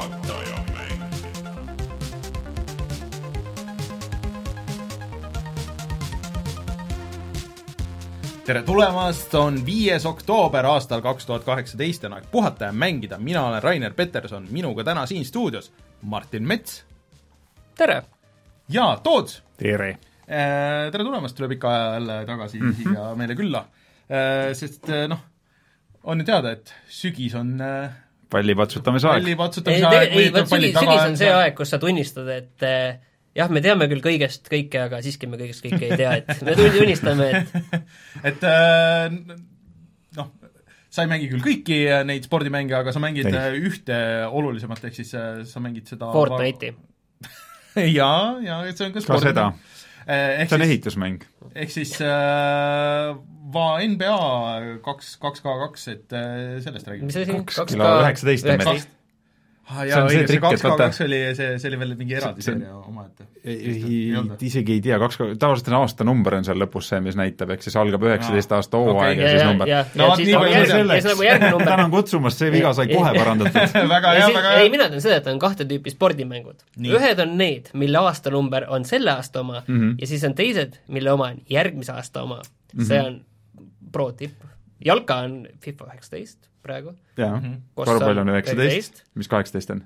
juhatajamäng. tere tulemast, on viies oktoober aastal kaks tuhat kaheksateist ja on aeg puhata ja mängida, mina olen Rainer Peterson, minuga täna siin stuudios Martin Mets tere! ja Toots. tere! tere tulemast üle pika aja jälle tagasi mm -hmm. siia meile külla. Sest eh, noh, on ju teada, et sügis on eh, palli patsutamise aeg. palli ei, patsutamise aeg, ei, vot sügis, sügis on see aeg, kus sa tunnistad, et eh, jah, me teame küll kõigest kõike, aga siiski me kõigest kõike ei tea, et me tunnistame, et et äh, noh, sa ei mängi küll kõiki äh, neid spordimänge, aga sa mängid Ei. ei. ühte olulisemat, ehk siis äh, sa mängid seda Fortnite'i. jaa, jaa, see on ka ka seda, see on siis, ehitusmäng. ehk siis äh, va- NBA kaks, kaks K kaks, et äh, sellest räägime mis asi? Kaks kilo üheksateist on meil. ah,. See on see trikk, et vaata- kaks oli, see, see oli veel mingi eraldi See- see- seeria omaette. isegi ei tea, kaks, tavaliselt on aastanumber on seal lõpus see, mis näitab, ehk siis algab üheksateist aasta hooaeg Ja- ja siis number. ja, No vot, siis nii nagu palju selleks. nagu tänan kutsumast, see viga sai kohe parandatud. väga hea, väga ei hea. mina tean seda, et on kahte tüüpi spordimängud. Ühed on need, mille aastanumber on selle aasta oma mm Mhm. -hmm. ja siis on teised, mille oma on järgmise aasta oma. -hmm. see on pro tipp. jalka on FIFA üheksateist praegu, jaa, Koss korvpall on üheksateist 19., mis kaheksateist on?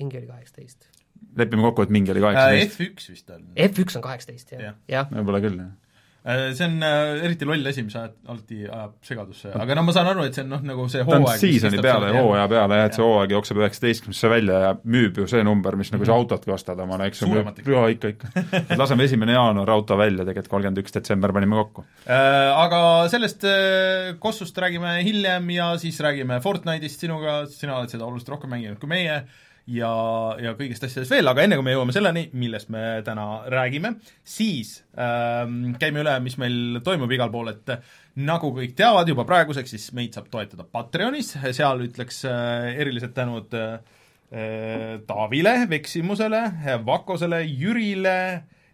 mingi oli kaheksateist. lepime kokku, et mingi oli kaheksateist. F1 vist on. F1 on kaheksateist, jah, jah. võib-olla küll, jah. Äh, see on äh, eriti loll asi, mis alati ajab segadusse, aga no ma saan aru, et see on noh, nagu see ta on hooaeg. season'i peale, hooaja peale jah, et see hooaeg jookseb üheksateistkümnesse välja ja müüb ju see number, mis nagu sa autotki ostad omale, eks ju. Jaa ikka, ikka. et laseme esimene jaanuar auto välja, tegelikult kolmkümmend üks detsember panime kokku. Äh, aga sellest Kossust räägime hiljem ja siis räägime Fortnite'ist sinuga, sina oled seda oluliselt rohkem mänginud kui meie ja, ja kõigist asjadest veel, aga enne kui me jõuame selleni, millest me täna räägime, siis ähm, käime üle, mis meil toimub igal pool, et nagu kõik teavad juba praeguseks, siis meid saab toetada Patreonis, seal ütleks äh, erilised tänud äh, äh, Taavile, Veksimusele, Vakosele, Jürile,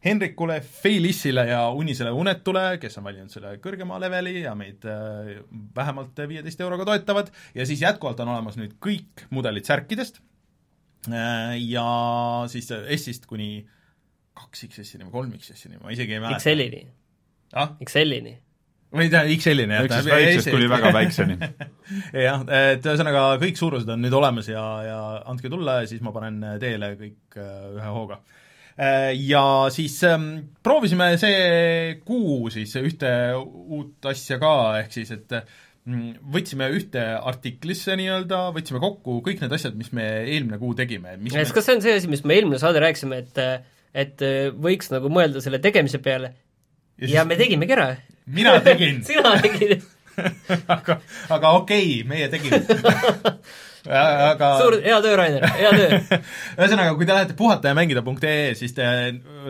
Henrikule, Feilissile ja Unisele Unetule, kes on valinud selle kõrgema leveli ja meid äh, vähemalt viieteist euroga toetavad. Ja siis jätkuvalt on olemas nüüd kõik mudelid särkidest. äh, ja siis S-ist kuni kaks XS-ini või kolm XS-ini, ma isegi ei mäleta. Excelini, ah, Excelini. või tähendab XL-ini üks siis väiksest kuni väga väikseni. jah, et ühesõnaga kõik suurused on nüüd olemas ja, ja andke tulla ja siis ma panen teele kõik äh, ühe hooga. Ja siis ähm, proovisime see kuu siis ühte uut asja ka, ehk siis et võtsime ühte artiklisse nii-öelda, võtsime kokku kõik need asjad, mis me eelmine kuu tegime, mis kas, see on see asi, mis me eelmine saade rääkisime, et et võiks nagu mõelda selle tegemise peale Ja ja, siis- me tegimegi ära. mina tegin sina tegid. aga, aga okei okay,, meie tegime aga suur, hea töö, Rainer, hea töö. ühesõnaga, kui te lähete puhata ja mängida.ee, siis te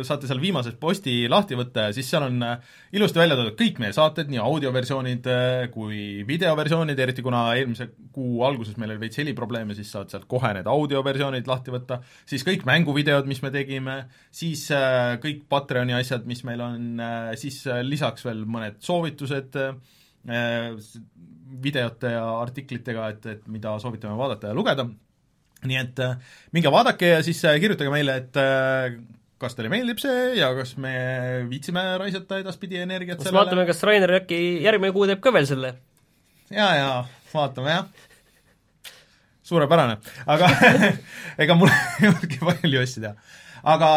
saate seal viimasest posti lahti võtta ja siis seal on äh, ilusti välja toodud kõik meie saated, nii audioversioonid äh, kui videoversioonid, eriti kuna eelmise kuu alguses meil oli veits heliprobleeme, siis saad sealt kohe need audioversioonid lahti võtta, siis kõik mänguvideod, mis me tegime, siis äh, kõik Patreoni asjad, mis meil on, siis lisaks veel mõned soovitused videote ja artiklitega, et, et mida soovitame vaadata ja lugeda nii et äh, minge vaadake ja siis äh, kirjutage meile, et äh, kas teile meeldib see ja kas me viitsime raisata edaspidi energiat siis vaatame, kas Rainer äkki järgmine kuu teeb ka veel selle. ja, ja vaatame jah. suurepärane, aga ega mul ei olnudki palju asju teha. aga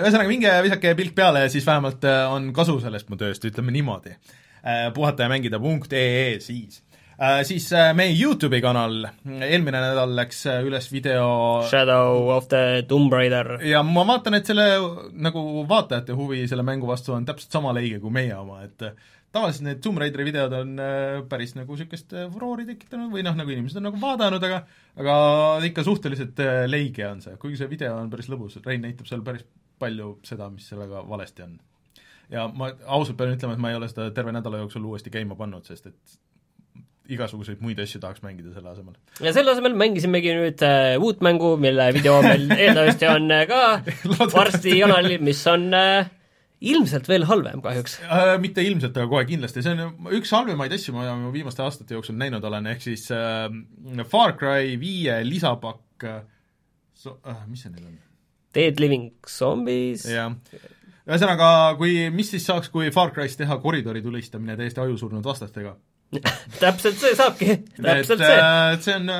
ühesõnaga, minge visake pilk peale ja siis vähemalt äh, on kasu sellest mu tööst, ütleme niimoodi. Puhata ja mängida.ee siis äh, siis äh, meie Youtube'i kanal, eelmine nädal läks äh, üles video Shadow of the Tomb Raider. ja ma vaatan, et selle nagu vaatajate huvi selle mängu vastu on täpselt sama leige kui meie oma, et äh, tavaliselt need Tomb Raideri videod on äh, päris nagu niisugust äh, furoori tekitanud või noh, nagu inimesed on nagu vaadanud, aga aga ikka suhteliselt äh, leige on see, kuigi see video on päris lõbus, Rein näitab seal päris palju seda, mis sellega valesti on. Ja ma ausalt pean ütlema, et ma ei ole seda terve nädala jooksul uuesti käima pannud, sest et igasuguseid muid asju tahaks mängida selle asemel. ja selle asemel mängisimegi nüüd äh, uut mängu, mille video meil eeldavasti on äh, ka varsti kanalil, mis on äh, ilmselt veel halvem kahjuks. Äh, mitte ilmselt, aga kohe kindlasti, see on üks halvemaid asju, mida ma viimaste aastate jooksul näinud olen, ehk siis äh, Far Cry viie lisapakk äh, so- äh,, mis see nüüd on? Dead Living Zombies, jah, ühesõnaga, kui, mis siis saaks, kui Far Cry's teha koridori tulistamine täiesti ajusurnud vastastega? täpselt see saabki, täpselt see. äh, et see on,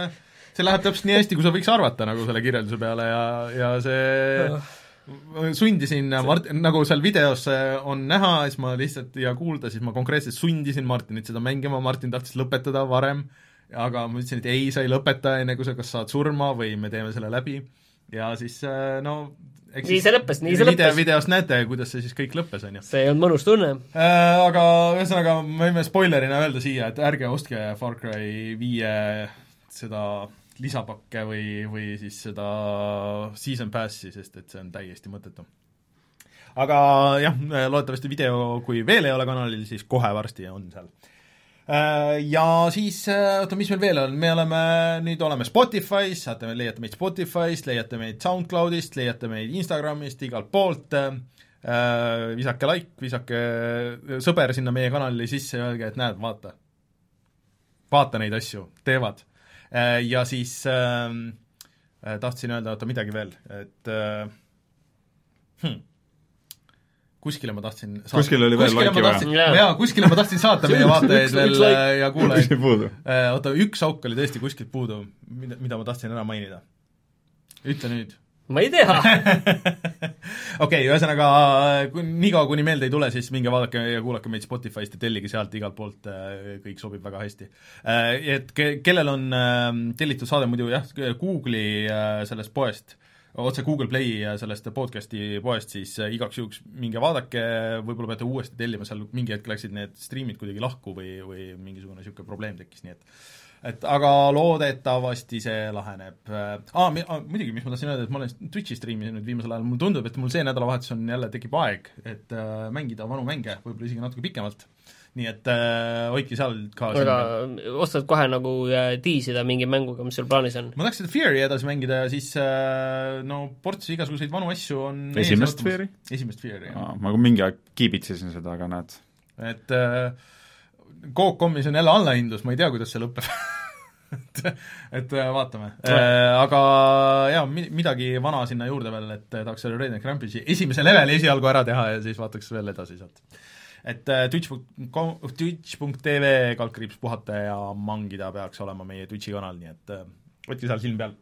see läheb täpselt nii hästi, kui sa võiks arvata nagu selle kirjelduse peale ja, ja see sundisin Mart-, nagu seal videos on näha, siis ma lihtsalt ja kuulda, siis ma konkreetselt sundisin Martinit seda mängima, Martin tahtis lõpetada varem, aga ma ütlesin, et ei, sa ei lõpeta, enne kui sa kas saad surma või me teeme selle läbi ja siis äh, no eks nii see lõppes, nii see video, lõppes. videost näete, kuidas see siis kõik lõppes, on ju. see ei olnud mõnus tunne. Äh, Aga ühesõnaga, me võime spoilerina öelda siia, et ärge ostke Far Cry viie seda lisapakke või, või siis seda season pass'i, sest et see on täiesti mõttetu. aga jah, loodetavasti video, kui veel ei ole kanalil, siis kohe varsti on seal. Ja siis, oota, mis meil veel on, me oleme, nüüd oleme Spotify's, saate, leiate meid Spotify'st, leiate meid SoundCloud'ist, leiate meid Instagram'ist, igalt poolt äh, visake like, visake sõber sinna meie kanalile sisse ja öelge, et näed, vaata. vaata neid asju, teevad. Ja siis äh, tahtsin öelda, oota midagi veel, et äh, hmm, kuskile ma tahtsin saata. Kuskil oli veel kuskile laiki ma vaja. tahtsin- Jaa. kuskile ma tahtsin saata meie vaatajaid üks- veel like. äh, ja kuulajaid? Äh, oota, üks auk oli tõesti kuskilt puudu, mida, mida ma tahtsin ära mainida. ütle nüüd. ma ei tea. okei, ühesõnaga kui- niikaua, kuni meelde ei tule, siis minge vaadake ja kuulake meid Spotify'st ja tellige sealt igalt poolt, kõik sobib väga hästi. Et ke-, kellel on äh, tellitud saade muidu jah, Google'i äh, sellest poest, otse Google Play äh, sellest podcast'i poest, siis äh, igaks juhuks minge vaadake, võib-olla peate uuesti tellima, seal mingi hetk läksid need striimid kuidagi lahku või, või mingisugune niisugune probleem tekkis, nii et et aga loodetavasti see laheneb äh, aa, muidugi, mis ma tahtsin öelda, et ma olen Twitch'i striiminud viimasel ajal, mulle tundub, et mul see nädalavahetus on jälle tekib aeg, et äh, mängida vanu mänge, võib-olla isegi natuke pikemalt. Nii et äh, hoidke seal ka aga oskad kohe nagu äh, tiisida mingi mänguga, mis sul plaanis on? ma tahaks seda Fear'i edasi mängida ja siis äh, no ports igasuguseid vanu asju on Esimest. Fear'i? esimest Fear'i, jah. ma mingi aeg kiibitsesin seda, aga näed, et äh, Coop.com'is on jälle allahindlus, ma ei tea, kuidas see lõpeb et, et äh, vaatame äh,. aga jaa, mi-, midagi vana sinna juurde veel, et äh, tahaks selle Redneck Rampage'i esimese leveli esialgu ära teha ja siis vaataks veel edasi sealt. Et äh, twitch.com, twitch.tv kaldkriips puhata ja mangida peaks olema meie Twitchi kanal, nii et äh, hoidke seal silm peal.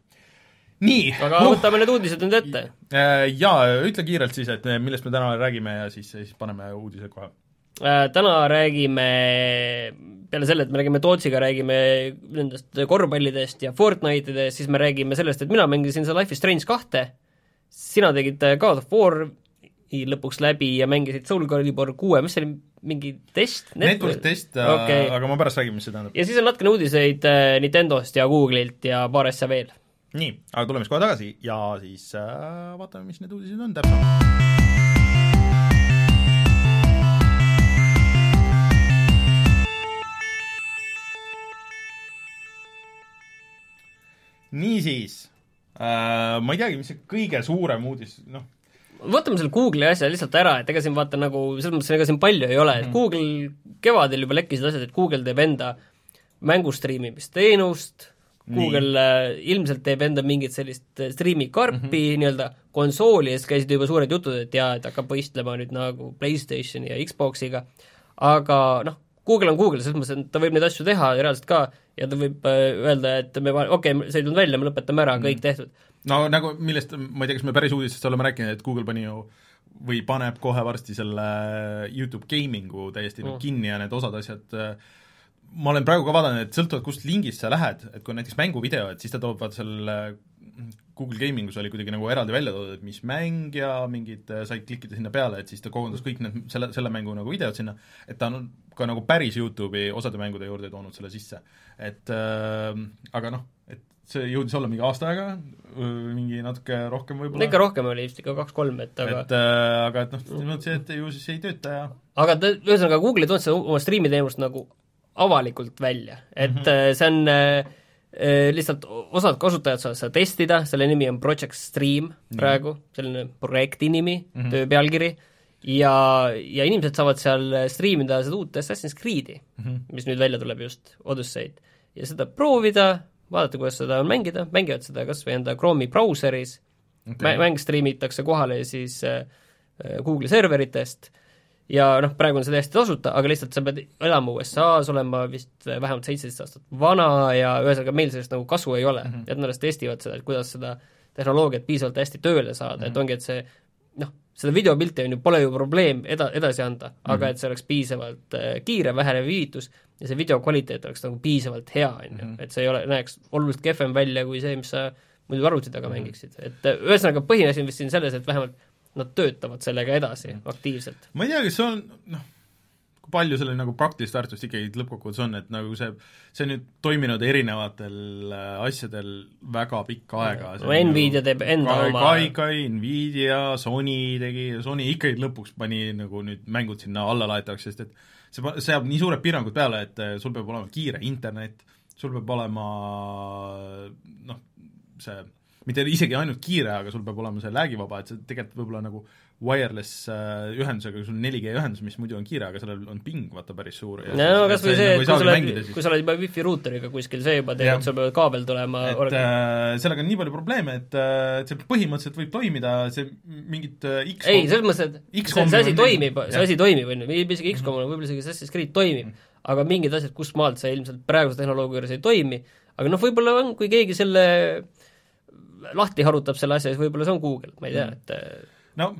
nii, aga võtame need uudised nüüd ette. Äh, Jaa, ütle kiirelt siis, et millest me täna räägime ja siis, siis paneme uudised kohe. Täna räägime, peale selle, et me räägime Tootsiga, räägime nendest korvpallidest ja Fortnite'idest, siis me räägime sellest, et mina mängisin seda Life is Strange kahte, sina tegid God of War'i lõpuks läbi ja mängisid Soul Calibur kuue, mis see oli, mingi test? Network test okay., Okei. aga ma pärast räägin, mis see tähendab. ja siis on natukene uudiseid äh, Nintendost ja Google'ilt ja paar asja veel. nii, aga tuleme siis kohe tagasi ja siis äh, vaatame, mis need uudised on täpsemalt. niisiis äh,, ma ei teagi, mis see kõige suurem uudis, noh, võtame selle Google'i asja lihtsalt ära, et ega siin vaata nagu, selles mõttes ega siin palju ei ole, et Google kevadel juba lekkisid asjad, et Google teeb enda mängustriimimisteenust, Google äh, ilmselt teeb enda mingit sellist äh, striimikarpi mm -hmm. nii-öelda konsooli eest käisid juba suured jutud, et jaa, et hakkab võistlema nüüd nagu PlayStationi ja Xboxiga, aga noh, Google on Google, selles mõttes, et ta võib neid asju teha reaalselt ka ja ta võib äh, öelda, et me okei okay,, see ei tulnud välja, me lõpetame ära mm, kõik tehtud. no nagu millest, ma ei tea, kas me päris uudistest oleme rääkinud, et Google pani ju või paneb kohe varsti selle Youtube gaming'u täiesti mm. kinni ja need osad asjad äh, ma olen praegu ka vaadanud, et sõltuvalt kust lingist sa lähed, et kui on näiteks mänguvideo, et siis ta toob vaata seal äh, Google Gamingus oli kuidagi nagu eraldi välja toodud, et mis mäng ja mingid, said klikkida sinna peale, et siis ta koondas kõik need selle, selle mängu nagu videod sinna, et ta on ka nagu päris Youtube'i osade mängude juurde toonud selle sisse. et äh, aga noh, et see jõudis olla mingi aasta aega, mingi natuke rohkem võib-olla. ikka rohkem oli vist ikka kaks-kolm, et aga et äh, aga et noh, see, et ju siis ei tööta ja aga ta, ühesõnaga Google ei toonud seda oma striimiteenust nagu avalikult välja, et mm -hmm. see on äh, äh, lihtsalt osad kasutajad saavad seda testida, selle nimi on Project Stream praegu, selline projekti nimi mm, -hmm. töö pealkiri, ja, ja inimesed saavad seal striimida seda uut Assassin's Creed'i mm, -hmm. mis nüüd välja tuleb just, Odyssey'd, ja seda proovida, vaadata, kuidas seda on mängida, mängivad seda kas või enda Chrome'i brauseris okay., mäng striimitakse kohale siis äh, Google'i serveritest ja noh, praegu on see täiesti tasuta, aga lihtsalt sa pead elama USA-s, olema vist vähemalt seitseteist aastat vana ja ühesõnaga meil sellest nagu kasu ei ole mm, -hmm. et nad alles testivad seda, et kuidas seda tehnoloogiat piisavalt hästi tööle saada mm, -hmm. et ongi, et see noh, seda videopilti on ju, pole ju probleem eda-, edasi anda mm, -hmm. aga et see oleks piisavalt äh, kiire, vähene viivitus ja see video kvaliteet oleks nagu piisavalt hea, on ju, et see ei ole, näeks oluliselt kehvem välja kui see, mis sa muidu arvuti taga mm -hmm. mängiksid, et äh, ühesõnaga põhiasi on vist siin selles, et vähemalt nad töötavad sellega edasi mm. aktiivselt. ma ei tea, kas see on noh, kui palju sellel nagu praktilist väärtust ikkagi lõppkokkuvõttes on, et nagu see, see on nüüd toiminud erinevatel äh, asjadel väga pikka aega. no Nvidia teeb enda Kai, oma Kaikai, Nvidia, Sony tegi, Sony ikkagi lõpuks pani nagu nüüd mängud sinna alla laetavaks, sest et see seab nii suured piirangud peale, et äh, sul peab olema kiire internet, sul peab olema noh, see mitte isegi ainult kiire, aga sul peab olema see lag'ivaba, et see tegelikult võib-olla nagu wireless äh, ühendusega, sul on 4G ühendus, mis muidu on kiire, aga sellel on ping vaata päris suur. no, no kas või see, nagu et kui sa oled, kui sa oled juba wifi ruuteriga kuskil, see juba et sul peab kaabel tulema et orga... äh, sellega on nii palju probleeme, et äh, see põhimõtteliselt võib toimida, see mingit äh, X ei, selles mõttes, et see, see asi toimib, see asi toimib, on ju, isegi X-kom on võib-olla isegi Assassin's Creed toimib mm, -hmm. aga mingid asjad, kust maalt see ilmselt praeguse tehnoloogia juures ei toimi, aga noh, võib-olla on, kui keegi selle lahti harutab selle asja, siis võib-olla see on Google, ma ei tea, et äh, no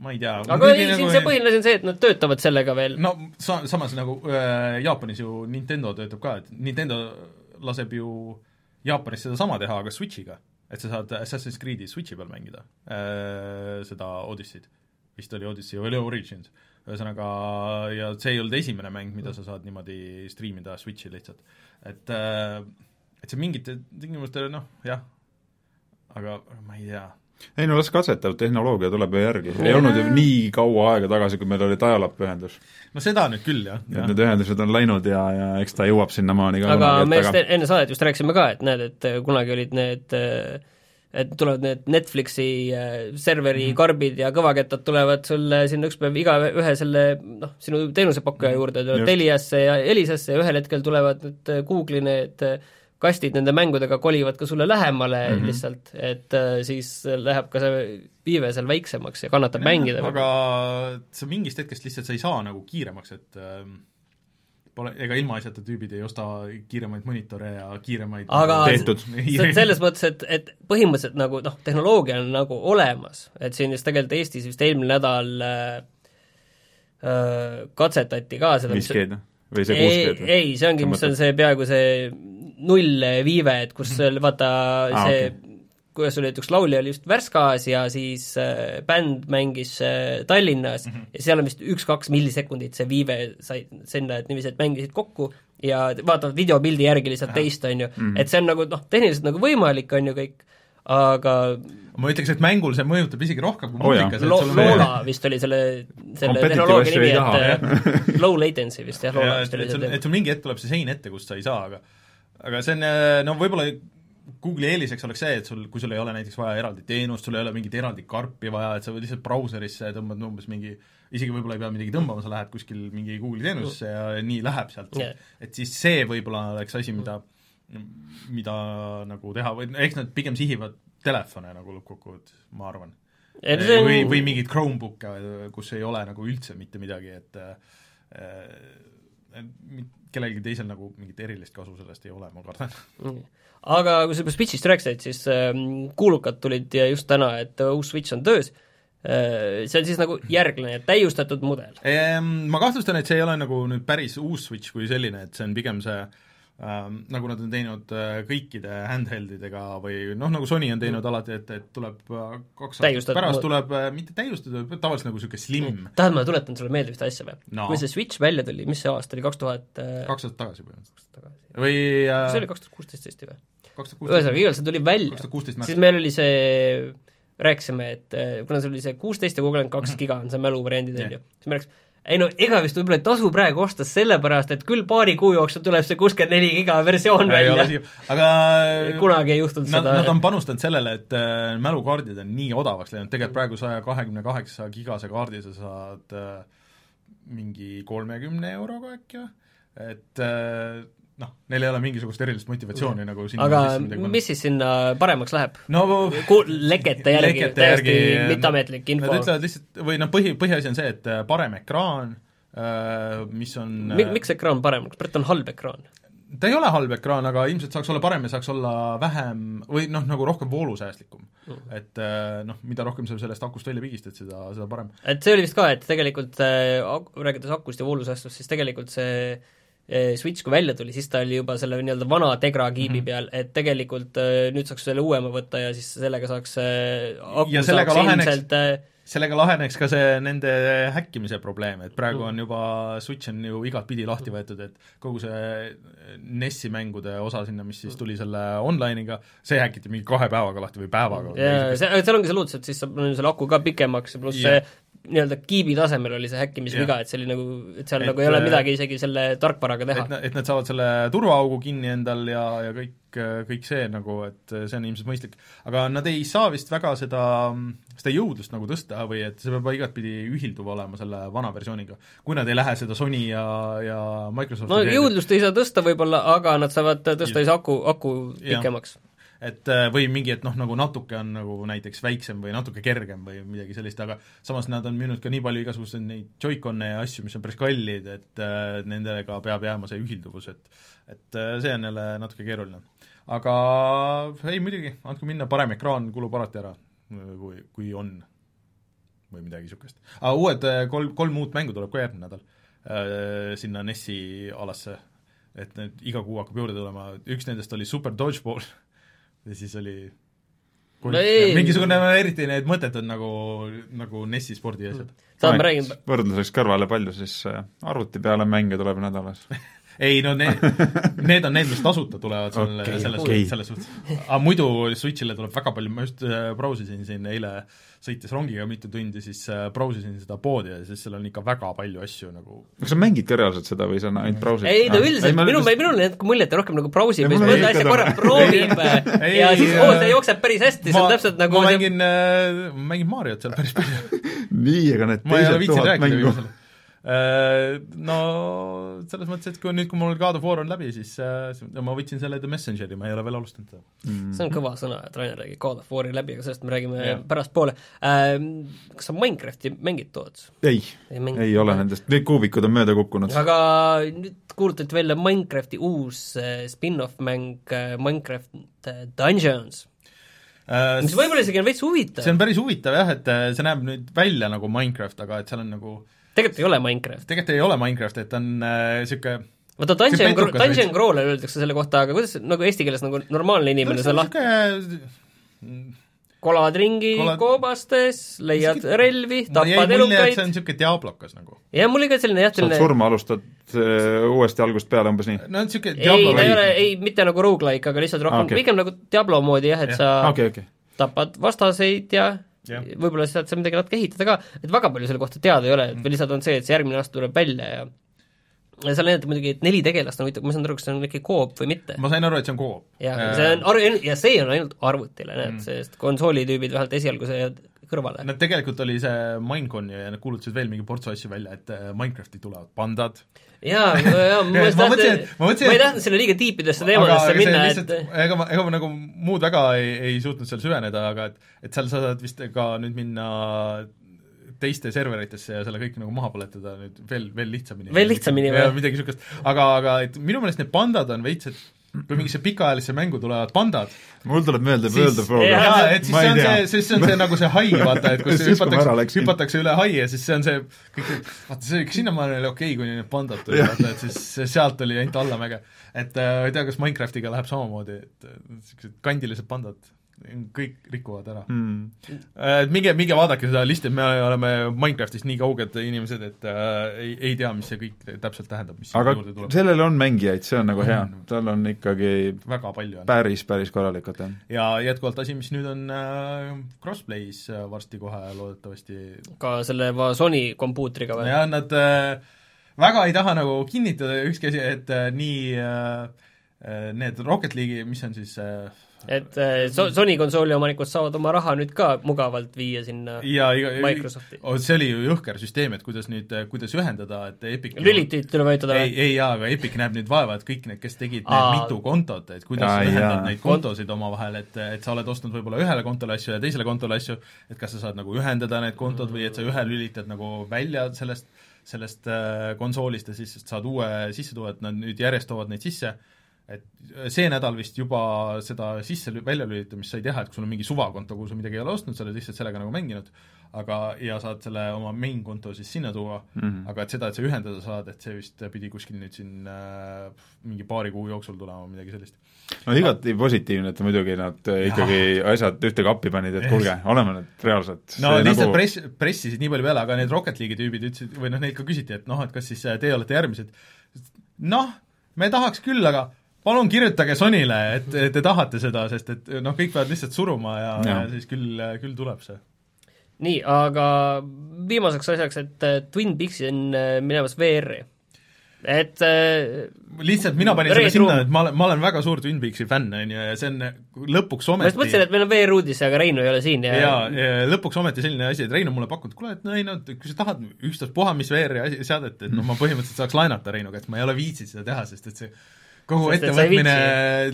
ma ei tea. aga ei, siin nagu... see põhiline on see, et nad töötavad sellega veel. no sa-, samas nagu äh, Jaapanis ju Nintendo töötab ka, et Nintendo laseb ju Jaapanis sedasama teha, aga Switchiga. et sa saad Assassin's Creed'i Switchi peal mängida äh,, seda Odyssey'd. vist oli Odyssey või oli Origins. ühesõnaga, ja see ei olnud esimene mäng, mida sa saad niimoodi striimida Switchi lihtsalt. et äh, et see mingite tingimustel noh, jah, aga ma ei tea ei no las katsetab, tehnoloogia tuleb ju järgi, ei olnud ju nii kaua aega tagasi, kui meil oli dial-up ühendus. no seda nüüd küll, jah ja.. Need ühendused on läinud ja, ja eks ta jõuab sinnamaani ka aga me just enne saadet just rääkisime ka, et näed, et kunagi olid need et tulevad need Netflixi äh, serveri mm -hmm. karbid ja kõvakettad tulevad sulle sinna üks päev igaühe selle noh, sinu teenusepakkuja mhm. juurde, tulevad Teliasse ja Elisasse ja ühel hetkel tulevad need Google'i need äh, kastid nende mängudega kolivad ka sulle lähemale mm -hmm. lihtsalt, et äh, siis läheb ka see viive seal väiksemaks ja kannatab ja, mängida. aga sa mingist hetkest lihtsalt sa ei saa nagu kiiremaks, et äh, pole, ega ilmaasjata tüübid ei osta kiiremaid monitore ja kiiremaid aga tehtud. selles mõttes, et, et põhimõtteliselt nagu noh, tehnoloogia on nagu olemas, et siin just tegelikult Eestis vist eelmine nädal äh, äh katsetati ka seda 5G-d või see 6G-d? ei, see ongi, mis on see peaaegu see nullviive, et kus sul vaata ah, see okay. kuidas sul näiteks laulja oli just Värskas ja siis äh, bänd mängis äh, Tallinnas mm -hmm. ja seal on vist üks-kaks millisekundit see viive sai sinna, et niiviisi, et mängisid kokku ja vaatavad videopildi järgi lihtsalt teist, on ju mm, -hmm. et see on nagu noh, tehniliselt nagu võimalik, on ju kõik, aga ma ütleks, et mängul see mõjutab isegi rohkem kui oh muusikas Lo. Loola vist oli selle, selle tehnoloogia nimi, et äh, low latency vist jah, Loola vist oli see. et sul mingi hetk tuleb see sein ette, kust sa ei saa, aga aga see on äh, no võib-olla Google'i eeliseks oleks see, et sul, kui sul ei ole näiteks vaja eraldi teenust, sul ei ole mingit eraldi karpi vaja, et sa võid lihtsalt brauserisse tõmbad umbes mingi isegi võib-olla ei pea midagi tõmbama, sa lähed kuskil mingi Google'i teenusesse ja nii läheb sealt yeah., et siis see võib-olla oleks asi, mida mida nagu teha või eks nad pigem sihivad telefone nagu lõppkokkuvõttes, ma arvan. On... või, või mingeid Chromebook'e, kus ei ole nagu üldse mitte midagi, et et kellelgi teisel nagu mingit erilist kasu sellest ei ole, ma kardan. Mm.. aga kui sa juba Switch'ist rääkisid, siis äh, kuulukad tulid just täna, et äh, uus Switch on töös. Äh,, see on siis nagu järglane, täiustatud mudel. Ehm,? Ma kahtlustan, et see ei ole nagu nüüd päris uus Switch kui selline, et see on pigem see äh, ähm, nagu nad on teinud äh, kõikide handheldidega või noh, nagu Sony on teinud mm. alati, et, et tuleb äh, kaks aastat pärast tuleb äh, mitte täiustatud, tavaliselt nagu niisugune slim mm.. tahad, ma tuletan sulle meelde ühte asja või no.? kui see Switch välja tuli, mis see aasta oli, kaks tuhat äh, kaks aastat tagasi põhimõtteliselt. või äh, see oli kaks tuhat kuusteist tõesti või? ühesõnaga, igal see tuli välja, siis meil oli see rääkisime, et kuna see oli see kuusteist ja kolmkümmend kaks mhm. giga on see mäluvariandid, on ju, siis me rääkisime, ei no ega vist võib-olla ei tasu praegu osta sellepärast, et küll paari kuu jooksul tuleb see kuuskümmend neli giga versioon ei välja. aga kunagi ei juhtunud nad, seda. Nad on panustanud sellele, et äh, mälukaardid on nii odavaks läinud, tegelikult praegu saja kahekümne kaheksa gigase kaardi sa saad äh, mingi kolmekümne euroga äkki või, et äh, noh, neil ei ole mingisugust erilist motivatsiooni nagu sinna aga mis siis sinna paremaks läheb? no Ku-, lekete järgi, täiesti järgi- mitteametlik info Nad. ütlevad lihtsalt, või noh, põhi, põhiasi on see, et äh, parem ekraan, mis on Mi-, miks ekraan parem, kas Brett on halb ekraan? ta ei ole halb ekraan, aga ilmselt saaks olla parem ja saaks olla vähem või noh, nagu rohkem voolusäästlikum mm.. et äh, noh, mida rohkem sa sellest akust välja pigistad, seda, seda parem. et see oli vist ka, et tegelikult äh, rääkides akust ja voolusäästust, siis tegelikult see äh, Switch, kui välja tuli, siis ta oli juba selle nii-öelda vana Tegra kiibi mm -hmm. peal, et tegelikult äh, nüüd saaks selle uuema võtta ja siis sellega saaks äh, aku Ja sellega saaks laheneks- ilmselt sellega laheneks ka see nende häkkimise probleem, et praegu Mm. on juba Switch on ju igatpidi lahti võetud, et kogu see NES-i mängude osa sinna, mis siis tuli selle online'iga, see häkiti mingi kahe päevaga lahti või päevaga. ja see, seal ongi see luudus, et siis saab selle aku ka pikemaks pluss see nii-öelda kiibi tasemel oli see häkkimisviga, et see oli nagu, et seal Et, nagu ei ole äh, midagi isegi selle tarkvaraga teha et. nad saavad selle turvaaugu kinni endal ja, ja kõik, kõik see nagu, et see on ilmselt mõistlik. aga nad ei saa vist väga seda, seda jõudlust nagu tõsta või et see peab igatpidi ühilduv olema selle vana versiooniga. kui nad ei lähe seda Sony ja, ja Microsofti no jõudlust ei saa tõsta võib-olla, aga nad saavad tõsta siis aku, aku pikemaks. Et äh, või mingi, et noh, nagu natuke on nagu näiteks väiksem või natuke kergem või midagi sellist, aga samas nad on müünud ka nii palju igasuguseid neid Joy-Con'e ja asju, mis on päris kallid, et äh, nendega peab jääma see ühilduvus, et et äh, see on jälle natuke keeruline. aga ei muidugi, andke minna, parem ekraan kulub alati ära, kui, kui on või midagi niisugust. aga uued äh, kolm, kolm uut mängu tuleb ka järgmine nädal äh, sinna NES-i alasse, et need iga kuu hakkab juurde tulema, üks nendest oli Super Dodgeball ja siis oli No ei. mingisugune eriti need mõttetud nagu, nagu NES-i spordiasjad. võrdluseks kõrvale, palju siis äh, arvuti peale mänge tuleb nädalas? ei no need, need on need, mis tasuta tulevad selle okay,, selles okay., selles suhtes. aga muidu Switch'ile tuleb väga palju, ma just äh, brausisin siin eile, sõites rongiga mitu tundi, siis äh, brausisin seda poodi ja siis seal on ikka väga palju asju nagu kas sa mängid ka reaalselt seda või sa ainult brausid? ei ta üldiselt, minu, minul on jäänud mulje, et ta rohkem nagu brausib Ei, ja siis mõnda ei asja korra ta- proovib Ei, ja siis oo, äh, see jookseb päris hästi, see on täpselt nagu ma mängin äh,, ma mängin Mariot seal päris palju. nii, aga need teised tuhat mängu. No selles mõttes, et kui nüüd, kui mul God of War on läbi, siis äh, ma võtsin selle The Messengeri, ma ei ole veel alustanud seda. see on kõva sõna, et Rainer räägib God of War'i läbi, aga sellest me räägime Jah. pärastpoole ähm,. kas sa Minecrafti mängid, Toots? ei, ei mängi ei ole nendest, need kuubikud on mööda kukkunud. aga nüüd kuulutati välja Minecrafti uus äh, spin-off mäng äh, Minecraft äh, Dungeons, mis võib-olla isegi on veits huvitav see. on päris huvitav jah, et äh, see näeb nüüd välja nagu Minecraft, aga et seal on nagu tegelikult ei ole Minecraft. tegelikult ei ole Minecraft, et on niisugune äh, vaata Dungeon, Dungeon. Crawler öeldakse selle kohta, aga kuidas nagu eesti keeles nagu normaalne inimene seda lahti, niisugune kolad ringi Kolad- koobastes, leiad Sihuke- relvi, tapad et see elukaid on niisugune Diablokas nagu. ja mul oli ka selline jah, saad selline surma, alustad äh, uuesti algusest peale umbes nii? no niisugune ei, ta ei Diablo ole, ei mitte nagu rogu-like, aga lihtsalt rohkem Aa, okay. pigem nagu Diablo moodi jah, et Jah. sa okei, okei. tapad vastaseid ja Jah. Võib-olla saad seal midagi natuke ehitada ka, et väga palju selle kohta teada ei ole, Mm. et lihtsalt on see, et see järgmine aasta tuleb välja ja ja seal näidati muidugi, et neli tegelast on huvitav, ma ei saanud aru, kas see on ikka koop või mitte. ma sain aru, et see on koop. ja see on ar-, ja see on ainult arvutile, näed mm., sest konsoolitüübid vähemalt esialgu see kõrvale. Nad tegelikult oli see Minecon ja nad kuulutasid veel mingi portsu asju välja, et äh, Minecrafti tulevad pandad. jaa, jaa, ma just tahtsin ma ei tahtnud selle liiga tiipidesse teemadesse minna, et ega ma, ega ma nagu muud väga ei, ei suutnud seal süveneda, aga et et seal sa saad vist ka nüüd minna teiste serveritesse ja selle kõik nagu maha põletada nüüd veel, veel lihtsamini. Veel lihtsamini või? midagi niisugust, aga, aga et minu meelest need pandad on veits, et kui mingisse pikaajalisse mängu tulevad pandad, mul tuleb meelde World of Warcraft. Jaa, et siis see on see, siis see on see nagu see hai, vaata, et kus ma hüpatakse, hüpatakse üle hai ja siis see on see kõik, vaata see sinnamaani oli okei okay,, kuni need pandad tulid, vaata, et siis sealt oli ainult allamäge. et äh, ei tea, kas Minecraftiga läheb samamoodi, et äh, niisugused kandilised pandad kõik rikuvad ära mm.. äh,. minge, minge vaadake seda listi, me oleme Minecraftist nii kauged inimesed, et äh, ei, ei tea, mis see kõik täpselt tähendab, mis aga sinna juurde tuleb. sellel on mängijaid, see on nagu hea, tal on ikkagi väga palju on. päris, päris korralikult jah. ja jätkuvalt asi, mis nüüd on äh, crossplay's äh, varsti kohe loodetavasti ka selle va- Sony kompuutriga või? ja nad äh, väga ei taha nagu kinnitada ükski asi, et äh, nii äh, need Rocket League'i, mis on siis äh, et äh, so-, Sony konsooli omanikud saavad oma raha nüüd ka mugavalt viia sinna ja iga, Microsofti. oh, see oli ju jõhker süsteem, et kuidas nüüd, kuidas ühendada, et Epic lülitid tuleb vajutada ei, ei jaa, aga Epic näeb nüüd vaeva, et kõik need, kes tegid need Aa. mitu kontot, et kuidas sa ühendad jaa. neid kontosid omavahel, et, et sa oled ostnud võib-olla ühele kontole asju ja teisele kontole asju, et kas sa saad nagu ühendada need kontod või et sa ühe lülitad nagu välja sellest, sellest äh, konsoolist ja siis saad uue sisse tuua, et nad nüüd järjest toovad neid sisse, et see nädal vist juba seda sisse, väljalülitamist sai teha, et kui sul on mingi suvakonto, kuhu sa midagi ei ole ostnud, sa oled lihtsalt sellega nagu mänginud, aga, ja saad selle oma main konto siis sinna tuua mm. -hmm. aga et seda, et sa ühendada saad, et see vist pidi kuskil nüüd siin äh, mingi paari kuu jooksul tulema, midagi sellist. no igati positiivne, et muidugi nad äh, ikkagi asjad ühte kappi panid, et kuulge, oleme nüüd reaalselt no See lihtsalt nagu... press, pressisid nii palju peale, aga need Rocket League'i tüübid ütlesid, või noh, neid ka küsiti, et noh, et kas siis äh, teie olete järgmised. noh, me tahaks küll, aga palun kirjutage Sonyle, et et te tahate seda, sest et noh, kõik peavad lihtsalt suruma ja, ja. Ja siis küll, küll tuleb see. nii, aga viimaseks asjaks, et äh, Twin Peaks on äh, minemas VR-i. et äh, lihtsalt mina panin selle sinna, et ma olen, ma olen väga suur Twin Peaksi fänn, on ju, ja see on lõpuks ma just ometi mõtlesin, et meil on VR-uudis, aga Reinu ei ole siin ja, ja, ja lõpuks ometi selline asi, et Reinu mulle pakkunud, kuule, et Reinu, et kui sa tahad ükstaspuha mis VR-i asi- seadet, et noh, ma põhimõtteliselt saaks laenata Reinu käest, ma ei ole viitsinud seda teha, sest et see kogu Sest et ettevõtmine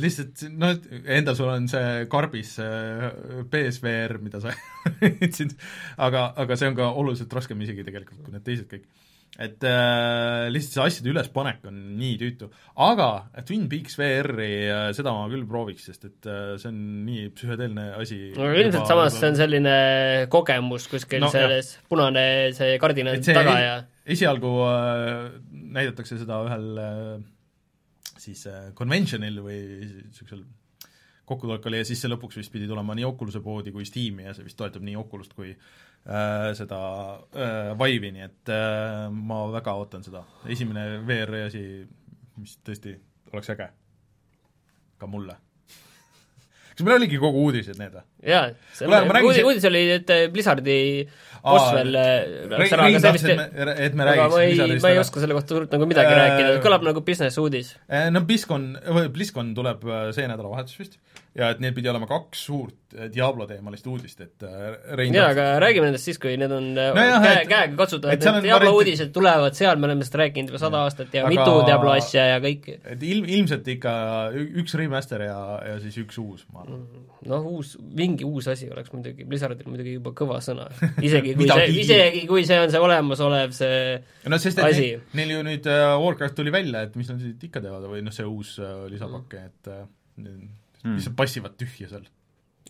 lihtsalt noh, endal sul on see karbis äh, PSVR, mida sa võtsid, aga, aga see on ka oluliselt raskem isegi tegelikult kui need teised kõik. et äh, lihtsalt see asjade ülespanek on nii tüütu, aga Twin Peaks VR-i äh, seda ma küll prooviks, sest et äh, see on nii psühhedeelne asi. aga ilmselt samas see on selline kogemus kuskil No, no, selles, punane see kardin on et see taga ja esialgu äh, näidatakse seda ühel äh, siis äh, convention'il või niisugusel kokkutulekul ja siis see lõpuks vist pidi tulema nii Oculus'e poodi kui Steam'i ja see vist toetab nii Oculus't kui äh, seda äh, Vive'i, nii et äh, ma väga ootan seda. esimene VR-i asi, mis tõesti oleks äge. ka mulle. kas meil oligi kogu uudised need või? jaa, uudis oli, et äh, Blizzardi Rein, läks ära, Rein tahtis, et me, et me räägiks ma ei, Blizzardist ma ei ära. oska selle kohta suurt nagu midagi Äh, rääkida, kõlab nagu business uudis. Eh, no BlizzCon, või BlizzCon tuleb äh, see nädalavahetus vist ja et neil pidi olema kaks suurt äh, Diablo teemalist uudist, et äh, Rein jaa, aga räägime nendest siis, kui need on no Nojah, käe, käega katsutavad, need Diablo variante- uudised tulevad seal, me oleme sellest rääkinud juba sada aastat ja Aga- mitu Diablo asja ja kõike. et ilm, ilmselt ikka üks remaster ja, ja siis üks uus, ma arvan. noh, uus, mingi uus asi oleks muidugi, Blizzardil muidugi juba kõva sõna. isegi kui see, isegi kui see on see olemasolev see no sest, et asi. neil, ju nüüd Warcraft tuli välja, et mis nad siis ikka teevad või noh, see uus lisapakk, et Hmm. lihtsalt passivad tühja seal.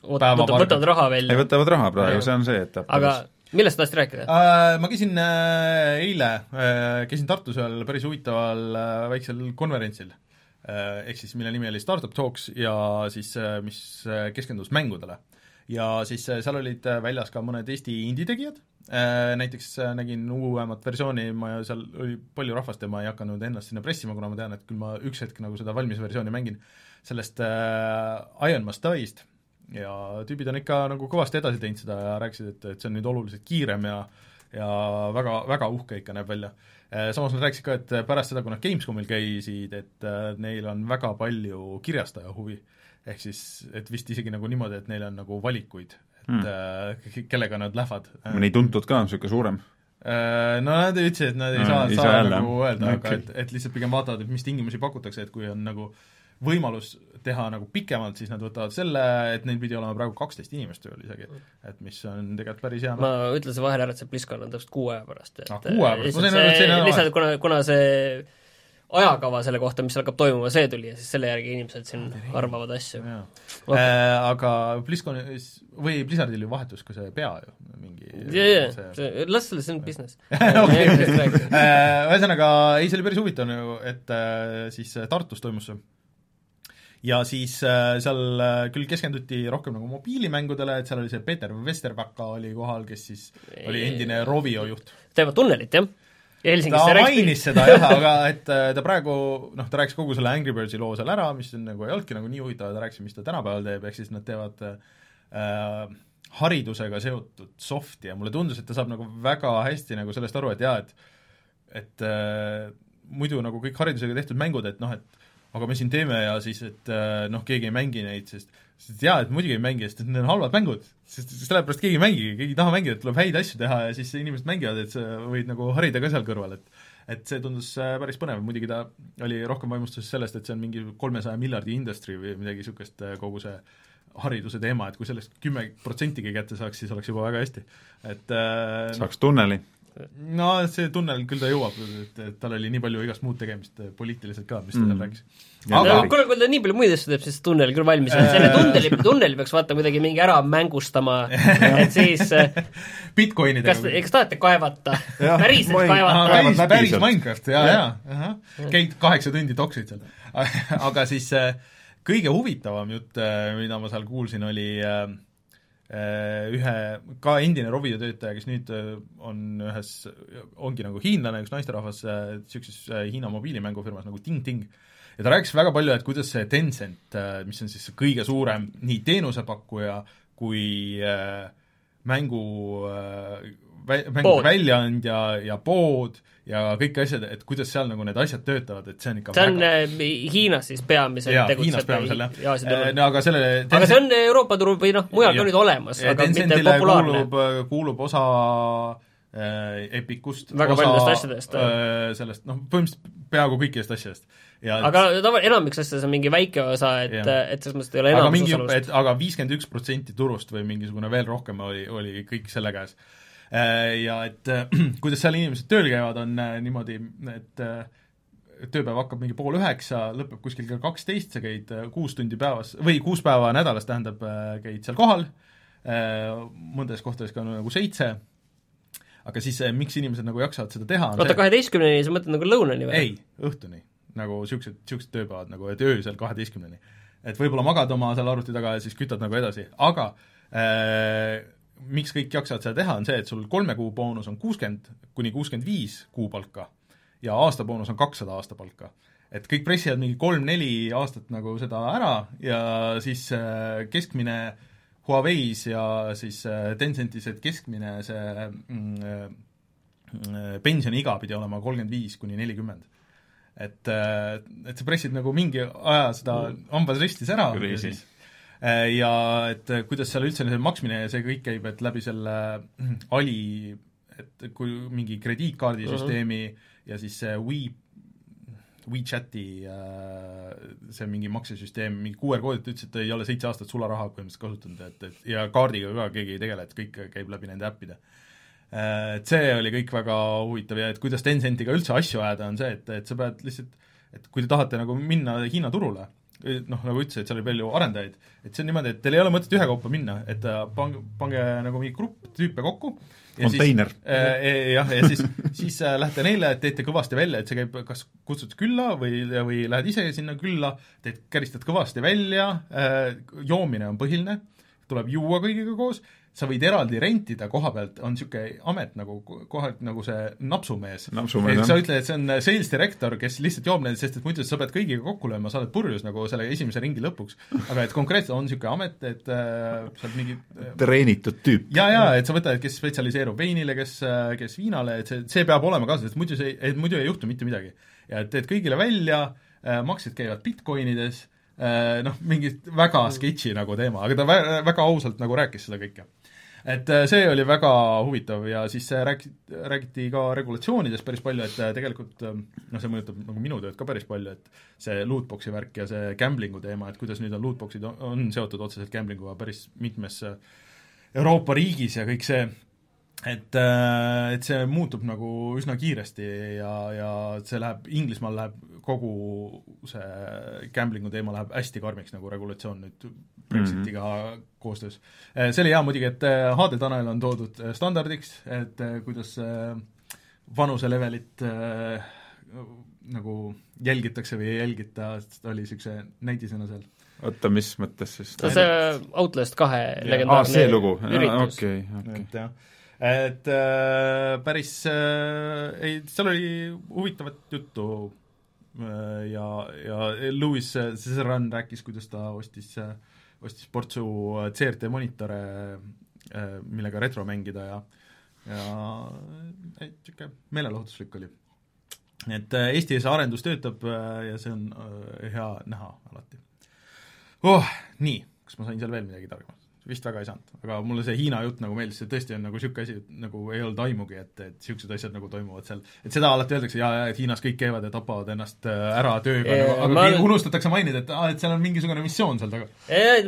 võtavad, võtavad raha ei, välja. võtavad raha praegu, see on see etapp. aga millest sa tahtsid rääkida? Äh, ma käisin äh, eile äh,, käisin Tartus ühel päris huvitaval äh, väiksel konverentsil äh,, ehk siis mille nimi oli Startup Talks ja siis äh, mis äh, keskendus mängudele. ja siis äh, seal olid äh, väljas ka mõned Eesti indie-tegijad äh,, näiteks äh, nägin uuemat versiooni, ma seal oli palju rahvast ja ma ei hakanud ennast sinna pressima, kuna ma tean, et küll ma üks hetk nagu seda valmis versiooni mängin, sellest äh, Iron Must Die'st ja tüübid on ikka nagu kõvasti edasi teinud seda ja rääkisid, et, et see on nüüd oluliselt kiirem ja ja väga, väga uhke ikka näeb välja. Samas nad rääkisid ka, et pärast seda, kui nad Gamescomil käisid, et äh, neil on väga palju kirjastaja huvi. ehk siis, et vist isegi nagu niimoodi, et neil on nagu valikuid, et Hmm. mm. kellega nad lähevad. mõni tuntud ka, niisugune suurem? Äh, No nad ütlesid, et nad ei Mm, saa, ei saa, saa saa nagu öelda okay., Okay. aga et, et lihtsalt pigem vaatavad, et mis tingimusi pakutakse, et kui on nagu võimalus teha nagu pikemalt, siis nad võtavad selle, et neil pidi olema praegu kaksteist inimest tööl isegi, et mis on tegelikult päris hea ma ütlesin vahele ära, et see BlizzCon on täpselt kuu aja pärast, et Ah, kuu aja pärast? Ma sain aru, et see see, nädal lihtsalt kuna, kuna see ajakava selle kohta, mis hakkab toimuma, see tuli ja siis selle järgi inimesed siin arvavad asju. Okay. äh, aga BlizzConis või Blizzardil ju vahetus ka see pea ju, mingi jaa, see- jaa, las selle, see on business. Äh, ühesõnaga, ei, see oli päris huvitav nagu, et äh, siis Tartus toimus see ja siis äh, seal äh, küll keskenduti rohkem nagu mobiilimängudele, et seal oli see Peeter Vesterbacka oli kohal, kes siis oli endine Rovio juht. teevad tunnelit, jah? ja Helsingis ta mainis seda jah, aga et äh, ta praegu noh, ta rääkis kogu selle Angry Birdsi loo seal ära, mis on nagu ei olnudki nagu nii huvitav, ta rääkis, mis ta tänapäeval teeb, ehk siis nad teevad äh, haridusega seotud soft'i ja mulle tundus, et ta saab nagu väga hästi nagu sellest aru, et jaa, et et äh, muidu nagu kõik haridusega tehtud mängud, et noh, et aga me siin teeme ja siis, et äh, noh, keegi ei mängi neid, sest sest jaa, et muidugi ei mängi, sest need on halvad mängud, sest sellepärast keegi ei mängi, keegi ei taha mängida, tuleb häid asju teha ja siis inimesed mängivad, et sa võid nagu harida ka seal kõrval, et et see tundus äh, päris põnev, muidugi ta oli rohkem vaimustuses sellest, et see on mingi kolmesaja miljardi industry või midagi niisugust, kogu see hariduse teema, et kui sellest kümme protsentigi kätte saaks, siis oleks juba väga hästi. et äh, saaks tunneli no see tunnel küll ta jõuab, et, et tal oli nii palju igast muud tegemist äh, poliitiliselt ka, mis ta seal Mm. rääkis. aga aga kuule, kui ta nii palju muid asju teeb, siis tunnel küll valmis on, selle tunneli, tunneli peaks vaata kuidagi mingi ära mängustama, et siis äh, Bitcoinidega kas, kas tahate kaevata? Päriselt kaevata? Päris, päris. Minecraft, jaa, jaa, käid kaheksa tundi toksid seal. aga siis äh, kõige huvitavam jutt, mida ma seal kuulsin, oli äh, ühe ka endine Rovio töötaja, kes nüüd äh, on ühes, ongi nagu hiinlane, üks naisterahvas niisuguses Hiina mobiilimängufirmas nagu Ting Ting, ja ta rääkis väga palju, et kuidas see Tencent, mis on siis kõige suurem nii teenusepakkuja kui äh, mängu äh, mängu väljaandja ja pood ja kõik asjad, et kuidas seal nagu need asjad töötavad, et see on ikka see on väga äh, Hiinas siis peamiselt jaa, Hiinas peamiselt jah ja Aasia turul. no aga sellele aga see on Euroopa turul või noh, mujal ka nüüd olemas, aga mitte populaarne. kuulub, kuulub osa äh, Epicust, osa äh, sellest, noh, põhimõtteliselt peaaegu kõikidest asjadest. ja aga tava-, enamiks asjades on mingi väike osa, et, et selles mõttes ei ole aga enamus mingi, osalust. aga viiskümmend üks protsenti turust või mingisugune veel rohkem oli, oli kõik selle käes. Ja et äh, kuidas seal inimesed tööl käivad, on äh, niimoodi, et äh, tööpäev hakkab mingi pool üheksa, lõpeb kuskil kell kaksteist, sa käid äh, kuus tundi päevas, või kuus päeva nädalas, tähendab, käid seal kohal, mõndades kohtades ka nagu seitse, aga siis äh, miks inimesed nagu jaksavad seda teha, oota, kaheteistkümneni, sa mõtled nagu lõunani või? ei, õhtuni. nagu niisugused, niisugused tööpäevad nagu, et öösel kaheteistkümneni. et võib-olla magad oma seal arvuti taga ja siis kütad nagu edasi, aga äh, miks kõik jaksavad seda teha, on see, et sul kolme kuu boonus on kuuskümmend kuni kuuskümmend viis kuupalka ja aasta boonus on kakssada aastapalka. et kõik pressivad mingi kolm-neli aastat nagu seda ära ja siis äh, keskmine Huawei's ja siis äh, Tencentis, et keskmine see mm, äh, pensioniiga pidi olema kolmkümmend viis kuni nelikümmend. et, et sa pressid nagu mingi aja seda hambad ristis ära ja Crazy. siis ja et äh, kuidas seal üldse see maksmine ja see kõik käib, et läbi selle mm, Ali, et kui mingi krediitkaardisüsteemi uh -huh. ja siis see We WeChati äh, see mingi maksesüsteem, mingi QR-koodid, ta ütles, et ei ole seitse aastat sularaha põhimõtteliselt kasutanud, et, et ja kaardiga ka keegi ei tegele, et kõik käib läbi nende äppide. Äh, Et see oli kõik väga huvitav ja et kuidas Tencentiga üldse asju ajada, on see, et, et sa pead lihtsalt, et kui te tahate nagu minna Hiina turule, noh, nagu ütlesid, et seal oli palju arendajaid, et see on niimoodi, et teil ei ole mõtet ühekaupa minna, et äh, pange, pange nagu mingi grupp tüüpe kokku Konteiner. siis äh, jah, ja siis, siis äh, lähete neile, teete kõvasti välja, et see käib, kas kutsud külla või, või lähed ise sinna külla, teed, käristad kõvasti välja äh,, joomine on põhiline, tuleb juua kõigiga koos, sa võid eraldi rentida koha pealt, on niisugune amet nagu kohalik nagu see napsumees. Napsumees, sa ütled, et see on sales director, kes lihtsalt joob neid, sest et muidu sa pead kõigiga kokku lööma, sa oled purjus nagu selle esimese ringi lõpuks. aga et konkreetselt on niisugune amet, et äh, sa oled mingi äh, treenitud tüüp. ja, ja et sa võtad, kes spetsialiseerub veinile, kes, kes viinale, et see, see peab olema kaasas, et muidu see, et muidu ei juhtu mitte midagi. ja et teed kõigile välja, maksed käivad Bitcoinides, noh, mingi väga sketši nagu teema, aga ta vä-, väga ausalt nagu rääkis seda kõike. Et äh, see oli väga huvitav ja siis rääki-, räägiti ka regulatsioonidest päris palju, et äh, tegelikult äh, noh, see mõjutab nagu minu tööd ka päris palju, et see lootbox'i värk ja see gambling'u teema, et kuidas nüüd on lootbox'id, on, on seotud otseselt gambling'uga päris mitmes Euroopa riigis ja kõik see, et, äh, et see muutub nagu üsna kiiresti ja, ja see läheb, Inglismaal läheb kogu see gambling'u teema läheb hästi karmiks nagu regulatsioon nüüd Brexitiga mm -hmm. koostöös. see oli hea muidugi, et HD Tanel on toodud äh, standardiks, et kuidas vanuselevelit nagu jälgitakse või ei jälgita, ta oli niisuguse näidisena seal. oota, mis mõttes siis? see on see Outlast kahe aa, legendaarne see lugu, üritus. okei, okei. et jah, et äh, päris äh, ei, seal oli huvitavat juttu ja, ja Louis Cesaran rääkis, kuidas ta ostis äh,, ostis portsu äh, CRT monitore äh,, millega retro mängida ja ja niisugune meelelahutuslik oli. et äh, Eesti see arendus töötab äh, ja see on äh, hea näha alati oh,. Nii, kas ma sain seal veel midagi targemaks? Vist väga ei saanud, aga mulle see Hiina jutt nagu meeldis, see tõesti on nagu niisugune asi, et nagu ei olnud aimugi, et, et niisugused asjad nagu toimuvad seal. et seda alati öeldakse, jaa, jaa, et Hiinas kõik käivad ja tapavad ennast ära tööga Ee, nagu, aga olen... unustatakse mainida, et aa, et seal on mingisugune missioon seal taga.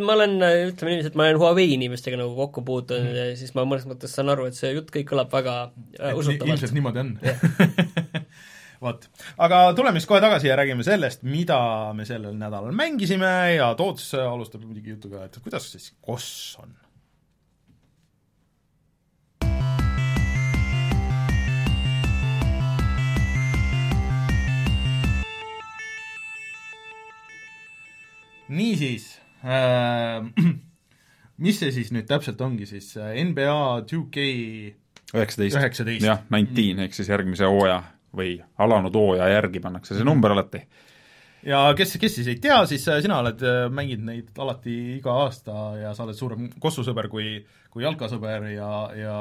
ma olen, ütleme niiviisi, et ma olen Huawei inimestega nagu kokku puutunud ja siis ma mõnes mõttes saan aru, et see jutt kõik kõlab väga äh, Et usutavalt. ilmselt niimoodi on vot, aga tuleme siis kohe tagasi ja räägime sellest, mida me sellel nädalal mängisime ja Toots alustab muidugi jutuga, et kuidas siis KOS on? niisiis äh, mis see siis nüüd täpselt ongi siis äh, NBA 2K üheksateist. üheksateist. jah, nineteen ehk siis järgmise hooaja või alanud hooaja järgi pannakse see number alati. Ja kes, kes siis ei tea, siis äh, sina oled äh, mänginud neid alati iga aasta ja sa oled suurem kossusõber kui, kui jalkasõber ja, ja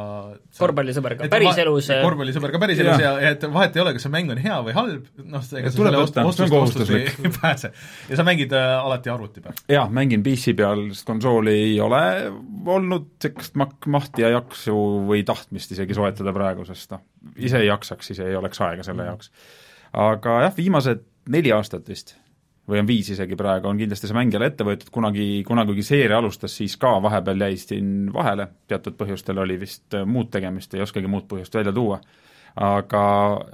korvpallisõber ka päriselus va- korvpallisõber ka päriselus ja, ja et vahet ei ole, kas see mäng on hea või halb, noh, ega Ja sa tuleb selle ost- ostust, ostust ei, ei pääse. ja sa mängid äh, alati arvuti peal. jaa, mängin PC peal, sest konsooli ei ole olnud sellist mak-, mahti ja jaksu või tahtmist isegi soetada praegu, sest noh, ise ei jaksaks, ise ei oleks aega selle jaoks. aga jah, viimased neli aastat vist või on viis isegi praegu, on kindlasti see mäng jälle ette võetud, kunagi, kunagi kui seeria alustas, siis ka vahepeal jäi siin vahele, teatud põhjustel oli vist äh, muud tegemist, ei oskagi muud põhjust välja tuua. aga,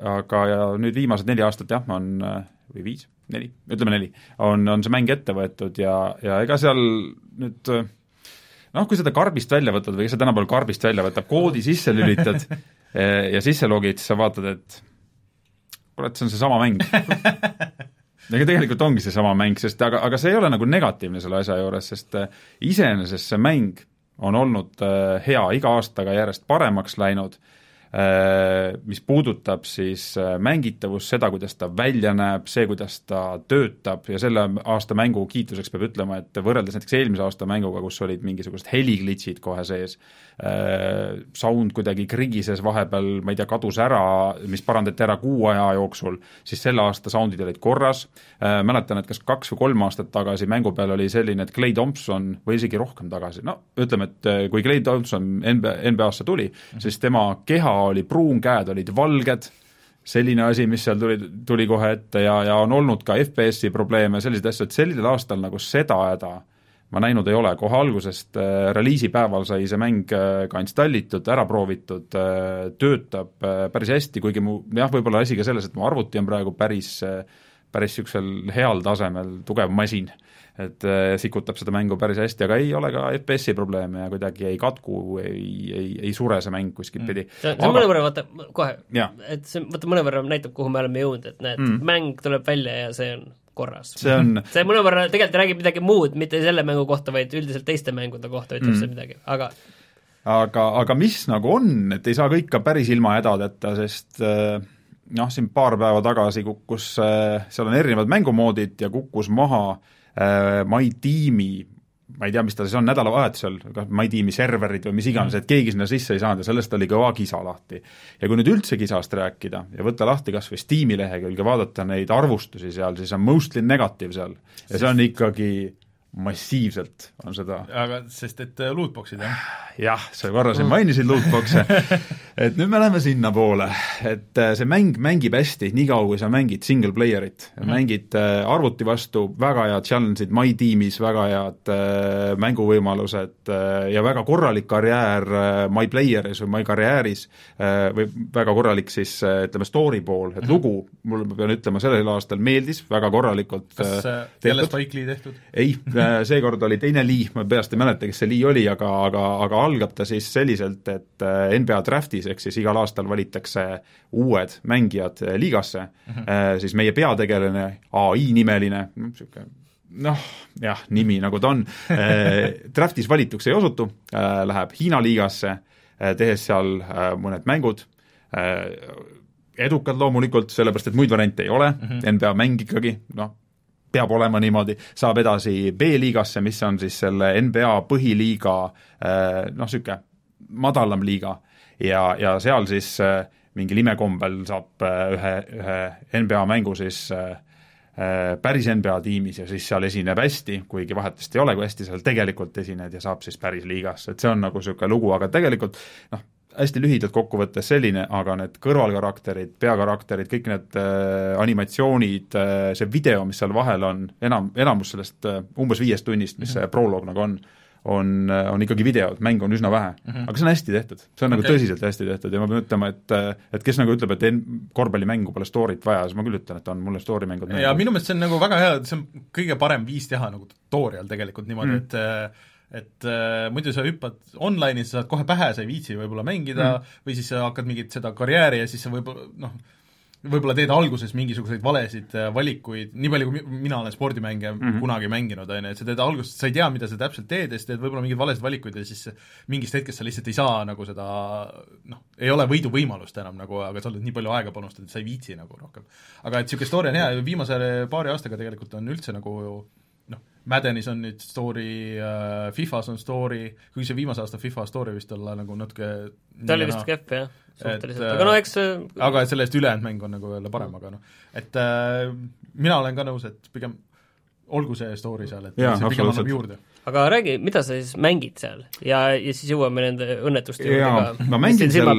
aga ja nüüd viimased neli aastat jah, on, äh, või viis, neli, ütleme neli, on, on see mäng ette võetud ja, ja ega seal nüüd äh, noh, kui seda karbist välja võtad või kes see tänapäeval karbist välja võtab, koodi sisse lülitad ja sisse logid, siis sa vaatad, et kurat, see on seesama mäng. Ega tegelikult ongi seesama mäng, sest aga, aga see ei ole nagu negatiivne selle asja juures, sest äh, iseenesest see mäng on olnud äh, hea, iga aastaga järjest paremaks läinud, mis puudutab siis äh, mängitavust, seda, kuidas ta välja näeb, see, kuidas ta töötab ja selle aasta mängu kiituseks peab ütlema, et võrreldes näiteks eelmise aasta mänguga, kus olid mingisugused heliglitšid kohe sees, sound kuidagi krigises vahepeal, ma ei tea, kadus ära, mis parandati ära kuu aja jooksul, siis selle aasta soundid olid korras, mäletan, et kas kaks või kolm aastat tagasi mängu peal oli selline, et Clay Thompson või isegi rohkem tagasi, no ütleme, et äh, kui Clay Thompson NBA, NBA-sse tuli siis tema keha oli pruun, käed olid valged, selline asi, mis seal tuli, tuli kohe ette ja, ja on olnud ka FPS-i probleeme, selliseid asju, et sellisel aastal nagu seda häda ma näinud ei ole, kohe algusest äh, reliisipäeval sai see mäng äh, ka installitud, ära proovitud äh,, töötab äh, päris hästi, kuigi mu jah, võib-olla asi ka selles, et mu arvuti on praegu päris äh, päris niisugusel heal tasemel tugev masin, et äh, sikutab seda mängu päris hästi, aga ei ole ka FPS-i probleeme ja kuidagi ei katku, ei, ei, ei sure see mäng kuskilt pidi see on, see on mõnevõrra, vaata, kohe, et see, vaata mõnevõrra näitab, kuhu me oleme jõudnud, et näed mm., mäng tuleb välja ja see on korras. see on see mõnevõrra tegelikult räägib midagi muud, mitte selle mängu kohta, vaid üldiselt teiste mängude kohta ütleb mm. see midagi, aga aga, aga mis nagu on, et ei saa kõik ka päris ilma hädadeta, sest äh, noh, siin paar päeva tagasi kukkus, seal on erinevad mängumoodid ja kukkus maha äh, My Team'i ma ei tea, mis ta siis on, nädalavahetusel, kas My Team'i serverid või mis iganes, et keegi sinna sisse ei saanud ja sellest oli kõva kisa lahti. ja kui nüüd üldse kisast rääkida ja võtta lahti kas või Steam'i lehekülge, vaadata neid arvustusi seal, siis on mostly negative seal. ja see on ikkagi massiivselt, on seda aga sest, et äh, lootbox'id, jah? jah, sa korra siin mainisid lootbox'e, et nüüd me läheme sinnapoole, et äh, see mäng mängib hästi, niikaua kui sa mängid single player'it mm, -hmm. mängid äh, arvuti vastu väga head challenge'id My Team'is, väga head mänguvõimalused ja väga korralik karjäär My Player'is või My karjääris või väga korralik siis ütleme, story pool, et mm -hmm. lugu, mulle, ma pean ütlema, sellel aastal meeldis väga korralikult kas jälle Spike Lee tehtud? ei, seekord oli teine Lee, ma peast ei mäleta, kes see Lee oli, aga, aga, aga algab ta siis selliselt, et äh, NBA draftis, ehk siis igal aastal valitakse uued mängijad äh, liigasse mm, -hmm. siis meie peategelane, ai nimeline, niisugune noh, jah, nimi nagu ta on, draftis valituks ei osutu, läheb Hiina liigasse, tehes seal mõned mängud, edukad loomulikult, sellepärast et muid variante ei ole mm, -hmm. NBA mäng ikkagi, noh, peab olema niimoodi, saab edasi B-liigasse, mis on siis selle NBA põhiliiga noh, niisugune madalam liiga. Ja, ja seal siis mingil imekombel saab äh, ühe, ühe NBA mängu siis päris NBA tiimis ja siis seal esineb hästi, kuigi vahetust ei ole, kui hästi seal tegelikult esined ja saab siis päris liigasse, et see on nagu niisugune lugu, aga tegelikult noh, hästi lühidalt kokkuvõttes selline, aga need kõrvalkarakterid, peakarakterid, kõik need äh, animatsioonid äh,, see video, mis seal vahel on, enam, enamus sellest äh, umbes viiest tunnist, mis mm -hmm. see proloog nagu on, on, on ikkagi videod, mängu on üsna vähe mm. -hmm. aga see on hästi tehtud, see on okay. nagu tõsiselt hästi tehtud ja ma pean ütlema, et et kes nagu ütleb, et en-, korvpallimängu pole story't vaja, siis ma küll ütlen, et on, mulle story mängud ja minu meelest see on nagu väga hea, see on kõige parem viis teha nagu tutorial tegelikult niimoodi mm, -hmm. et et äh, muidu sa hüppad online'i, sa saad kohe pähe, sa ei viitsi võib-olla mängida mm. või siis sa hakkad mingit seda karjääri ja siis sa võib-olla noh, võib-olla teed alguses mingisuguseid valesid äh, valikuid, nii palju, kui mina olen spordimänge mm -hmm. kunagi mänginud, on ju, et sa teed alguses, sa ei tea, mida sa täpselt teed ja siis teed võib-olla mingeid valesid valikuid ja siis mingist hetkest sa lihtsalt ei saa nagu seda noh, ei ole võiduvõimalust enam nagu, aga sa oled nii palju aega panustanud, et sa ei viitsi nagu rohkem. aga et niisugune story on hea ja viimase paari aastaga tegelikult on üldse nagu Maddenis on nüüd story äh,, Fifas on story, kuigi see viimase aasta Fifa story vist olla nagu natuke ta oli vist kehv jah, suhteliselt, aga no eks see aga sellest ülejäänud mäng on nagu jälle parem, aga noh, et äh, mina olen ka nõus, et pigem olgu see story seal, et ja, see pigem annab juurde aga räägi, mida sa siis mängid seal ja, ja siis jõuame nende õnnetuste juurde ka. ma mängin seal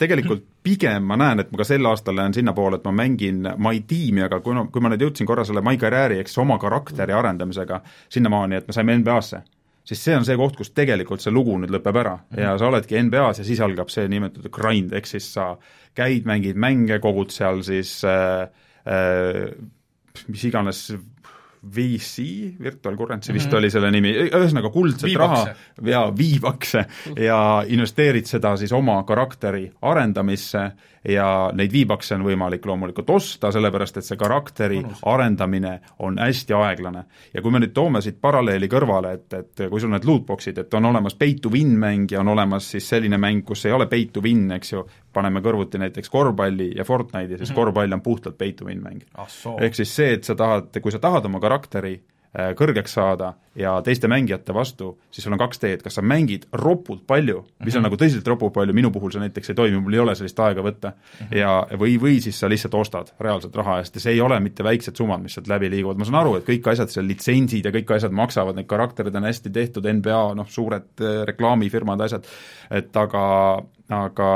tegelikult pigem ma näen, et ma ka sel aastal lähen sinnapoole, et ma mängin My Team'i, aga kui, kui ma nüüd jõudsin korra selle My Karjääri ehk siis oma karakteri arendamisega sinnamaani, et me saime NBA-sse, siis see on see koht, kus tegelikult see lugu nüüd lõpeb ära mm -hmm. ja sa oledki NBA-s ja siis algab see nimetatud grind, ehk siis sa käid, mängid mänge, kogud seal siis äh, äh, mis iganes VC, Virtual Currency vist mm -hmm. oli selle nimi, ühesõnaga kuldset Viibakse. raha ja viibakse ja investeerid seda siis oma karakteri arendamisse ja neid viibakse on võimalik loomulikult osta, sellepärast et see karakteri Mõnus. arendamine on hästi aeglane. ja kui me nüüd toome siit paralleeli kõrvale, et, et kui sul need lootbox'id, et on olemas pay to win mäng ja on olemas siis selline mäng, kus ei ole pay to win, eks ju, paneme kõrvuti näiteks korvpalli ja Fortnite'i, siis mm -hmm. korvpall on puhtalt pay to win mäng ah,. ehk siis see, et sa tahad, kui sa tahad oma karakteri Äh, kõrgeks saada ja teiste mängijate vastu, siis sul on kaks teed, kas sa mängid ropult palju, mis mm -hmm. on mhm. nagu tõsiselt ropult palju, minu puhul see näiteks ei toimi, mul ei ole sellist aega võtta mm, -hmm. ja või, või siis sa lihtsalt ostad reaalselt raha eest ja see ei ole mitte väiksed summad, mis sealt läbi liiguvad, ma saan aru, et kõik asjad seal, litsentsid ja kõik asjad maksavad, need karakterid on hästi tehtud, NBA noh, suured äh, reklaamifirmad, asjad, et aga aga,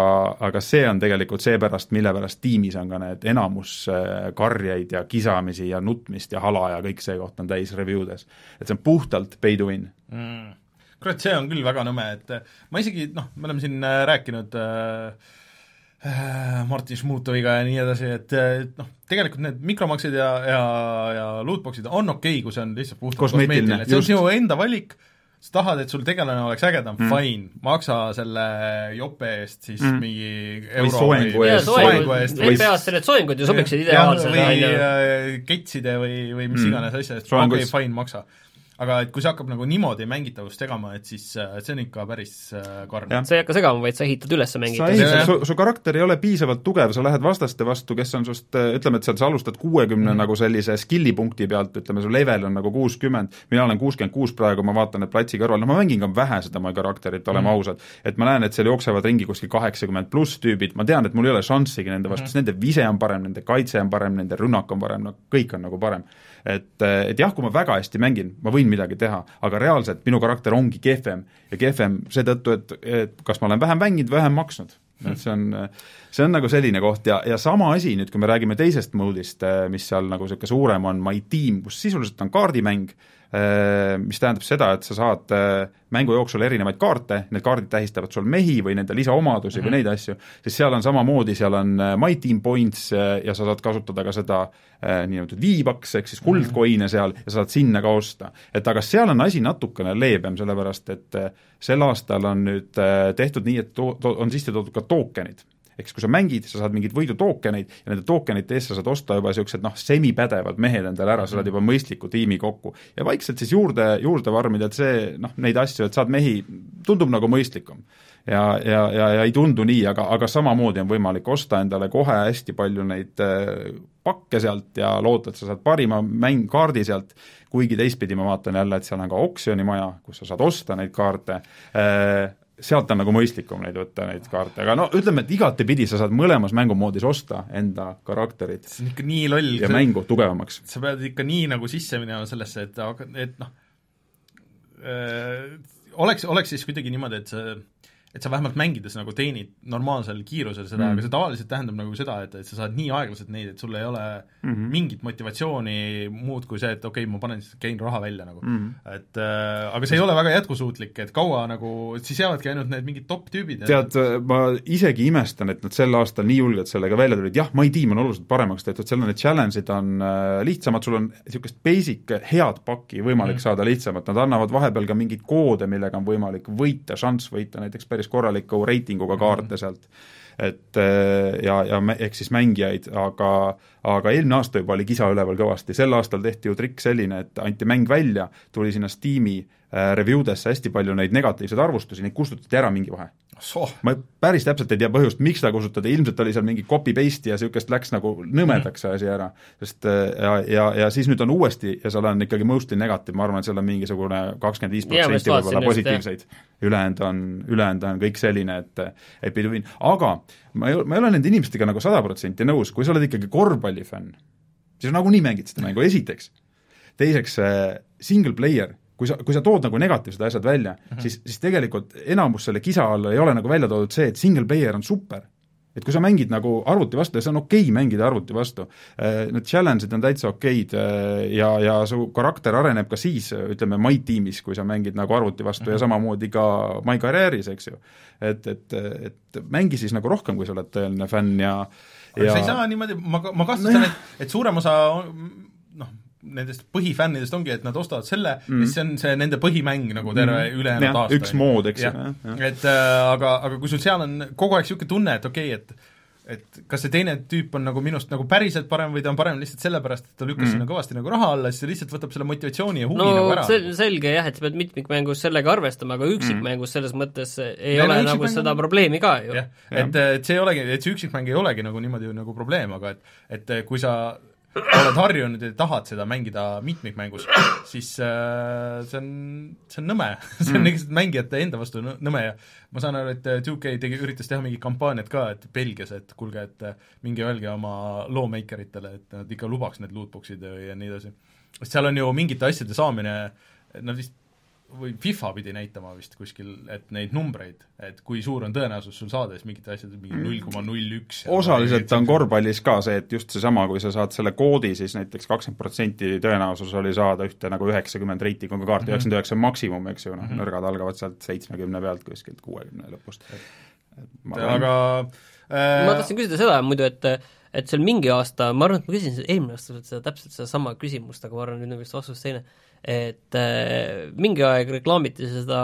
aga see on tegelikult seepärast, mille pärast tiimis on ka need enamus äh, karjeid ja kisamisi ja nutmist ja hala ja kõik see koht on täis review des. et see on puhtalt pay to win mm.. kurat, see on küll väga nõme, et äh, ma isegi noh, me oleme siin äh, rääkinud äh, Martin Šmutoviga ja nii edasi, et noh, tegelikult need mikromaksed ja, ja, ja lootbox'id on okei okay,, kui see on lihtsalt puhtalt kosmeetiline, et see on sinu enda valik sa tahad, et sul tegelane oleks ägedam mm., fine, maksa selle jope eest siis mm. mingi euro või soengu eest, soengu eest. Need soengud ju sobiksid ideaalselt. või äh, ketside või, või mis mm. iganes asja eest, okei okay,, fine, maksa aga et kui see hakkab nagu niimoodi mängitavust segama, et siis äh, see on ikka päris äh, karm. sa ei hakka segama, vaid sa ehitad üles mängitavust. su, su karakter ei ole piisavalt tugev, sa lähed vastaste vastu, kes on sinust, äh, ütleme, et seal sa alustad kuuekümne mm. nagu sellise skill'i punkti pealt, ütleme, su level on nagu kuuskümmend, mina olen kuuskümmend kuus praegu, ma vaatan, et platsi kõrval, noh ma mängin ka vähe seda oma karakterit, oleme mm. ausad, et ma näen, et seal jooksevad ringi kuskil kaheksakümmend pluss tüübid, ma tean, et mul ei ole šanssigi nende vastu mm, -hmm. nende vise on parem, nende kaitse on parem, nende rünnak on parem, no kõik on nagu parem et, et jah, kui ma väga hästi mängin, ma võin midagi teha, aga reaalselt minu karakter ongi kehvem ja kehvem seetõttu, et, et kas ma olen vähem mänginud, vähem maksnud. et see on, see on nagu selline koht ja, ja sama asi nüüd, kui me räägime teisest mode'ist, mis seal nagu niisugune suurem on, My Team, kus sisuliselt on kaardimäng, mis tähendab seda, et sa saad äh, mängu jooksul erinevaid kaarte, need kaardid tähistavad sul mehi või nende lisaomadusi mm -hmm. või mhm. neid asju, siis seal on samamoodi, seal on äh, My Team Points ja sa saad kasutada ka seda nii-öelda V-Bucks ehk siis kuldkoine mhm. seal ja sa saad sinna ka osta. et aga seal on asi natukene leebem, sellepärast et sel aastal on nüüd tehtud nii, et on sisse toodud ka tookenid ehk siis kui sa mängid, sa saad mingeid võidutookeneid ja nende tookenite eest sa saad osta juba niisugused noh, semipädevad mehed endale ära, sa saad juba mõistliku tiimi kokku. ja vaikselt siis juurde, juurde vormida, et see noh, neid asju, et saad mehi, tundub nagu mõistlikum. ja, ja, ja, ja ei tundu nii, aga, aga samamoodi on võimalik osta endale kohe hästi palju neid äh, pakke sealt ja loota, et sa saad parima mängkaardi sealt, kuigi teistpidi ma vaatan jälle, et seal on ka oksjonimaja, kus sa saad osta neid kaarte äh,, sealt on nagu mõistlikum neid võtta, neid kaarte, aga no ütleme, et igatepidi sa saad mõlemas mängumoodis osta enda karakterit see on ikka nii loll. ja mängu tugevamaks. sa pead ikka nii nagu sisse minema sellesse, et, et noh, oleks, oleks siis kuidagi niimoodi, et see et sa vähemalt mängides nagu teenid normaalsel kiirusel seda mm., aga see tavaliselt tähendab nagu seda, et, et sa saad nii aeglaselt neid, et sul ei ole mm -hmm. mingit motivatsiooni muud kui see, et okei okay,, ma panen käin raha välja nagu mm. -hmm. et äh, aga see ei ole väga jätkusuutlik, et kaua nagu, siis jäävadki ainult need mingid top-tüübid. tead, ma isegi imestan, et nad sel aastal nii julgelt sellega välja tulid, jah, My Team on oluliselt paremaks tehtud, seal on need challenge'id on äh, lihtsamad, sul on niisugust basic head pakki võimalik mm -hmm. saada lihtsamalt, nad annavad vahepeal ka mingeid koode, millega on võimalik võita, šanss võita näiteks päris korraliku reitinguga mhm. kaarte sealt. et eh, ja, ja ehk siis mängijaid, aga aga eelmine aasta juba oli kisa üleval kõvasti, sel aastal tehti ju trikk selline, et anti mäng välja, tuli sinna Steam'i äh, review desse hästi palju neid negatiivseid arvustusi, neid kustutati ära mingi vahe soh. ma päris täpselt ei tea põhjust, miks seda kustutati, ilmselt oli seal mingi copy-paste ja niisugust läks nagu nõmedaks see asi ära, sest äh, ja, ja, ja siis nüüd on uuesti ja seal on ikkagi mostly negative, ma arvan, et seal on mingisugune kakskümmend viis protsenti võib-olla positiivseid, ülejäänud on, ülejäänud on kõik selline, et pidi win, aga ma ei, ma ei ole nende inimestega nagu sada protsenti nõus, kui sa oled ikkagi korvpallifänn, siis nagunii mängid seda mängu, esiteks. teiseks, äh, single player kui sa, kui sa tood nagu negatiivsed asjad välja mm, -hmm. siis, siis tegelikult enamus selle kisa all ei ole nagu välja toodud see, et single player on super. et kui sa mängid nagu arvuti vastu ja see on okei okay mängida arvuti vastu, äh, need challenge'id on täitsa okeid äh, ja, ja su karakter areneb ka siis, ütleme, My Teamis, kui sa mängid nagu arvuti vastu mm -hmm. ja mhm. samamoodi ka My Career'is, eks ju. et, et, et mängi siis nagu rohkem, kui sa oled tõeline fänn ja aga ja... sa ei saa niimoodi, ma, ma kahtlustan no,, et, et suurem osa noh, nendest põhifännidest ongi, et nad ostavad selle mm. siis on see nende põhimäng nagu terve mm. ülejäänud aasta. üks mood, eks ju. et äh, aga, aga kui sul seal on kogu aeg niisugune tunne, et okei okay,, et et kas see teine tüüp on nagu minust nagu päriselt parem või ta on parem lihtsalt sellepärast, et ta lükkas mm. sinna kõvasti nagu raha alla, siis see lihtsalt võtab selle motivatsiooni ja huvi no, nagu ära. sel-, selge jah, et sa pead mitmikmängus sellega arvestama, aga üksikmängus mm. selles mõttes ei ja ole no, nagu seda probleemi ka ju. et, et see ei olegi, et see üksikmäng ei olegi nagu niimoodi nagu probleem, aga et et kui sa oled harjunud ja tahad seda mängida mitmikmängus, siis äh, see on, see on nõme see on mm. lihtsalt mängijate enda vastu nõme ja ma saan aru, et 2K äh, tegi, üritas teha mingit kampaaniat ka, et Belgias, et kuulge, et äh, minge öelge oma loomakeritele, et nad ikka lubaks need lootbox'id ja, ja nii edasi. sest seal on ju mingite asjade saamine, nad vist või FIFA pidi näitama vist kuskil, et neid numbreid, et kui suur on tõenäosus sul saada siis mingite asjade mingi null koma null üks. osaliselt on korvpallis ka see, et just seesama, kui sa saad selle koodi, siis näiteks kakskümmend protsenti tõenäosus oli saada ühte nagu üheksakümmend reitinguga kaarti, mhm. üheksakümmend üheksa on maksimum, eks ju, noh mm -hmm., nõrgad algavad sealt seitsmekümne pealt kuskilt kuuekümne lõpust. aga äh... ma tahtsin küsida seda muidu, et et seal mingi aasta, ma arvan, et ma küsisin eelmine aasta seda täpselt sedasama küsimust, aga ma arvan, nüüd on vist vastus teine et äh, mingi aeg reklaamiti seda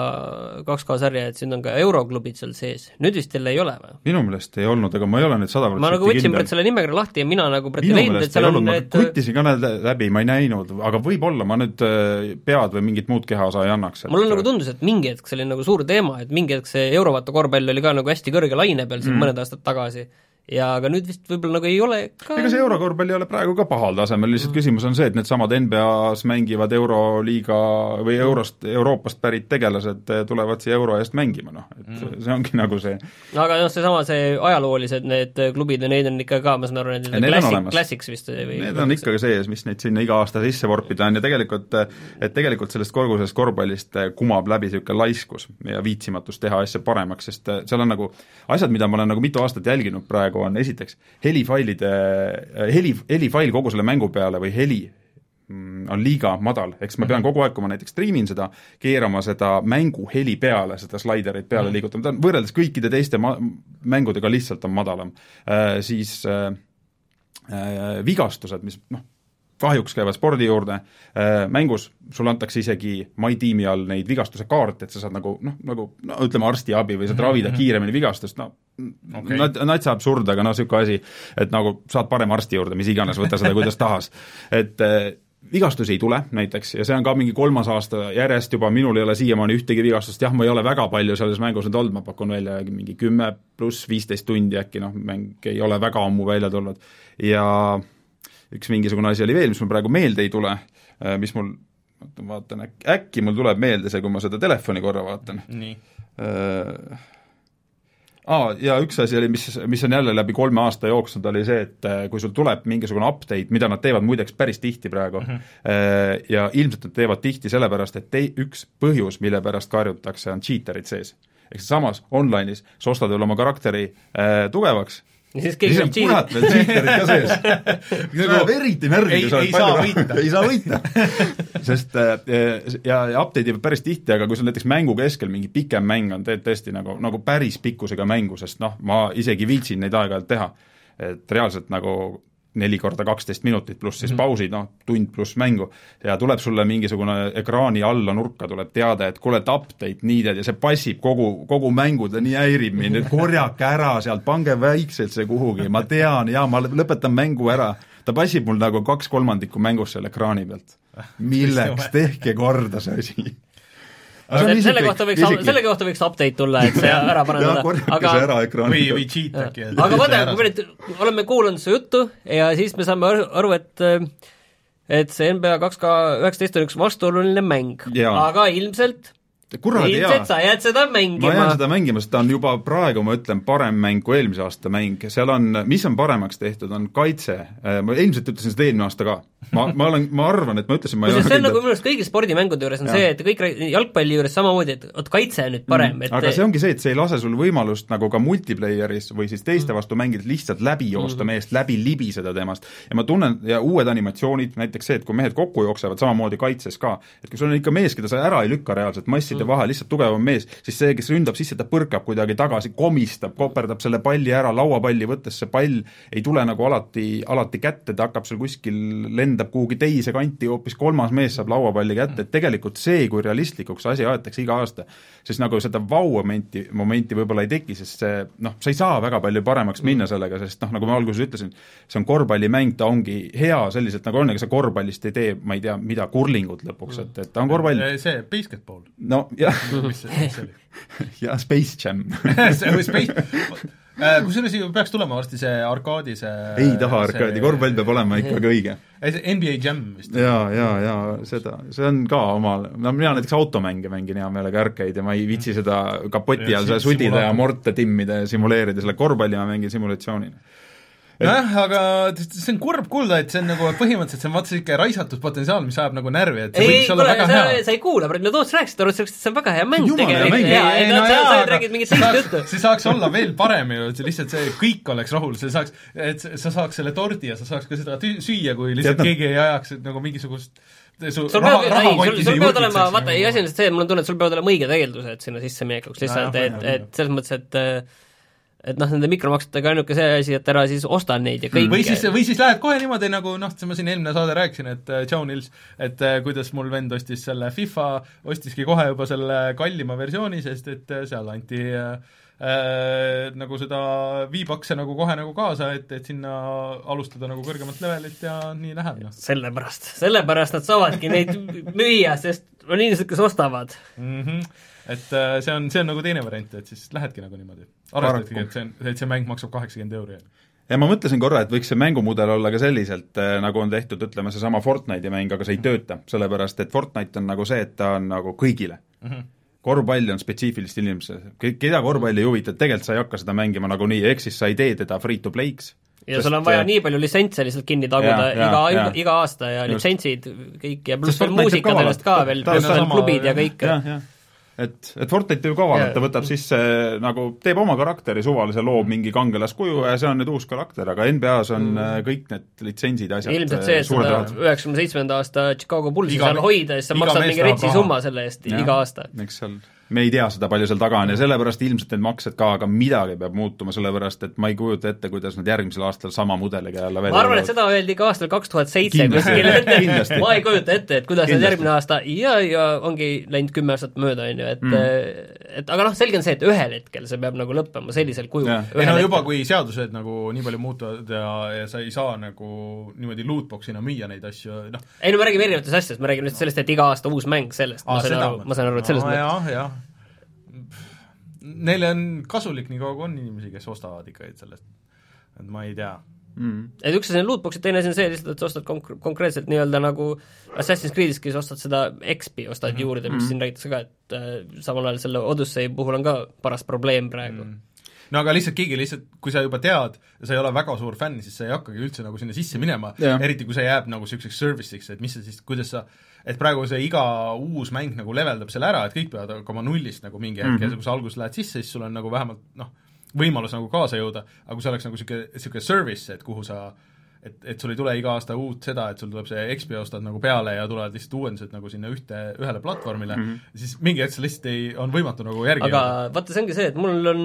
2K sarja, et siin on ka euroklubid seal sees, nüüd vist jälle ei ole või? minu meelest ei olnud, aga ma ei ole nüüd sada protsenti ma nagu võtsin praegu selle nimekirja lahti ja mina nagu praegu ei leidnud, et seal on need krutisin ka need läbi, ma ei näinud, aga võib-olla ma nüüd äh, pead või mingit muud kehaosa ei annaks. mulle nagu tundus, et mingi hetk see oli nagu suur teema, et mingi hetk see Eurovaata korvpall oli ka nagu hästi kõrge laine peal siin mm. mõned aastad tagasi ja aga nüüd vist võib-olla nagu ei ole ka ega see eurokorvpall ei ole praegu ka pahal tasemel, lihtsalt mm. küsimus on see, et needsamad NBA-s mängivad Euroliiga või Eurost, Euroopast pärit tegelased tulevad siia euro eest mängima, noh, et mm. see ongi nagu see. Aga noh, seesama, see ajaloolised need klubid ja neid on ikka ka, ma saan aru, need klassik, klassiks vist või Need on ikka sees, mis neid sinna iga aasta sisse vorpida on. Ja tegelikult, et tegelikult sellest korgusest korvpallist kumab läbi niisugune laiskus ja viitsimatus teha asja paremaks, sest seal on nagu asjad, mida ma olen nagu mitu aastat jälginud praegu, praegu on esiteks helifailide, heli, helifail kogu selle mängu peale või heli mm, on liiga madal, eks ma pean mhm. kogu aeg, kui ma näiteks striimin seda, keerama seda mängu heli peale, seda slaiderit peale mm. liigutama, ta on võrreldes kõikide teiste ma-, mängudega lihtsalt on madalam äh,. Siis äh, äh, vigastused, mis noh, kahjuks käivad spordi juurde äh,, mängus sulle antakse isegi My Team'i all neid vigastuse kaarte, et sa saad nagu noh, nagu no ütleme, arstiabi või saad ravida mm -hmm. kiiremini vigastust, no okay. nat-, natsa absurd, aga noh, niisugune asi, et nagu saad parema arsti juurde, mis iganes, võta seda kuidas tahas. et äh, vigastusi ei tule näiteks ja see on ka mingi kolmas aasta järjest juba, minul ei ole siiamaani ühtegi vigastust, jah, ma ei ole väga palju selles mängus nüüd olnud, ma pakun välja mingi kümme pluss viisteist tundi äkki, noh, mäng ei ole väga ammu välja tulnud ja üks mingisugune asi oli veel, mis mul praegu meelde ei tule, äh, mis mul, vaatan äkki, mul tuleb meelde see, kui ma seda telefoni korra vaatan. äh, aa, ja üks asi oli, mis, mis on jälle läbi kolme aasta jooksnud, oli see, et äh, kui sul tuleb mingisugune update, mida nad teevad muideks päris tihti praegu mm, -hmm. ja ilmselt nad teevad tihti sellepärast, et tei-, üks põhjus, mille pärast karjutakse, on cheater'id sees. ehk samas online'is sa ostad veel oma karakteri äh, tugevaks ja siis keegi siis on kurat veel cheater'id ka sees. See läheb eriti närvi, kui sa oled ei saa võita. ei saa võita. Sest äh, ja, ja update ivad päris tihti, aga kui sul näiteks mängu keskel mingi pikem mäng on, teed tõesti nagu, nagu päris pikkusega mängu, sest noh, ma isegi viitsin neid aeg-ajalt teha, et reaalselt nagu neli korda kaksteist minutit, pluss siis Mhm. pausid, noh, tund pluss mängu, ja tuleb sulle mingisugune ekraani alla nurka tuleb teade, et kuule, et update needed ja see passib kogu, kogu mängu, ta nii häirib mind, et korjake ära sealt, pange väikselt see kuhugi, ma tean ja ma lõpetan mängu ära. ta passib mul nagu kaks kolmandikku mängust selle ekraani pealt. milleks, tehke korda see asi. Selle kohta võiks, selle kohta võiks update tulla, et see ära parandada, korjake aga ära või, või cheat äkki. aga vaata, kui me nüüd oleme kuulanud su juttu ja siis me saame aru, et et see NBA kaks K üheksateist on üks vastuoluline mäng, aga ilmselt kuradi hea sa jääd seda ma mängima jään seda mängima, sest ta on juba praegu, ma ütlen, parem mäng kui eelmise aasta mäng, seal on, mis on paremaks tehtud, on kaitse, ma ilmselt ütlesin seda eelmine aasta ka. Ma, ma olen, ma arvan, et ma ütlesin, ma ei ole see on nagu minu arust kõigi spordimängude juures on Jaa. see, et kõik jalgpalli juures samamoodi, et vot kaitse on nüüd parem, et aga see ongi see, et see ei lase sul võimalust nagu ka multiplayeris või siis teiste Mm. vastu mängides lihtsalt läbi joosta meest, läbi libiseda temast. ja ma tunnen, ja uued animatsioonid, näiteks see, et kui mehed kokku jooksevad, samamoodi kaitses ka, et kui sul on ikka mees, keda sa ära ei lükka reaalselt masside Mm. vahel, lihtsalt tugevam mees, siis see, kes ründab sisse, ta põrkab kuidagi tagasi, komistab, koperdab selle palli ära, lauapalli võttes see pall ei tule nagu alati, alati kätte, ta hakkab seal kuskil, lendab kuhugi teise kanti, hoopis kolmas mees saab lauapalli kätte, et tegelikult see, kui realistlikuks asi aetakse iga aasta, siis nagu seda vau-momenti, momenti võib-olla ei teki, sest see noh, sa ei saa väga palju paremaks minna sellega, sest noh, nagu ma alguses ütlesin, see on korvpallimäng, ta ongi hea selliselt, nagu on, ega sa korvpallist ei tee, ma ei tea, mida, kurlingut lõpuks, et, et ta on korvpall. see basketball no jah, mis see, mis see oli? Ja Space Jam. See või Space kusjuures ju peaks tulema varsti see arkaadi see ei taha arkaadi, korvpall peab olema ikkagi õige. NBA Jam vist. jaa, jaa, jaa, seda, see on ka omal, no mina näiteks automänge mängin hea meelega arcade'i ja ma ei viitsi seda kapoti all seal sudida ja morte timmida ja simuleerida, selle korvpalli ma mängin simulatsioonina. Nojah, aga see on kurb kuulda, et see on nagu põhimõtteliselt see on vaata niisugune raisatud potentsiaal, mis ajab nagu närvi, et see võiks olla väga sa, hea. sa ei kuula praegu, no Toots rääkis, ta arvas, et see on väga hea mäng tegelikult. no no sa, sa räägid mingit saaks- juttu. see saaks olla veel parem ju, et lihtsalt see kõik oleks rahul, see saaks, et sa saaks selle tordi ja sa saaks ka seda süüa, kui lihtsalt Tead, keegi ei ajaks et nagu mingisugust su sul peab, ei, sul, sul peavad olema, vaata, ei asi on lihtsalt see, mul on tunne, et sul peavad olema õiged eeldused sinna sisseminekuks lihtsalt, et, et selles mõttes, et et noh, nende mikromaksetega ainuke see asi, et ära siis osta neid ja kõike või siis, või siis lähed kohe niimoodi, nagu noh, ma siin eelmine saade rääkisin, et äh, Joe Nils, et äh, kuidas mul vend ostis selle FIFA, ostiski kohe juba selle kallima versiooni, sest et äh, seal anti äh, äh, nagu seda V-Bucks'e nagu kohe nagu kaasa, et, et sinna alustada nagu kõrgemat levelit ja nii läheb, noh sellepärast, sellepärast nad saavadki neid müüa, sest on inimesed, kes ostavad. mm. -hmm. Et äh, see on, see on nagu teine variant, et siis lähedki nagu niimoodi. arvestatagi, et see on, et see mäng maksab kaheksakümmend euri. ja ma mõtlesin korra, et võiks see mängumudel olla ka selliselt, eh, nagu on tehtud, ütleme, seesama Fortnite'i mäng, aga see ei tööta, sellepärast et Fortnite on nagu see, et ta on nagu kõigile mm. -hmm korvpall on spetsiifilist inimesed, keda korvpall ei huvita, tegelikult sa ei hakka seda mängima nagunii, ehk siis sa ei tee teda free to play'ks. ja sul on vaja äh, nii palju litsentse lihtsalt kinni taguda Jaa, jaa, iga, iga aasta ja Just. litsentsid kõik ja pluss Sest veel muusika sellest ka veel, pluss veel klubid ja kõik. Et, et Fortnite teeb ka vaadata, Jaa. võtab sisse nagu, teeb oma karakteri suvalise, loob mingi kangelaskuju ja see on nüüd uus karakter, aga NBA-s on mm. kõik need litsentsid ja asjad ilmselt see, et seda üheksakümne seitsmenda aasta Chicago Bullsi Iga- seal hoida, siis sa maksad mingi retsi summa selle eest Jah. iga aasta. eks seal, me ei tea seda, palju seal taga on ja sellepärast ilmselt need maksed ka, aga midagi peab muutuma, sellepärast et ma ei kujuta ette, kuidas nad järgmisel aastal sama mudeliga jälle välja ma arvan, et seda öeldi ka aastal kaks tuhat seitse kuskil, et ma ei kujuta ette, et kuidas nad järgmine aasta ja, ja ongi läinud kümme aastat mööda, on ju, et Mm. et aga noh, selge on see, et ühel hetkel see peab nagu lõppema sellisel kujul. Ei no juba, kui seadused nagu nii palju muutuvad ja, ja sa ei saa nagu niimoodi lootbox'ina müüa neid asju, noh. Ei no me räägime erinevatest asjadest, me räägime nüüd sellest, et iga aasta uus mäng sellest, ma saan aru, ma saan aru, et selles mõttes. jah, jah. Neile on kasulik nii kaua, kui on inimesi, kes ostavad ikka sellest. et ma ei tea. mm. et üks asi on lootbox'id, teine asi on see lihtsalt, et sa ostad konk-, konkreetselt nii-öelda nagu Assassin's Creed'iski sa ostad seda XP, ostad mm -hmm. juurde, mis mm -hmm. siin räägitakse ka, et äh, samal ajal selle Odyssey puhul on ka paras probleem praegu mm. no aga lihtsalt keegi lihtsalt, kui sa juba tead ja sa ei ole väga suur fänn, siis sa ei hakkagi üldse nagu sinna sisse minema, eriti kui see jääb nagu niisuguseks service'iks, et mis sa siis, kuidas sa et praegu see iga uus mäng nagu leveldab selle ära, et kõik peavad hakkama nullist nagu mingi hetk mm -hmm. ja kui sa alguses lähed sisse, siis sul on nagu vähemalt noh, võimalus nagu kaasa jõuda, aga kui see oleks nagu niisugune, niisugune service, et kuhu sa et, et sul ei tule iga aasta uut seda, et sul tuleb see XP ostad nagu peale ja tulevad lihtsalt uuendused nagu sinna ühte, ühele platvormile mm, -hmm. siis mingi hetk see lihtsalt ei, on võimatu nagu järgi aga vaata, see ongi see, et mul on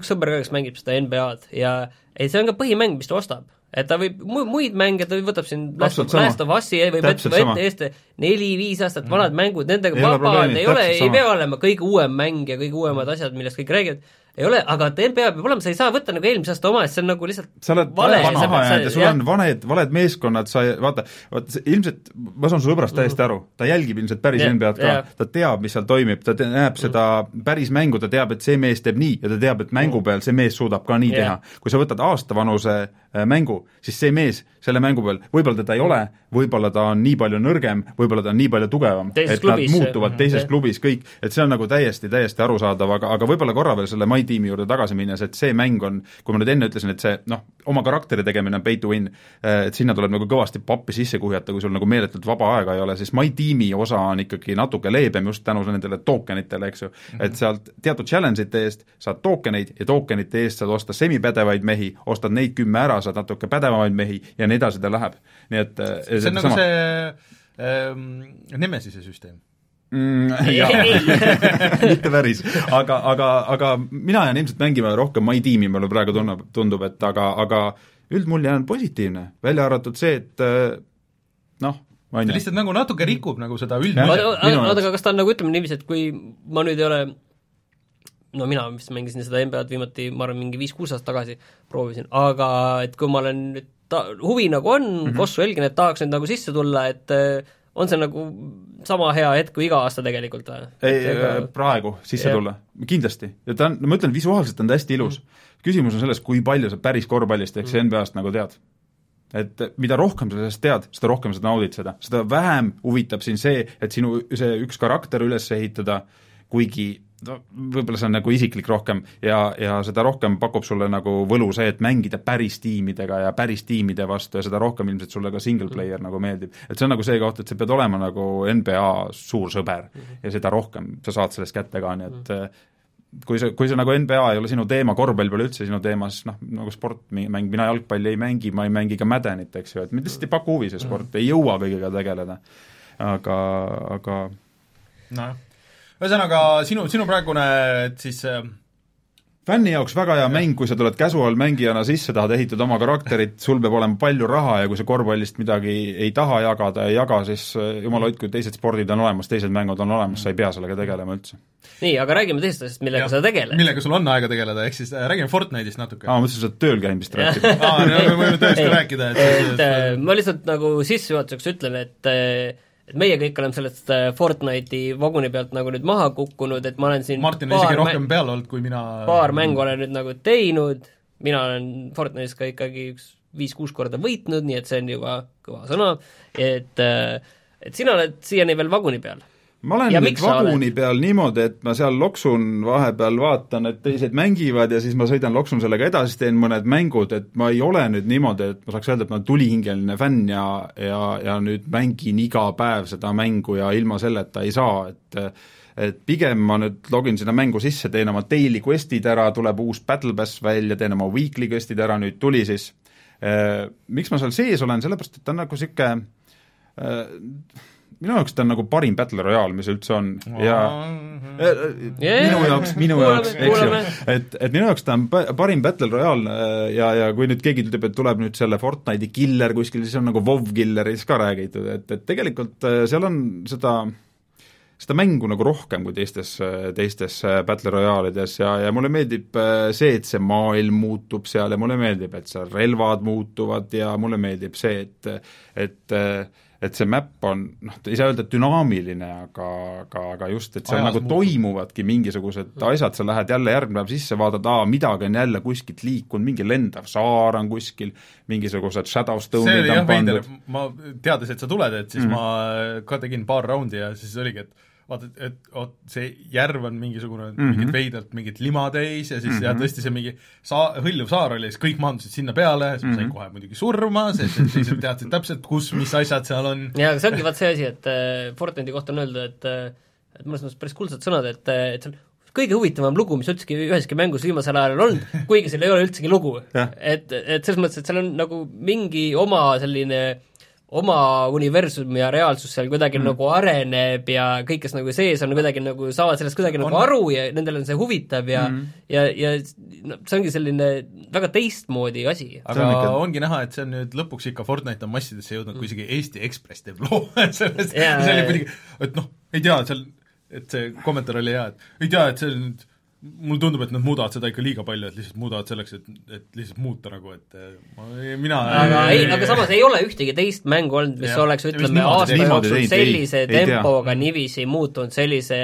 üks sõber ka, kes mängib seda NBA-d ja ei, see on ka põhimäng, mis ta ostab et ta võib mu-, muid mänge, ta võtab siin Last of, Last of Us'i võib võtta ette ette neli-viis aastat vanad mm. mängud, nendega vaba, ei ole, ei pea olema kõige uuem mäng ja kõige uuemad asjad, millest kõik räägivad, ei ole, aga NBA peab olema, sa ei saa võtta nagu eelmise aasta oma, sest see on nagu lihtsalt sa oled vale, maha jäänud ja sul on valed, valed meeskonnad, sa ei, vaata, vaata ilmselt, ma saan su sõbrast täiesti aru, ta jälgib ilmselt päris yeah, NBA-d ka. yeah., ta teab, mis seal toimib, ta te, näeb seda päris mängu, ta teab, et see mees teeb nii ja ta teab, et mängu peal see mees suudab ka nii yeah. teha. kui sa võtad aastavanuse mängu, siis see mees selle mängu peal, võib-olla teda ei ole, võib-olla ta on nii palju nõrgem, võib-olla ta on nii palju tugevam, et klubis, nad muutuvad teises yeah. klubis kõik, et see on nagu täiesti, täiesti arusaadav, aga, aga võib-olla korra veel selle My Team'i juurde tagasi minnes, et see mäng on, kui ma nüüd enne ütlesin, et see noh, oma karakteri tegemine on pay to win, eh, et sinna tuleb nagu kõvasti pappi sisse kuhjata, kui sul nagu meeletult vaba aega ei ole, siis My Team'i osa on ikkagi natuke leebem just tänu nendele tokenitele, eks ju -hmm. et sealt teatud challenge'ite eest saad tokeneid ja tokenite eest saad osta semipädevaid mehi, ostad neid kümme ära, saad natuke pädevamaid mehi ja nii edasi ta läheb. nii et eh, see on nagu sama. see ähm, Nemesise süsteem mm, mitte päris, aga, aga, aga mina jään ilmselt mängima rohkem My Team'i, mulle praegu tunneb, tundub, et aga, aga üldmulje on positiivne, välja arvatud see, et eh, noh, ta lihtsalt nagu natuke rikub nagu seda üldmuljet. oota, aga kas ta on nagu ütleme niiviisi, et kui ma nüüd ei ole no mina vist mängisin seda NBA-d viimati, ma arvan, mingi viis-kuus aastat tagasi proovisin, aga et kui ma olen nüüd ta, huvi nagu on mm, -hmm. Kossu jälgin, et tahaks nüüd nagu sisse tulla, et äh, on see nagu sama hea hetk kui iga aasta tegelikult või? ei ega..., praegu sisse yeah. tulla, kindlasti. ja ta on, ma ütlen, visuaalselt on ta hästi ilus mm. -hmm. küsimus on selles, kui palju sa päris korvpallist ehk mm -hmm. NBA-st nagu tead. et mida rohkem sa sellest tead, seda rohkem sa naudid seda, seda vähem huvitab sind see, et sinu see üks karakter üles ehitada, kuigi no võib-olla see on nagu isiklik rohkem ja, ja seda rohkem pakub sulle nagu võlu see, et mängida päris tiimidega ja päris tiimide vastu ja seda rohkem ilmselt sulle ka single player nagu meeldib. et see on nagu see koht, et sa pead olema nagu NBA suur sõber ja seda rohkem sa saad sellest kätte ka, nii et kui see, kui see nagu NBA ei ole sinu teema, korvpall pole üldse sinu teema, siis noh, nagu sportmäng, mina jalgpalli ei mängi, ma ei mängi ka mädenit, eks ju, et mind lihtsalt ei paku huvi see sport, ei jõua kõigega tegeleda. aga, aga nojah ühesõnaga, sinu, sinu praegune, et siis äh, fänni jaoks väga hea mäng, kui sa tuled casual mängijana sisse, tahad ehitada oma karakterit, sul peab olema palju raha ja kui sa korvpallist midagi ei taha jagada, ei jaga, siis äh, jumal hoidku, teised spordid on olemas, teised mängud on olemas, sa ei pea sellega tegelema üldse. nii, aga räägime teisest asjast, millega ja, sa tegeled. millega sul on aega tegeleda, ehk siis äh, räägime Fortnite'ist natuke. aa, ma mõtlesin, sa oled tööl käimist rääkida aa, me võime tõesti rääkida, et, et äh, ma lihtsalt nagu sissejuhatuseks ütlen, et äh, et meie kõik oleme sellest äh, Fortnite'i vaguni pealt nagu nüüd maha kukkunud, et ma olen siin Martin on isegi rohkem peal olnud kui mina paar mängu olen nüüd nagu teinud, mina olen Fortnite'is ka ikkagi üks viis-kuus korda võitnud, nii et see on juba kõva sõna, et äh, et sina oled siiani veel vaguni peal ma olen ja nüüd vaguni peal niimoodi, et ma seal loksun vahepeal, vaatan, et teised mängivad ja siis ma sõidan, loksun sellega edasi, teen mõned mängud, et ma ei ole nüüd niimoodi, et ma saaks öelda, et ma olen tulihingeline fänn ja, ja, ja nüüd mängin iga päev seda mängu ja ilma selleta ei saa, et et pigem ma nüüd login sinna mängu sisse, teen oma daily quest'id ära, tuleb uus battle pass välja, teen oma weekly quest'id ära, nüüd tuli siis. Miks ma seal sees olen, sellepärast et ta on nagu niisugune minu jaoks ta on nagu parim Battle Royale, mis üldse on. Ja yeah. minu jaoks, minu jaoks, eks ju, et, et minu jaoks ta on parim Battle Royale äh, ja, ja kui nüüd keegi ütleb, et tuleb nüüd selle Fortnite'i killer kuskil, siis on nagu WoW killerist ka räägitud, et, et tegelikult äh, seal on seda seda mängu nagu rohkem kui teistes, teistes Battle Royale'ides ja, ja mulle meeldib äh, see, et see maailm muutub seal ja mulle meeldib, et seal relvad muutuvad ja mulle meeldib see, et et et see map on noh, ei saa öelda dünaamiline, aga, aga, aga just, et seal Ajas nagu muutub. toimuvadki mingisugused asjad, sa lähed jälle järgmine päev sisse, vaatad, aa, midagi on jälle kuskilt liikunud, mingi lendav saar on kuskil, mingisugused shadow see stone'id oli on jah pandud., ma teades, et sa tuled, et siis mm. ma ka tegin paar raundi ja siis oligi, et vaata, et, et oot, see järv on mingisugune mm. -hmm. mingit veidralt mingit lima täis ja siis mm -hmm. ja Mhm. tõesti see mingi saa-, hõljuv saar oli, siis kõik maandusid sinna peale, siis ma sain Mhm. kohe muidugi surma, sest et teised teadsid täpselt, kus mis asjad seal on. jaa, aga see ongi vaat see asi, et äh, Fortnite'i kohta on öeldud, et äh, et mõnes mõttes päris kuldsed sõnad, et, äh, et see on kõige huvitavam lugu, mis üldsegi üheski mängus viimasel ajal on olnud, kuigi seal ei ole üldsegi lugu. Et, et selles mõttes, et seal on nagu mingi oma selline oma universum ja reaalsus seal kuidagi mm. nagu areneb ja kõik, kes nagu sees on, kuidagi nagu saavad sellest kuidagi On. nagu aru ja nendel on see huvitav ja mm. ja, ja no, see ongi selline väga teistmoodi asi. aga on ikka- ongi näha, et see on nüüd lõpuks ikka Fortnite on massidesse jõudnud, kui isegi Eesti Ekspress teeb loo sellest Jaa, see oli muidugi, et noh, ei tea, seal, et see kommentaar oli hea, et ei tea, et see on nüüd mulle tundub, et nad muudavad seda ikka liiga palju, et lihtsalt muudavad selleks, et, et lihtsalt muuta nagu, et ma, mina aga ei, aga samas ei ole ühtegi teist mängu olnud, mis oleks, Ja mis ütleme, aasta jooksul sellise ei- ei tempoga niiviisi muutunud, sellise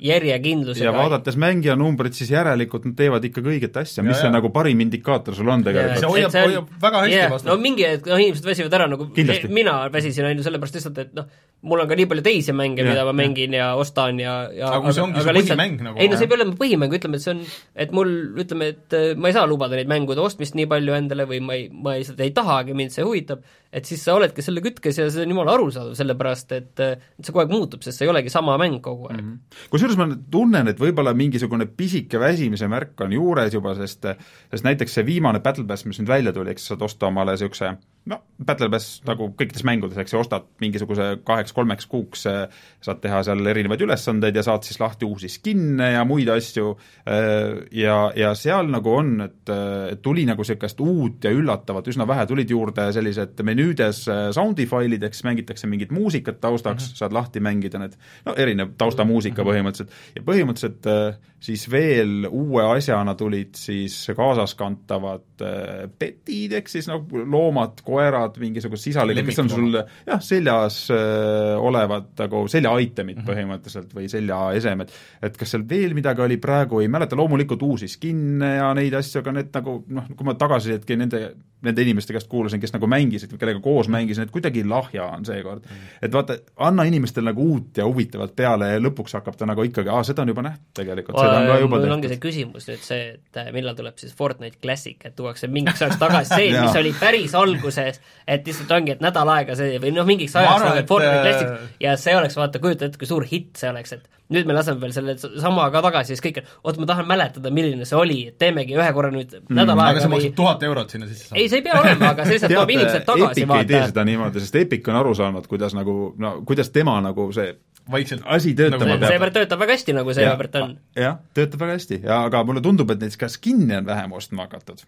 järjekindlusega. ja vaadates mängija numbrit, siis järelikult nad teevad ikkagi õiget asja, mis Ja, see ja. nagu parim indikaator sul on See tegelikult. hoiab- hoiab väga hästi yeah, vastu. no mingi hetk, noh inimesed väsivad ära, nagu Kindlasti. mina väsisin, on ju, sellepärast lihtsalt, et noh, mul on ka nii palju teisi mänge, mida ma mängin ja ostan ja, ja Aga kui see ongi su põhimäng nagu, ei no see ei pea olema põhimäng, ütleme, et see on, et mul, ütleme, et äh, ma ei saa lubada neid mängude ostmist nii palju endale või ma ei, ma ei, seda ei tahagi, mind see huvitab, et siis sa oledki selle kütkes ja see on jumala arusaadav, sellepärast et, see kogu aeg muutub, sest see ei olegi sama mäng kogu aeg mm. -hmm. kusjuures ma tunnen, et võib-olla mingisugune pisike väsimise märk on juures juba, sest sest näiteks see viimane Battle Pass, mis nüüd välja tuli, eks sa saad osta omale niisuguse no Battle Pass nagu kõikides mängudes, eks ju, ostad mingisuguse kaheks-kolmeks kuuks, äh, saad teha seal erinevaid ülesandeid ja saad siis lahti uusi skin'e ja muid asju, äh, ja, ja seal nagu on, et, tuli nagu niisugust uut ja üllatavat üsna vähe, tulid juurde sellised menüüdes äh, sound'i failid, ehk siis mängitakse mingit muusikat taustaks mm, -hmm. saad lahti mängida need, no erinev taustamuusika põhimõtteliselt, ja põhimõtteliselt äh, siis veel uue asjana tulid siis kaasaskantavad äh, petid, ehk siis nagu loomad, koerad, mingisugused sisalikud, kes on sul jah, seljas olevad nagu selja itemid Mhm. mm -hmm. põhimõtteliselt või seljaesemed. et kas seal veel midagi oli, praegu ei mäleta, loomulikult uusi skin'e ja neid asju, aga need nagu noh, kui ma tagasisidet nende, nende inimeste käest kuulasin, kes nagu mängisid, kellega koos mängisin, et kuidagi lahja on seekord. et vaata, anna inimestele nagu uut ja huvitavat peale ja lõpuks hakkab ta nagu ikkagi, aa, seda on juba nähtud tegelikult, seda on ka juba mul ongi see küsimus nüüd see, et äh, millal tuleb siis Fortnite Classic, et tuuakse mingiks ajaks tagasi see, mis oli päris alguses, et lihtsalt ongi, et nädal aega see või noh, mingiks ajaks arvan, nagu, et, et Fortnite äh, Classic ja see oleks, vaata, kujuta ette, kui suur hitt see oleks, et nüüd me laseme veel selle sama ka tagasi, siis kõik, oot, ma tahan mäletada, milline see oli, et teemegi ühe korra nüüd nädal aga aega see või maksab tuhat eurot sinna sisse ei, see ei pea olema, aga see lihtsalt toob inimesed tagasi, Epic ei tee vaata. seda niimoodi, sest Epic on aru saanud, kuidas nagu, no kuidas tema nagu see vaikselt asi töötama Nagu- peab. seepärast töötab väga hästi, nagu seepärast on. jah, töötab väga hästi ja aga mulle tundub, et näiteks ka skin'e on vähem ostma hakatud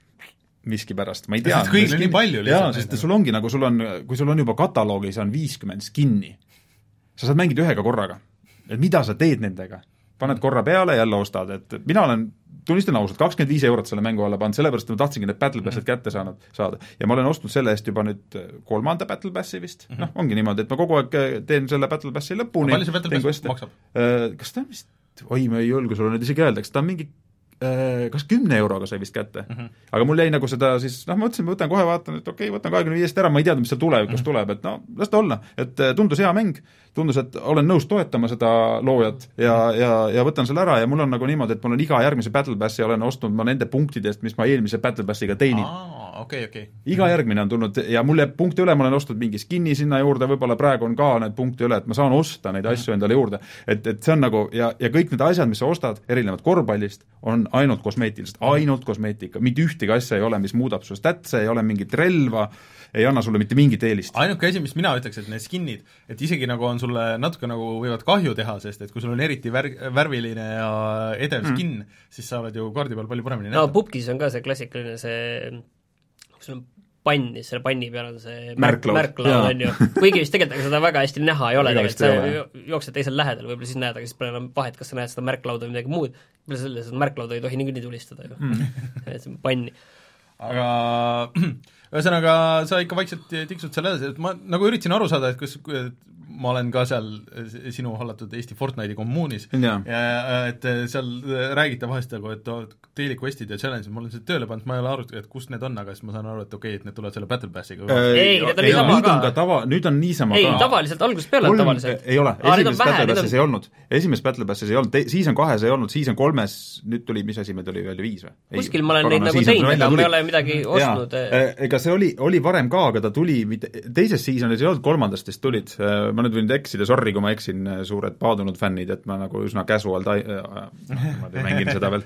miskipärast, ma ei tea. Kõigil on nii palju lihtsalt jaa, sest nagu. sul ongi nagu, sul on, kui sul on juba kataloogis on viiskümmend skin'i, sa saad mängida ühega korraga. Et mida sa teed nendega? paned korra peale, jälle ostad, et mina olen tunnistan ausalt, kakskümmend viis eurot selle mängu alla pannud, sellepärast et ma tahtsingi need Battle Passid kätte saanud, saada. ja ma olen ostnud selle eest juba nüüd kolmanda Battle Passi vist mm, -hmm. noh, ongi niimoodi, et ma kogu aeg teen selle Battle Passi lõpuni. palju see Battle Pass maksab? kas ta on vist, oi, ma ei julge sulle nüüd isegi öelda, kas ta on mingi kas kümne euroga sai vist kätte mm. -hmm. aga mul jäi nagu seda siis, noh, ma mõtlesin, ma võtan kohe, vaatan, et okei okay,, võtan kahekümne viiest ära, ma ei teadnud, mis seal tulevikus mm -hmm. tuleb, et no las ta olla. et eh, tundus hea mäng, tundus, et olen nõus toetama seda loojat ja, ja, ja võtan selle ära ja mul on nagu niimoodi, et mul on iga järgmise Battle Passi olen ostnud ma nende punktidest, mis ma eelmise Battle Passiga teinin. okei, okei. iga järgmine on tulnud ja mul jääb punkte üle, ma olen ostnud mingi skin'i sinna juurde, võib-olla praegu on ka need punkte üle, et ma saan osta neid asju endale juurde. et, et see on nagu ja, ja kõik need asjad, mis sa ostad, erinevad korvpallist, on ainult kosmeetilised, ainult kosmeetika, mitte ühtegi asja ei ole, mis muudab su statse, ei ole mingit relva, ei anna sulle mitte mingit eelist. ainuke asi, mis mina ütleks, et need skin'id, et isegi nagu on sulle natuke nagu võivad kahju teha, sest et kui sul on eriti vär-, värviline ja edev mm. skin, siis sa oled ju kaardi peal palju paremini no pubgis on ka see klassikaline see, kus on pann ja selle panni peal on see märk, Märklaud. märklaud on ju, kuigi vist tegelikult seda väga hästi näha ei ole tegelikult, sa jooksed teisel lähedal, võib-olla siis näed, aga siis pole enam vahet, kas sa näed seda märklauda või midagi muud, peale selle, seda märklauda ei tohi niikuinii tulistada ju mm. et see on panni. aga ühesõnaga, sa ikka vaikselt tiksud seal edasi, et ma nagu üritasin aru saada, et kas ma olen ka seal sinu hallatud Eesti Fortnite'i kommuunis Jaa. ja et seal räägite vahest nagu, et daily quest'id ja challenge'id, ma olen seda tööle pannud, ma ei ole arvutanud, et kust need on, aga siis ma saan aru, et okei okay,, et need tulevad selle Battle Passiga Ei, need on niisama nüüd ka. on ka tava, nüüd on niisama ei ka, tavaliselt algusest peale on tavaliselt. ei ole, on esimeses Battle neid on- Passis ei olnud, esimeses Battle Passis ei olnud, season kahes ei olnud, season kolmes nüüd tuli, mis asi meil tuli veel, viis või? kuskil ma olen neid nagu teinud, aga ma ei ole midagi ostnud. Jaa. ega see oli, oli varem ka, aga ta tuli mitte, teises seasonis ei olnud, kolmandas vist tulid, ma nüüd võin nüüd eksida, sorry, kui ma eksin, suured paadunud fännid, et ma nagu üsna casual ta- äh,, niimoodi mängin seda veel,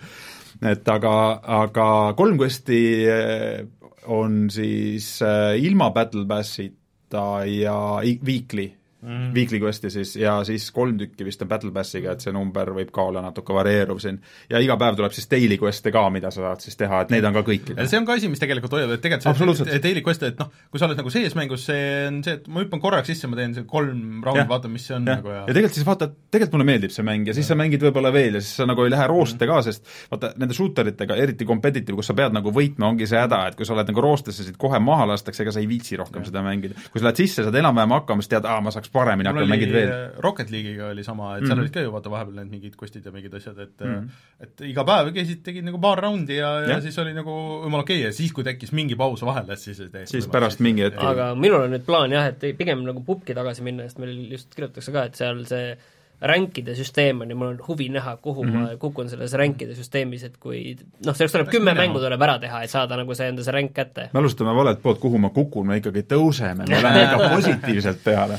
et aga, aga kolm quest'i äh, on siis äh, ilma Battle Passita ja weekly mm., weekly quest'i siis ja siis kolm tükki vist on Battle Passiga, et see number võib ka olla natuke varieeruv siin. Ja iga päev tuleb siis daily quest'e ka, mida sa saad siis teha, et neid on ka kõikidel. see on ka asi, mis tegelikult hoiab, et tegelikult see daily quest, et noh, kui sa oled nagu sees mängus, see on see, et ma hüppan korraks sisse, ma teen see kolm raundi vaatan, mis see on jah, nagu ja ja tegelikult siis vaata, tegelikult mulle meeldib see mäng ja siis sa mängid võib-olla veel ja siis sa nagu ei lähe rooste ka, sest vaata, nende shooter itega, eriti competitive, kus sa pead nagu võitma, ongi see häda, et kui sa oled nagu roostesse, sind kohe maha lastakse, ega sa ei viitsi rohkem seda mängida. kui sa lähed sisse, saad enam-vähem hakkama, siis tead, aa, ma saaks paremini mul hakkama, mängid oli veel. äh, Rocket League'iga oli sama, et seal Mhm. olid ka ju vaata vahepeal need mingid quest'id ja mingid asjad, et Mhm. et iga päev käisid, tegid nagu paar raundi ja, ja Jah. siis oli nagu jumala okei okay. ja siis, kui tekkis mingi paus vahele, siis oli täiesti siis pärast mingi hetk aga minul on nüüd plaan jah, et pigem nagu pubki tagasi minna, sest meil just kirjutatakse ka, et seal see ränkide süsteem on ja mul on huvi näha, kuhu mm -hmm. ma kukun selles ränkide süsteemis, et kui noh, selleks tuleb kümme mängu tuleb ära teha, et saada nagu see enda see ränk kätte. me alustame valelt poolt, kuhu ma kukun, me ikkagi tõuseme, me läheme ikka positiivselt peale.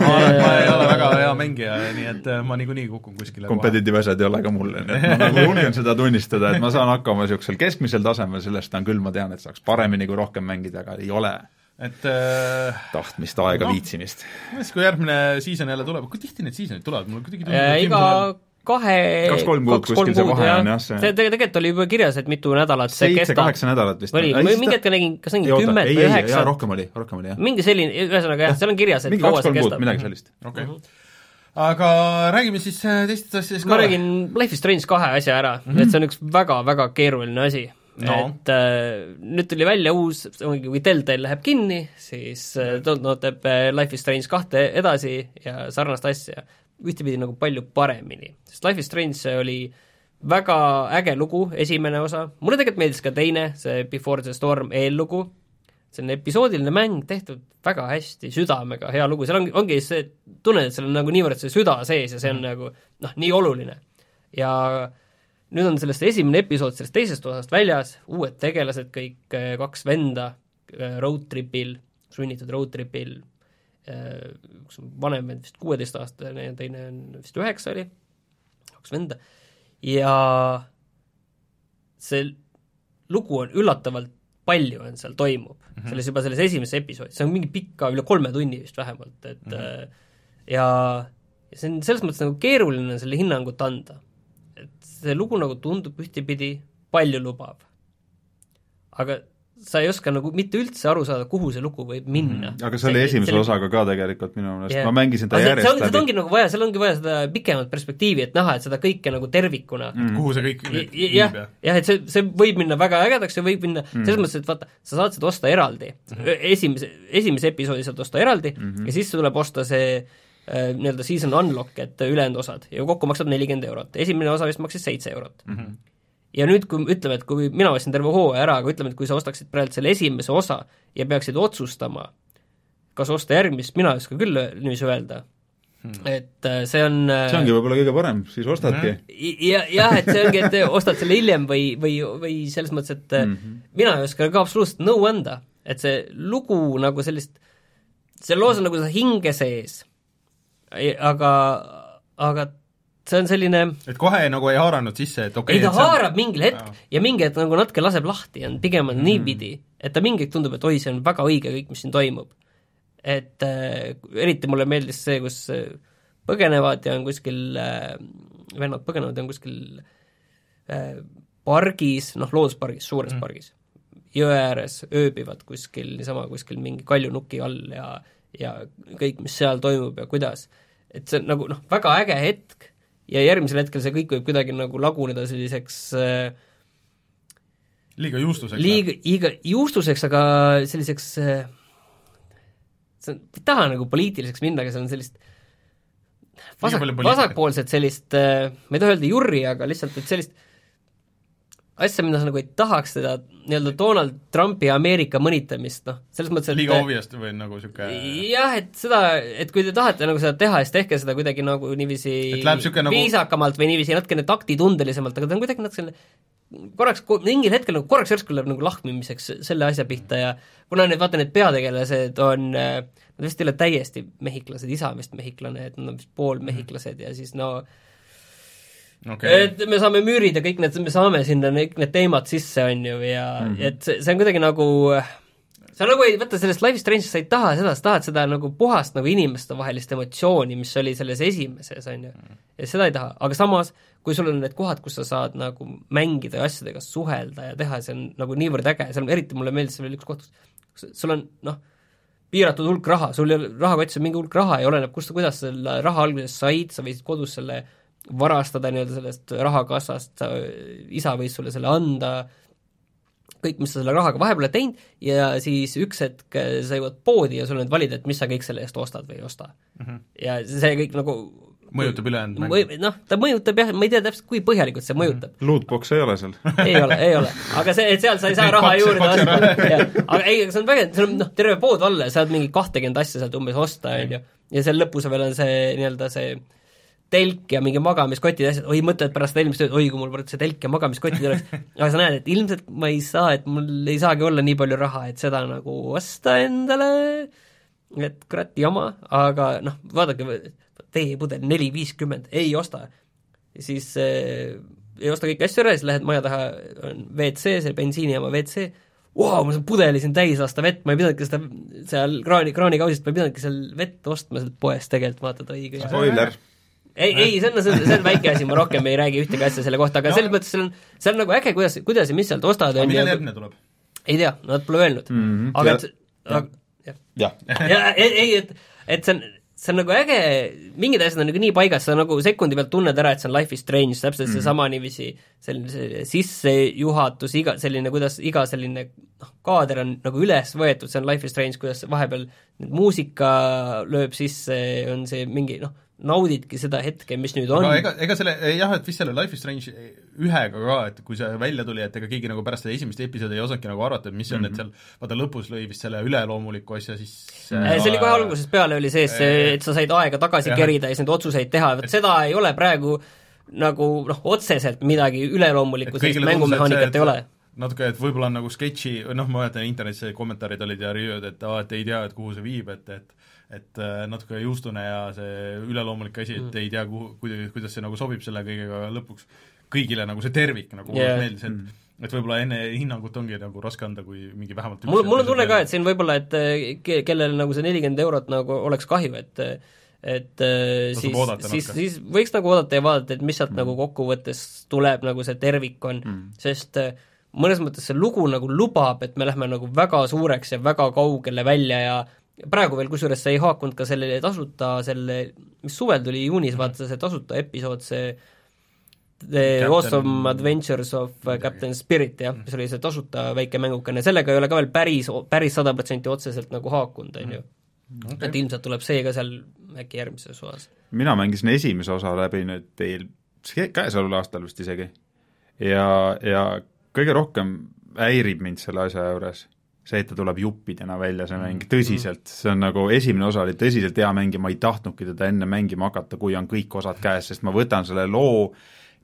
ma olen, ma ei ole väga hea mängija, nii et äh, ma niikuinii kukun kuskile competitive asjad ei ole ka mulle, nii et ma nagu julgen seda tunnistada, et ma saan hakkama niisugusel keskmisel tasemel, sellest on küll, ma tean, et saaks paremini kui rohkem mängida, aga ei ole et äh, tahtmist, aega No. viitsimist. siis, kui järgmine season jälle tuleb, kui tihti need seasonid tulevad, mul kuidagi tundub, Äh, iga kahe Kaks-kolm kuud kuskil see vahe on, jah, see- see tege- tegelikult oli juba kirjas, et mitu nädalat see kestab. seitse-kaheksa nädalat vist. oli, ma mingi hetk nägin, kas nägin kümmet või üheksa. rohkem oli, rohkem oli jah. mingi selline, ühesõnaga jah, seal on kirjas, et mingi kaua see kestab. midagi sellist. okei okay.. aga räägime siis äh, teistest asjadest ma räägin Life is Strange kahe asja ära mm, -hmm. et see on üks väga-väga keeruline asi No. et äh, nüüd tuli välja uus, kui Deltail läheb kinni, siis äh, Dontnod teeb äh, Life is Strange kahte edasi ja sarnast asja ühtepidi nagu palju paremini, sest Life is Strange oli väga äge lugu, esimene osa, mulle tegelikult meeldis ka teine, see Before the Storm eellugu, see on episoodiline mäng tehtud väga hästi, südamega hea lugu, seal on, ongi see, tunned, et seal on nagu niivõrd see süda sees ja see on mm. nagu noh, nii oluline. ja nüüd on sellest esimene episood sellest teisest osast väljas, uued tegelased kõik, kaks venda äh, road tripil, sunnitud road tripil, üks on vanem vend vist kuueteistaastane ja teine on vist üheksa oli, kaks venda, ja see lugu on üllatavalt palju on seal toimub mm, -hmm. selles juba selles esimeses episoodis, see on mingi pikk ka, üle kolme tunni vist vähemalt, et mm -hmm. ja, ja see on selles mõttes nagu keeruline selle hinnangut anda. See lugu nagu tundub ühtepidi paljulubav. aga sa ei oska nagu mitte üldse aru saada, kuhu see lugu võib minna mm. aga see oli esimese osaga ka tegelikult minu meelest, ma mängisin ta Aga see- järjest see on, seda läbi. ongi nagu vaja, seal ongi vaja seda pikemat perspektiivi, et näha, et seda kõike nagu tervikuna mm. kuhu see kõik jah viib ja, jah, et see, see võib minna väga ägedaks ja võib minna mm. selles mõttes, et vaata, sa saad seda osta eraldi mm. -hmm. esimese, esimese episoodi saad osta eraldi mm -hmm. ja siis tuleb osta see äh, nii-öelda season unlock, et ülejäänud osad ja kokku maksab nelikümmend eurot, esimene osa vist maksis seitse eurot mm. -hmm. ja nüüd, kui ütleme, et kui mina ostsin terve hooaja ära, aga ütleme, et kui sa ostaksid praegu selle esimese osa ja peaksid otsustama, kas osta järgmist, mina ei oska küll niiviisi öelda hmm., et äh, see on see ongi võib-olla kõige parem, siis ostadki. ja, jah, et see ongi, et ostad selle hiljem või, või, või selles mõttes, et mm -hmm. mina ei oska ka absoluutselt nõu anda, et see lugu nagu sellist, seal loos on nagu seda hinge sees, aga, aga see on selline et kohe nagu ei haaranud sisse, et okei ei ta okay,, haarab mingil hetk Jaa. ja mingi hetk nagu natuke laseb lahti ja pigem on mm. niipidi, et ta mingi hetk tundub, et oi, see on väga õige kõik, mis siin toimub. et äh, eriti mulle meeldis see, kus äh, põgenevad ja on kuskil äh,, vennad põgenevad ja on kuskil äh, pargis, noh looduspargis, suures mm. pargis, jõe ääres ööbivad kuskil niisama kuskil mingi kaljunuki all ja ja kõik, mis seal toimub ja kuidas, et see on nagu noh, väga äge hetk ja järgmisel hetkel see kõik võib kuidagi nagu laguneda selliseks äh, liiga juustuseks liiga, liiga juustuseks, aga selliseks äh, see on, ei taha nagu poliitiliseks minna, aga seal on sellist vasak vasakpoolset sellist, ma ei taha öelda jurri, aga lihtsalt, et sellist asja, mida sa nagu ei tahaks seda nii-öelda Donald Trumpi Ameerika mõnitamist, noh, selles mõttes, et liiga obvious või nagu niisugune jah, et seda, et kui te tahate nagu seda teha, siis tehke seda kuidagi nagu niiviisi nagu- viisakamalt või niiviisi natukene taktitundelisemalt, aga ta on kuidagi natuke selline korraks, mingil hetkel nagu korraks järsku läheb nagu lahmimiseks selle asja pihta ja kuna need, vaata need peategelased on, nad vist ei ole täiesti mehhiklased, isa on vist mehhiklane, et nad on vist poolmehhiklased ja siis no okei. Et me saame müürid ja kõik need, me saame sinna kõik need teemad sisse, on ju, ja mm -hmm. et see, see on kuidagi nagu sa nagu ei võta sellest Life is Strange'ist, sa ei taha seda, sa tahad seda nagu puhast nagu inimestevahelist emotsiooni, mis oli selles esimeses, on ju. ja seda ei taha, aga samas kui sul on need kohad, kus sa saad nagu mängida ja asjadega suhelda ja teha, see on nagu niivõrd äge, seal eriti mulle meeldis veel üks koht, kus sul on noh, piiratud hulk raha, sul ei ole, rahakotis on mingi hulk raha ja oleneb, kust, kuidas sa selle raha alguses said, sa võisid kodus selle varastada nii-öelda sellest rahakassast, isa võis sulle selle anda, kõik, mis sa selle rahaga vahepeal oled teinud ja siis üks hetk äh, sa jõuad poodi ja sul on nüüd valida, et mis sa kõik selle eest ostad või ei osta mm. -hmm. ja see kõik nagu mõjutab ülejäänud mängu. või noh, ta mõjutab jah, ma ei tea täpselt, kui põhjalikult see mõjutab. Lootbox ei ole seal ei ole, ei ole, aga see, et seal sa ei saa raha pakse- juurde osta aga ei, see on vägev, seal on noh, terve pood valla ja saad mingi kahtekümmend asja sealt umbes osta, on ju, ja seal lõpus veel on see nii-öelda see telk ja mingi magamiskotid ja asjad, oi mõtled pärast eelmist ööd, oi kui mul praegu see telk ja magamiskotid oleks, aga sa näed, et ilmselt ma ei saa, et mul ei saagi olla nii palju raha, et seda nagu osta endale, et kurat jama, aga noh, vaadake, teepudel neli viiskümmend, ei osta. siis äh, ei osta kõiki asju ära ja siis lähed maja taha, on WC, see bensiinijaama WC, vau, mul on pudeli siin täis lasta vett, ma ei pidanudki seda seal kraani, kraanikausist, ma ei pidanudki seal vett ostma sealt poest tegelikult, vaatad õige. spoiler, ei, ei, see on, see on, see on väike asi, ma rohkem ei räägi ühtegi asja selle kohta, aga No. selles mõttes see on, see on nagu äge, kuidas, kuidas ja mis sealt ostad, on millal ju, järgmine tuleb? ei tea, nad pole öelnud mm. Mhm. aga Ja- et, aga jah jah. ja ei, ei, et, et see on, see on nagu äge, mingid asjad on nagu nii paigas, sa nagu sekundi pealt tunned ära, et see on Life is Strange, täpselt seesama niiviisi selline see sissejuhatus, iga selline, kuidas iga selline noh, kaader on nagu üles võetud, see on Life is Strange, kuidas vahepeal muusika lööb sisse, on see mingi noh, naudidki seda hetke, mis nüüd on aga. ega, ega selle jah, et vist selle Life is Strange ühega ka, et kui see välja tuli, et ega keegi nagu pärast seda esimest episoodi ei osanudki nagu arvata, et mis see on, et seal vaata lõpus lõi vist selle üleloomuliku asja siis see oli kohe algusest peale oli sees see, et sa said aega tagasi Jah. kerida ja siis neid otsuseid teha, vot seda ei ole praegu nagu noh, otseselt midagi üleloomulikku, sellist mängumehaanikat ei ole. natuke, et võib-olla on nagu sketši, noh, ma mäletan internetis kommentaarid olid ja review'd, et aa, et ei tea, et kuhu see viib, et, et et äh, natuke juustune ja see üleloomulik asi, et ei tea, kuhu, kuidas, kuidas see nagu sobib selle kõigega lõpuks kõigile nagu see tervik nagu yeah. meeldis, et et võib-olla enne hinnangut ongi nagu raske anda, kui mingi vähemalt mul, mul on tunne ka, et siin võib-olla, et eh, ke- kellel nagu see nelikümmend eurot nagu oleks kahju, et et eh, Tasub siis siis, siis võiks nagu oodata ja vaadata, et mis sealt mm. nagu kokkuvõttes tuleb, nagu see tervik on mm., sest mõnes mõttes see lugu nagu lubab, et me lähme nagu väga suureks ja väga kaugele välja ja praegu veel kusjuures see ei haakunud ka selle tasuta selle, mis suvel tuli juunis mm., vaata see tasuta episood, see The Captain- Awesome Adventures of midagi. Captain Spirit jah, mis oli see tasuta väike mängukene, sellega ei ole ka veel päris, päris sada protsenti otseselt nagu haakunud, on ju. et ilmselt tuleb see ka seal äkki järgmises osas. mina mängisin esimese osa läbi nüüd eel-, käesoleval aastal vist isegi. ja, ja kõige rohkem häirib mind selle asja juures see, et ta tuleb juppidena välja, see mäng, tõsiselt, see on nagu esimene osa oli tõsiselt hea mäng ja ma ei tahtnudki teda enne mängima hakata, kui on kõik osad käes, sest ma võtan selle loo,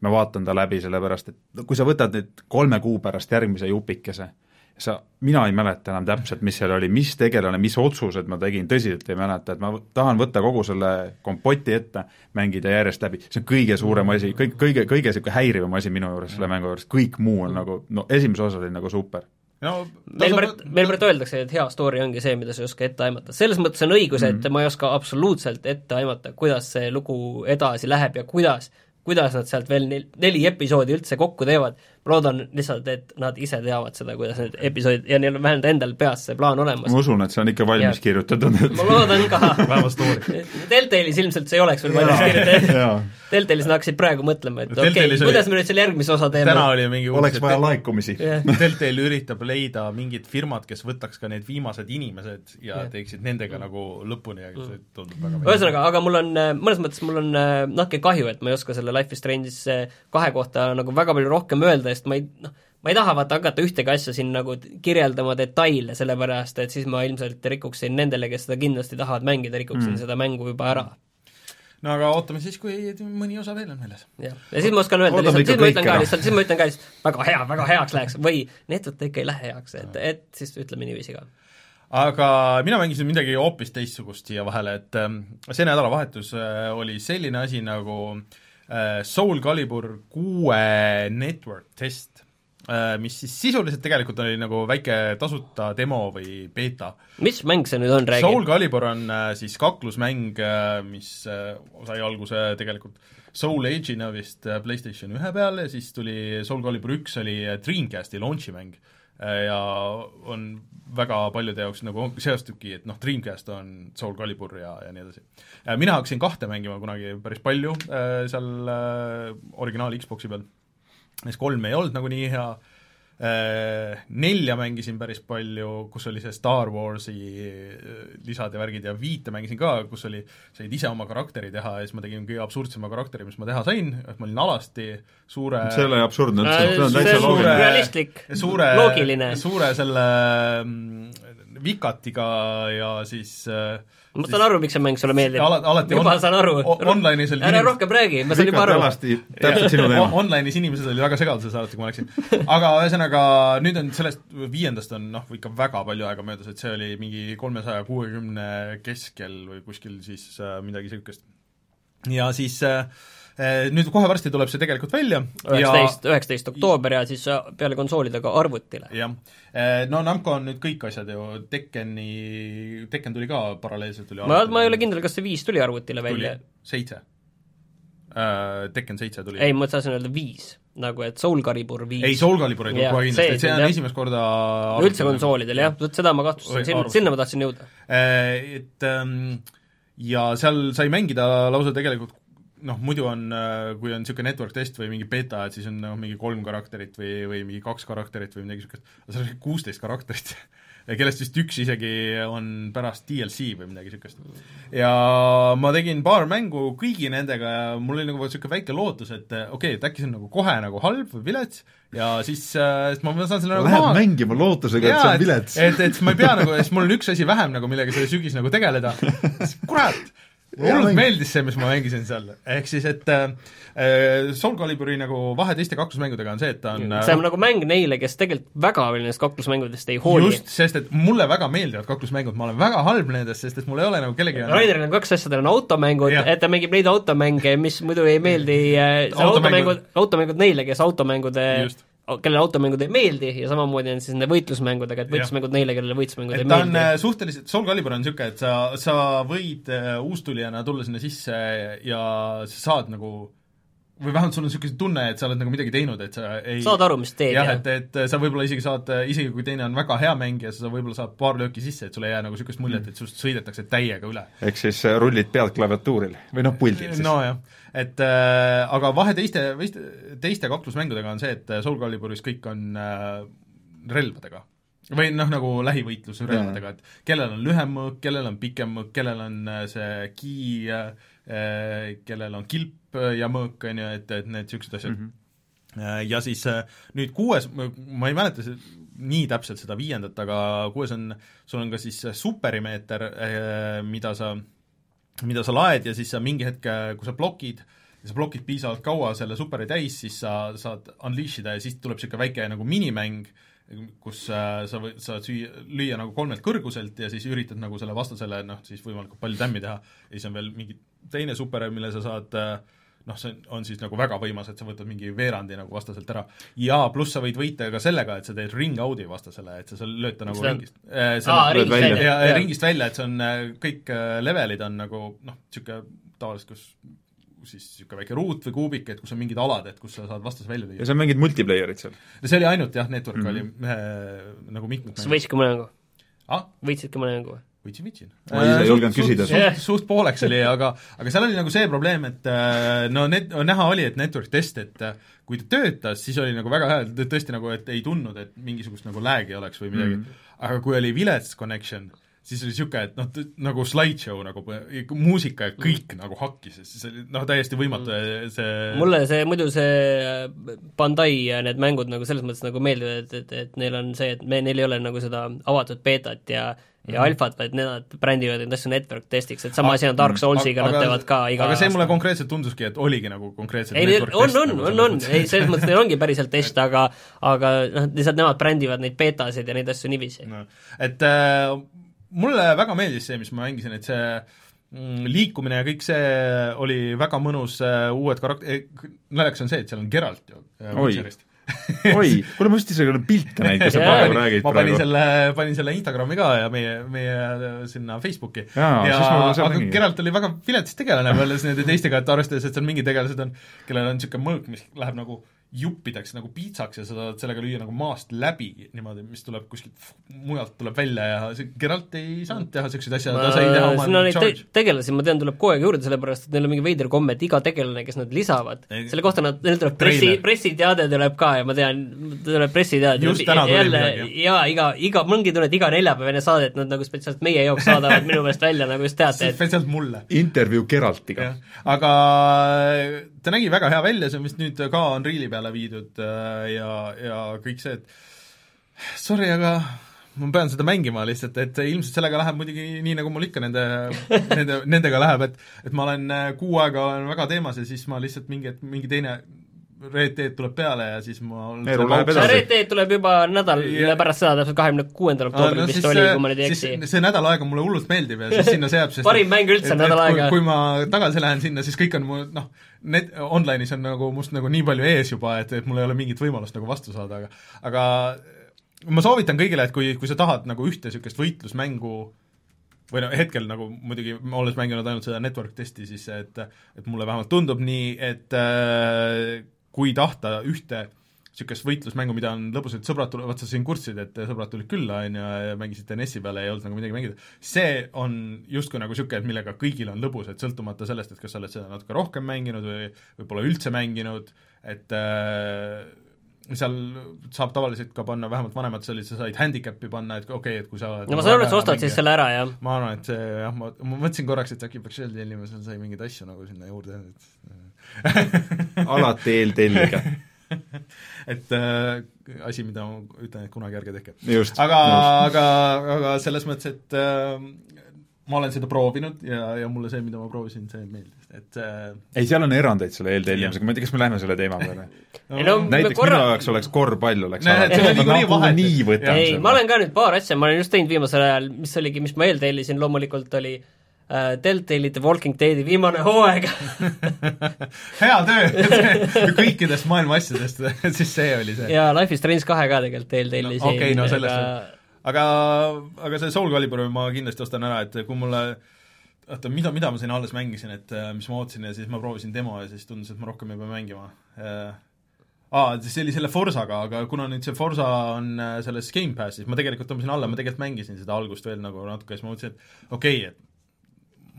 ma vaatan ta läbi, sellepärast et kui sa võtad nüüd kolme kuu pärast järgmise jupikese, sa, mina ei mäleta enam täpselt, mis seal oli, mis tegelane, mis otsused ma tegin, tõsiselt ei mäleta, et ma tahan võtta kogu selle kompoti ette, mängida järjest läbi, see on kõige suurem asi, kõik, kõige, kõige niisugune häirivam asi minu juures selle mängu juures, kõik muu on nagu, no esimese osa oli nagu super. No meil praegu, meil praegu öeldakse, et hea story ongi see, mida sa ei oska ette aimata, selles mõttes on õigus, et ma ei oska absoluutselt ette aimata, kuidas see lugu edasi läheb ja kuidas, kuidas nad sealt veel nel-, neli episoodi üldse kokku teevad. Ma loodan lihtsalt, et nad ise teavad seda, kuidas need episoodid ja neil on vähemalt endal peas see plaan olemas. ma usun, et see on ikka valmis Jah. kirjutatud, ma loodan ka. vähemalt story. Deltailis ilmselt see ei oleks veel valmis kirjutatud. Deltailis nad hakkasid praegu mõtlema, et okei okay,, oli- kuidas me nüüd selle järgmise osa teeme. täna oli mingi oleks vaja et laikumisi. jah, Deltail üritab leida mingid firmad, kes võtaks ka need viimased inimesed ja Jah. teeksid nendega nagu lõpuni ja see tundub väga ühesõnaga, aga mul on, mõnes mõttes mul on äh, nahke kahju, et ma ei oska selle Life is Strange'is äh, kahe kohta nagu väga palju rohkem öelda, sest ma ei noh, ma ei taha vaata hakata ühtegi asja siin nagu kirjeldama detaile, sellepärast et siis ma ilmselt rikuksin nendele, kes seda kindlasti tahavad mängida, rikuksin mm. seda mängu juba ära. no aga ootame siis, kui mõni osa veel on väljas. jah, ja siis ma oskan öelda Oodame lihtsalt, siis ma ütlen ka ära. lihtsalt, siis ma ütlen ka lihtsalt, väga hea, väga heaks läheks või neetud ikka ei lähe heaks, et, et siis ütleme niiviisi ka. aga mina mängisin midagi hoopis teistsugust siia vahele, et ähm, see nädalavahetus äh, oli selline asi nagu äh, Soul Calibur kuue network test äh,, mis siis sisuliselt tegelikult oli nagu väike tasuta demo või beeta mis mäng see nüüd on, räägi? Soul Calibur on äh, siis kaklusmäng, mis äh, sai alguse tegelikult Soul Age'ina vist äh, PlayStation ühe peal ja siis tuli Soul Calibur üks oli äh, Dreamcasti launch'i mäng Äh, ja on väga paljude jaoks nagu seostubki, et noh, Dreamcast on Soul Calibur ja, ja nii edasi. mina hakkasin kahte mängima kunagi päris palju äh, seal äh, originaal Xbox'i peal, siis kolm ei olnud nagu nii hea, Äh, nelja mängisin päris palju, kus oli see Star Warsi äh, lisad ja värgid ja viite mängisin ka, kus oli, said ise oma karakteri teha ja siis ma tegin kõige absurdsema karakteri, mis ma teha sain, et ma olin alasti suure see ei ole absurdne üldse, Äh, see on see täitsa on loogiline. realistlik, suure, loogiline. suure selle mm, vikatiga ja siis äh, ma saan aru, miks see mäng sulle meeldib. Ala- alati juba on- saan aru. online'is oli ära inimesed- rohkem räägi, ma saan juba aru. täpselt sinu teema. Online'is inimesed olid väga segaduses alati, kui ma läksin. aga ühesõnaga, nüüd on sellest viiendast on noh, ikka väga palju aega möödas, et see oli mingi kolmesaja kuuekümne keskel või kuskil siis äh, midagi niisugust. ja siis äh, nüüd kohe varsti tuleb see tegelikult välja üheksateist, üheksateist oktoober ja siis peale konsoolide ka arvutile. jah, no Namco on nüüd kõik asjad ju, Tekkeni, Tekken tuli ka paralleelselt tuli ma, ma ei ole kindel, kas see viis tuli arvutile välja. seitse uh,. Tekken seitse tuli. ei, ma tahtsin öelda viis, nagu et Soul Calibur viis. ei, Soul Calibur ei tule kohe kindlasti, see- et see on jah. esimest korda üldse konsoolidel jah, vot seda ma kahtlustasin, sinna, sinna ma tahtsin jõuda. Eh, et ähm, ja seal sai mängida lausa tegelikult noh, muidu on, kui on niisugune network test või mingi beeta, et siis on noh, mingi kolm karakterit või, või mingi kaks karakterit või midagi niisugust, aga seal oli kuusteist karakterit kellest vist üks isegi on pärast DLC või midagi niisugust. ja ma tegin paar mängu kõigi nendega ja mul oli nagu niisugune väike lootus, et okei okay,, et äkki see on nagu kohe nagu halb või vilets. Ja siis äh, sest ma saan selle nagu Lähed maha. mängima lootusega, et see on vilets. et, et siis ma ei pea nagu, siis mul on üks asi vähem nagu, millega see sügis nagu tegeleda, kurat, hullult meeldis see, mis ma mängisin seal, ehk siis, et äh, Soul Caliburi nagu vahe teiste kaklusmängudega on see, et ta on see on nagu mäng neile, kes tegelikult väga veel nendest kaklusmängudest ei hooli. just, sest et mulle väga meeldivad kaklusmängud, ma olen väga halb nendes, sest et mul ei ole nagu kellegi Raideril on kaks asja, tal on automängud, et ta mängib neid automänge, mis muidu ei meeldi äh, automängud, automängud neile, kes automängude Just. Kellele automängud ei meeldi ja samamoodi on siis nende võitlusmängudega, et võitlusmängud neile, kellele võitlusmängud ei et ta on meeldi. äh, suhteliselt, Soul Calibur on niisugune, et sa, sa võid äh, uustulijana tulla sinna sisse ja sa saad nagu või vähemalt sul on niisugune tunne, et sa oled nagu midagi teinud, et sa ei saad aru, mis teed, jah, jah. et, et sa võib-olla isegi saad, isegi kui teine on väga hea mängija, sa võib-olla saad paar lööki sisse, et sul ei jää nagu niisugust muljet, et sinust sõidetakse täiega üle. ehk siis äh, rullid pealt klaviatuuril või noh, puldil siis. nojah, et äh, aga vahe teiste, teiste kaklusmängudega on see, et Soul Caliburis kõik on äh, relvadega või noh, nagu lähivõitlusrelvadega, et kellel on lühem mõõk, kellel on pikem mõõk, kellel on äh, see ki äh,, kellel on kilp ja mõõk, on ju, et, et need niisugused asjad mm. -hmm. ja siis nüüd kuues, ma ei mäleta nii täpselt seda viiendat, aga kuues on, sul on ka siis superimeeter, mida sa, mida sa laed ja siis sa mingi hetk, kui sa blokid, ja sa blokid piisavalt kaua selle superi täis, siis sa saad unleash ida ja siis tuleb niisugune väike nagu minimäng, kus sa võid, saad süüa, lüüa nagu kolmelt kõrguselt ja siis üritad nagu selle vastasele noh, siis võimalikult palju tämmi teha ja siis on veel mingi teine super, mille sa saad äh, noh, see on siis nagu väga võimas, et sa võtad mingi veerandi nagu vastaselt ära. ja pluss sa võid võita ka sellega, et sa teed ring out'i vastasele, et sa seal lööd ta nagu ringist äh,. Aa, ringist välja. ja, ja ringist välja, et see on äh, kõik äh, levelid on nagu noh, niisugune tavaliselt, kus siis niisugune väike ruut või kuubik, et kus on mingid alad, et kus sa saad vastase välja ja lüüa. seal on mingid multiplayer'id seal? see oli ainult jah, network mm. -hmm. oli äh, nagu mitmed kas võitsid ka mõne mängu? ah, võitsid ka mõne mängu või? võitsin, võitsin. Ma ise ei julgenud küsida. suht, suht pooleks oli, aga aga seal oli nagu see probleem, et äh, no net-, näha oli, et network test, et äh, kui ta töötas, siis oli nagu väga hea, tõesti nagu, et ei tundnud, et mingisugust nagu lag'i oleks või midagi mm., aga kui oli vilets connection, siis oli niisugune, et noh, nagu slideshow nagu muusika ja kõik nagu hakkis ja siis oli noh, täiesti võimatu see mulle see muidu see äh, Bandai ja need mängud nagu selles mõttes nagu meeldivad, et, et, et neil on see, et me, neil ei ole nagu seda avatud beetat ja ja Mhm. alfat, vaid nemad brändivad neid asju network testiks, et sama asi on Dark Soulsiga, nad teevad ka iga aga see mulle konkreetselt tunduski, et oligi nagu konkreetselt ei, on, test on, nagu on, on, ei selles mõttes neil ongi päriselt test, aga aga noh, lihtsalt nemad brändivad neid beetasid ja neid asju niiviisi. no, et äh, mulle väga meeldis see, mis ma mängisin, et see mm, liikumine ja kõik see oli väga mõnus äh,, uued karakter-, naljakas on see, et seal on Geralt ju äh, Oi. Witcherist. oi, kuule ma just isegi olen pilte näinud, kus sa praegu räägid ma panin praegu. selle, panin selle Instagrami ka ja meie, meie äh, sinna Facebooki ja seal aga. Geralt oli väga vilets tegelane võrreldes nende teistega, et arvestades, et seal mingid tegelased on, kellel on niisugune mõõk, mis läheb nagu juppideks nagu piitsaks ja sa saad sellega lüüa nagu maast läbi niimoodi, mis tuleb kuskilt mujalt tuleb välja ja see Geralt ei saanud teha niisuguseid asju, ta sai teha oma sinna neid te tegelasi ma tean, tuleb kogu aeg juurde, sellepärast et neil on mingi veider komme, et iga tegelane, kes nad lisavad, selle kohta nad, neil tuleb pressi pressiteade tuleb ka ja ma tean, tuleb pressiteade. Just täna tuli midagi, jaa, iga, iga, mul ongi tunne, et iga neljapäev enne saadet nad nagu spetsiaalselt meie jaoks saadavad minu meelest välja nagu just teate, et spetsiaalselt mulle. intervjuu Geraltiga. Aga ta nägi väga hea välja, see on vist nüüd ka Unreali peale viidud äh, ja, ja kõik see, et sorry, aga ma pean seda mängima lihtsalt, et ilmselt sellega läheb muidugi nii, nagu mul ikka nende, nende, nendega läheb, et et ma olen äh, kuu aega olen väga teemas ja siis ma lihtsalt mingi hetk, mingi teine Red Dead tuleb peale ja siis ma Elu läheb edasi. Red Dead tuleb juba nädal Ja- pärast seda, täpselt kahekümne kuuendal oktoobril vist oli, kui ma nüüd ei eksi. see nädal aega mulle hullult meeldib ja siis sinna see jääb, sest Parim mäng üldse, et- nädal aega. kui ma tagasi lähen sinna, siis kõik on mu noh, need online'is on nagu must nagu nii palju ees juba, et, et mul ei ole mingit võimalust nagu vastu saada, aga aga ma soovitan kõigile, et kui, kui sa tahad nagu ühte niisugust võitlusmängu või no hetkel nagu muidugi olles mänginud ainult seda network testi, siis et et mulle vähemalt tundub nii, et äh, kui tahta ühte niisugust võitlusmängu, mida on lõbusad sõbrad tulevad, vaat sa siin kurtsid, et sõbrad tulid külla, on ju, ja mängisite NES-i peale ja ei olnud nagu midagi mängida, see on justkui nagu niisugune, et millega kõigil on lõbus, et sõltumata sellest, et kas sa oled seda natuke rohkem mänginud või või pole üldse mänginud, et äh, seal saab tavaliselt ka panna, vähemalt vanemad olid, sa said handicap'i panna, et okei okay,, et kui sa no ma saan aru, et sa ostad siis selle ära, jah? ma arvan, et see jah, ma, ma mõtlesin korraks, et äkki peaks tellima, seal sai mingeid asju nagu sinna juurde, et alati eeltellige. et äh, asi, mida ma ütlen, et kunagi ärge tehke. just. aga, aga, aga selles mõttes, et äh, ma olen seda proovinud ja, ja mulle see, mida ma proovisin, see meeldis, et äh, ei, seal on erandeid selle eeltellimisega, ma ei tea, kas me läheme selle teema peale? Ei no me näiteks korra- minu jaoks oleks korvpall oleks on niikuinii nii võtan ei, ma olen ka nüüd paar asja, ma olen just teinud viimasel ajal, mis oligi, mis ma eeltellisin, loomulikult oli äh, Deltali The Walking Deadi viimane hooaeg. Hea töö. Kõikidest maailma asjadest, siis see oli see. ja Life is Strange kahe ka tegelikult eeltellisin No okei, no sellest- aga, aga see Soul Caliburi ma kindlasti ostan ära, et kui mulle oota, mida, mida ma siin alles mängisin, et äh, mis ma ootasin ja siis ma proovisin demo ja siis tundus, et ma rohkem ei pea mängima. Äh, aa, see oli selle Forsaga, aga kuna nüüd see Forsa on äh, selles Gamepassis, ma tegelikult tõmbasin alla, ma tegelikult mängisin seda algust veel nagu natuke, siis ma mõtlesin, et okei okay,, et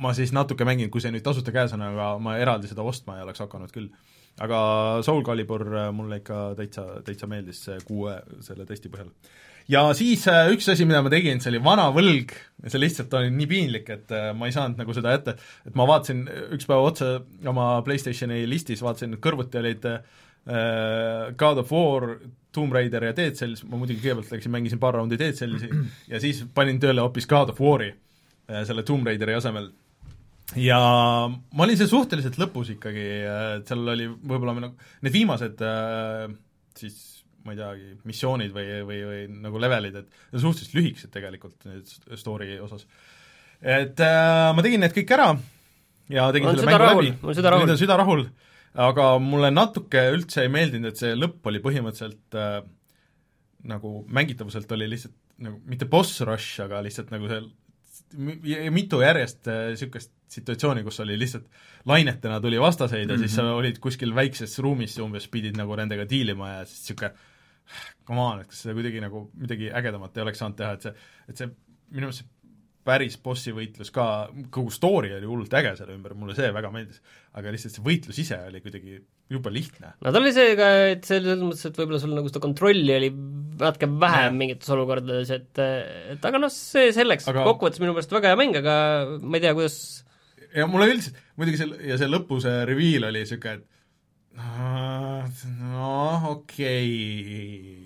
ma siis natuke mängin, kui see nüüd tasuta käes on, aga ma eraldi seda ostma ei oleks hakanud küll. aga Soul Calibur äh, mulle ikka täitsa, täitsa meeldis kuue selle testi põhjal. Ja siis äh, üks asi, mida ma tegin, see oli vana võlg. See lihtsalt oli nii piinlik, et äh, ma ei saanud nagu seda jätta, et ma vaatasin üks päev otsa oma PlayStationi listis, vaatasin, kõrvuti olid God of War, Tomb Raider ja Dead Cells, ma muidugi kõigepealt läksin, mängisin paar raundi Dead Cellsi ja siis panin tööle hoopis God of War'i selle Tomb Raideri asemel ja ma olin seal suhteliselt lõpus ikkagi, et seal oli võib-olla nagu need viimased äh, siis ma ei teagi, missioonid või, või, või nagu levelid, et need suhteliselt lühikesed tegelikult nüüd story osas. et äh, ma tegin need kõik ära ja tegin On selle mängu rahul, läbi, nüüd on süda rahul, aga mulle natuke üldse ei meeldinud, et see lõpp oli põhimõtteliselt äh, nagu mängitavuselt oli lihtsalt nagu mitte boss rush, aga lihtsalt nagu see mitu järjest niisugust situatsiooni, kus oli lihtsalt lainetena tuli vastaseid ja mm -hmm. siis sa olid kuskil väikses ruumis ja umbes pidid nagu nendega diilima ja siis niisugune come on, et kas seda kuidagi nagu midagi ägedamat ei oleks saanud teha, et see, et see minu meelest see päris bossi võitlus ka, kogu story oli hullult äge selle ümber, mulle see väga meeldis, aga lihtsalt see võitlus ise oli kuidagi jube lihtne. no ta oli see ka, et selles mõttes, et võib-olla sul nagu seda kontrolli oli natuke vähem mingites olukordades, et et aga noh, see selleks Aga- kokkuvõttes minu meelest väga hea mäng, aga ma ei tea, kuidas ja mulle üldiselt, muidugi see, ja see lõpu see reveal oli niisugune, et "Aa, noh, okei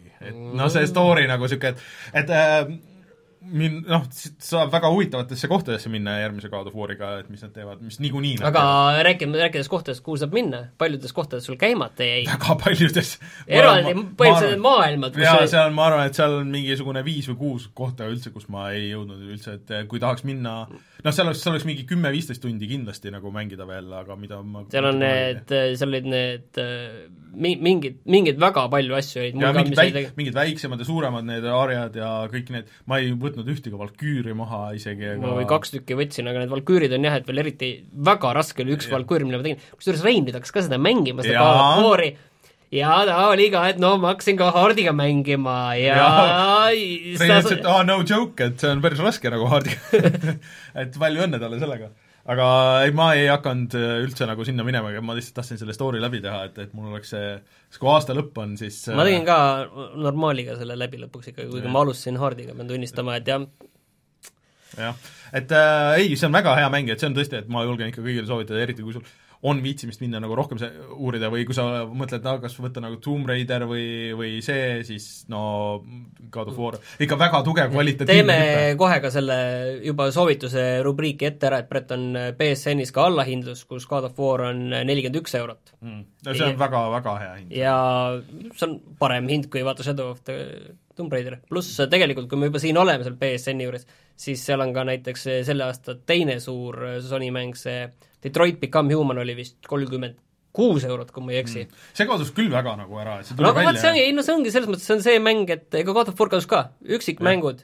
okay., et noh, see story nagu niisugune, et et äh, min-, noh, saab väga huvitavatesse kohtadesse minna järgmise God of War'iga, et mis nad teevad, mis niikuinii aga räägime, rääkides kohtadest, kuhu saab minna, paljudes kohtades sul käimata jäi. väga paljudes eraldi põhimõtteliselt maailmad, kus jaa, seal ma arvan, et seal on mingisugune viis või kuus kohta üldse, kus ma ei jõudnud üldse, et kui tahaks minna noh, seal oleks, seal oleks mingi kümme-viisteist tundi kindlasti nagu mängida veel, aga mida ma seal on need, seal olid need äh, mi-, mingid, mingeid väga palju asju olid. ja mingid väik-, mingid väiksemad ja suuremad need aarjad ja kõik need, ma ei võtnud ühtegi valküüri maha isegi ega ma või kaks tükki võtsin, aga need valküürid on jah, et veel eriti väga raske oli üks Jah. valküür, mille ma tegin, kusjuures Rein nüüd hakkas ka seda mängima, seda. God of War'i ja ta oli ka, et no ma hakkasin ka Hardiga mängima ja, ja Rein ütles, et aa, no joke, et see on päris raske nagu hardiga. Et palju õnne talle sellega. aga ei, ma ei hakanud äh, üldse nagu sinna minema, ma lihtsalt tahtsin selle story läbi teha, et, et mul oleks see, siis kui aasta lõpp on, siis äh, ma tegin ka normaaliga selle läbi lõpuks ikkagi, kuigi ma alustasin Hardiga, pean tunnistama, et jah, jah, et äh, ei, see on väga hea mäng, et see on tõesti, et ma julgen ikka kõigile soovitada, eriti kui sul on viitsimist minna nagu rohkem see, uurida või kui sa mõtled, kas võtta nagu Tomb Raider või, või see, siis no God of War, ikka väga tugev kvalitatiivne teeme kohe ka selle juba soovituse rubriiki ette ära, et Brett on BSN-is ka allahindlus, kus God of War on nelikümmend üks eurot. mm.. no see on väga, väga hea hind. ja see on parem hind kui vaata Shadow of the Tomb Raider, pluss tegelikult, kui me juba siin oleme seal BSN-i juures, siis seal on ka näiteks selle aasta teine suur Sony mäng, see Detroit Become Human oli vist kolmkümmend kuus eurot, kui ma ei eksi mm.. see kadus küll väga nagu ära, et see no tuli aga vot see ongi, välja ei no see ongi selles mõttes, see on see mäng, et ega God of War kadus ka, üksikmängud,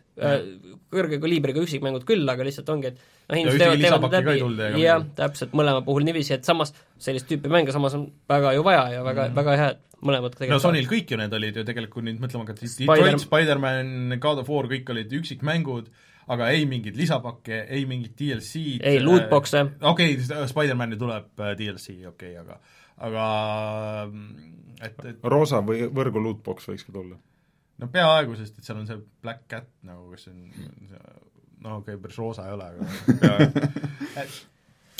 kõrge kaliibriga üksikmängud küll, aga lihtsalt ongi, et noh, inimesed teevad, teevad läbi jah täpselt, mõlema puhul niiviisi, et samas sellist tüüpi mänge samas on väga ju vaja ja väga mm., väga hea, et mõlemad no Sonyl kõik ju need olid ju tegelikult, kui nüüd mõtlema hakata, Detroit, Spider-man, God of War, kõik olid üksikmängud, aga ei mingit lisapakke, ei mingit DLC-d. Ei, lootbox'e. okei okay,, Spider-man'i tuleb äh, DLC, okei okay,, aga aga mm, et, et roosa või võrgu lootbox võiks ka tulla. no peaaegu, sest et seal on see Black Cat nagu, kes on no okei okay,, päris roosa ei ole, aga peaaegu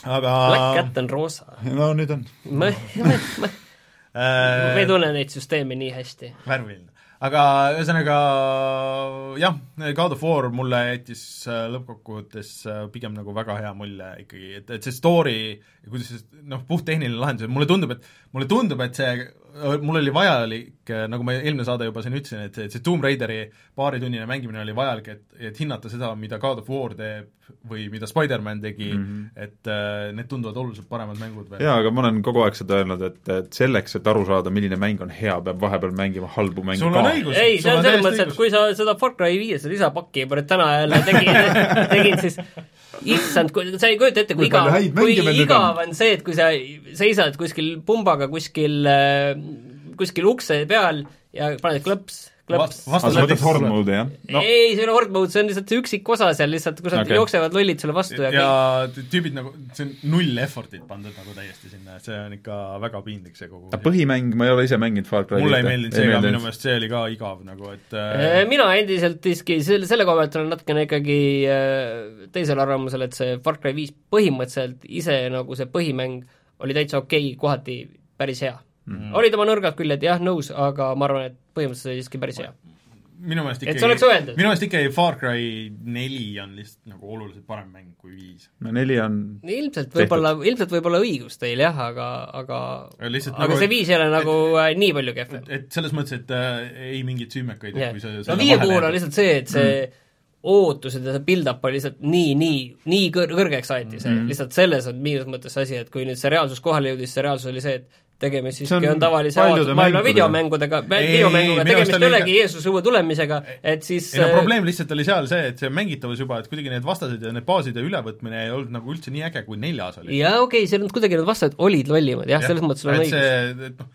aga Black Cat on roosa. no nüüd on. ma, ma, ma, äh, ma ei tunne neid süsteeme nii hästi. värviline. Aga ühesõnaga jah, God of War mulle jättis äh, lõppkokkuvõttes äh, pigem nagu väga hea mulje ikkagi, et, et see story kuidas see noh, puhttehniline lahendus, mulle tundub, et mulle tundub, et see, mul oli vajalik, nagu ma eelmine saade juba siin ütlesin, et see, et see Tomb Raideri paaritunnine mängimine oli vajalik, et, et hinnata seda, mida God of War teeb või mida Spider-man tegi mm. -hmm. et äh, need tunduvad oluliselt paremad mängud veel. jaa, aga ma olen kogu aeg seda öelnud, et, et selleks, et aru saada, milline mäng on hea, peab vahepeal mängima halbu mänge sul on õigus, ei, see on selles mõttes, et kui sa seda Far Cry viies lisapakki juba nüüd täna jälle tegid, tegid, siis issand, sa ei kujuta ette, kui igav kui igav on. see, et kui sa seisad kuskil pumbaga kuskil, kuskil ukse peal ja paned klõps, Vast- vastas- võtad horde mode'i, jah? no. ei, see ei ole horde mode, see on lihtsalt see üksik osa seal lihtsalt, kus nad okay. jooksevad lollid sulle vastu ja, ja t- tüübid nagu, see on null effort'it pandud nagu täiesti sinna, et see on ikka väga piinlik, see kogu aga põhimäng, ma ei ole ise mänginud Far Cry't. mulle ei meeldinud see ka, minu meelest see oli ka igav nagu, et äh, mina endiselt siiski selle, selle koha pealt olen natukene ikkagi äh, teisel arvamusel, et see Far Cry viis põhimõtteliselt ise nagu see põhimäng oli täitsa okei okay,, kohati päris hea mm. -hmm. olid oma nõrgad küljed, jah, nõus, aga ma arvan, et põhimõtteliselt oli siiski päris hea. minu meelest et ikkagi minu meelest ikkagi Far Cry neli on lihtsalt nagu oluliselt parem mäng kui viis. no neli on ilmselt võib-olla, ilmselt võib olla õigus teil jah, aga, aga Aga lihtsalt aga nagu- see viis ei ole nagu äh, nii palju kehvem et, et selles mõttes, et äh, ei mingeid süümekaid jah, kui see no viie puhul on lihtsalt see, et see ootused ja see build-up oli lihtsalt nii, nii, nii kõr-, kõrgeks aeti see mm, -hmm. lihtsalt selles on miinus mõttes see asi, et kui nüüd see reaalsus kohale jõudis, see reaalsus oli see, et tegemist siiski on on tavalise avatud maailma mängudega. videomängudega, videomänguga, tegemist ei olegi Jeesuse uue tulemisega, et siis ei no äh, probleem lihtsalt oli seal see, et see mängitavus juba, et kuidagi need vastased ja need baaside ülevõtmine ei olnud nagu üldse nii äge, kui neljas oli. jaa, okei okay,, seal on kuidagi need vastased olid lollimad, jah ja,, selles mõttes sul on õigus. et noh,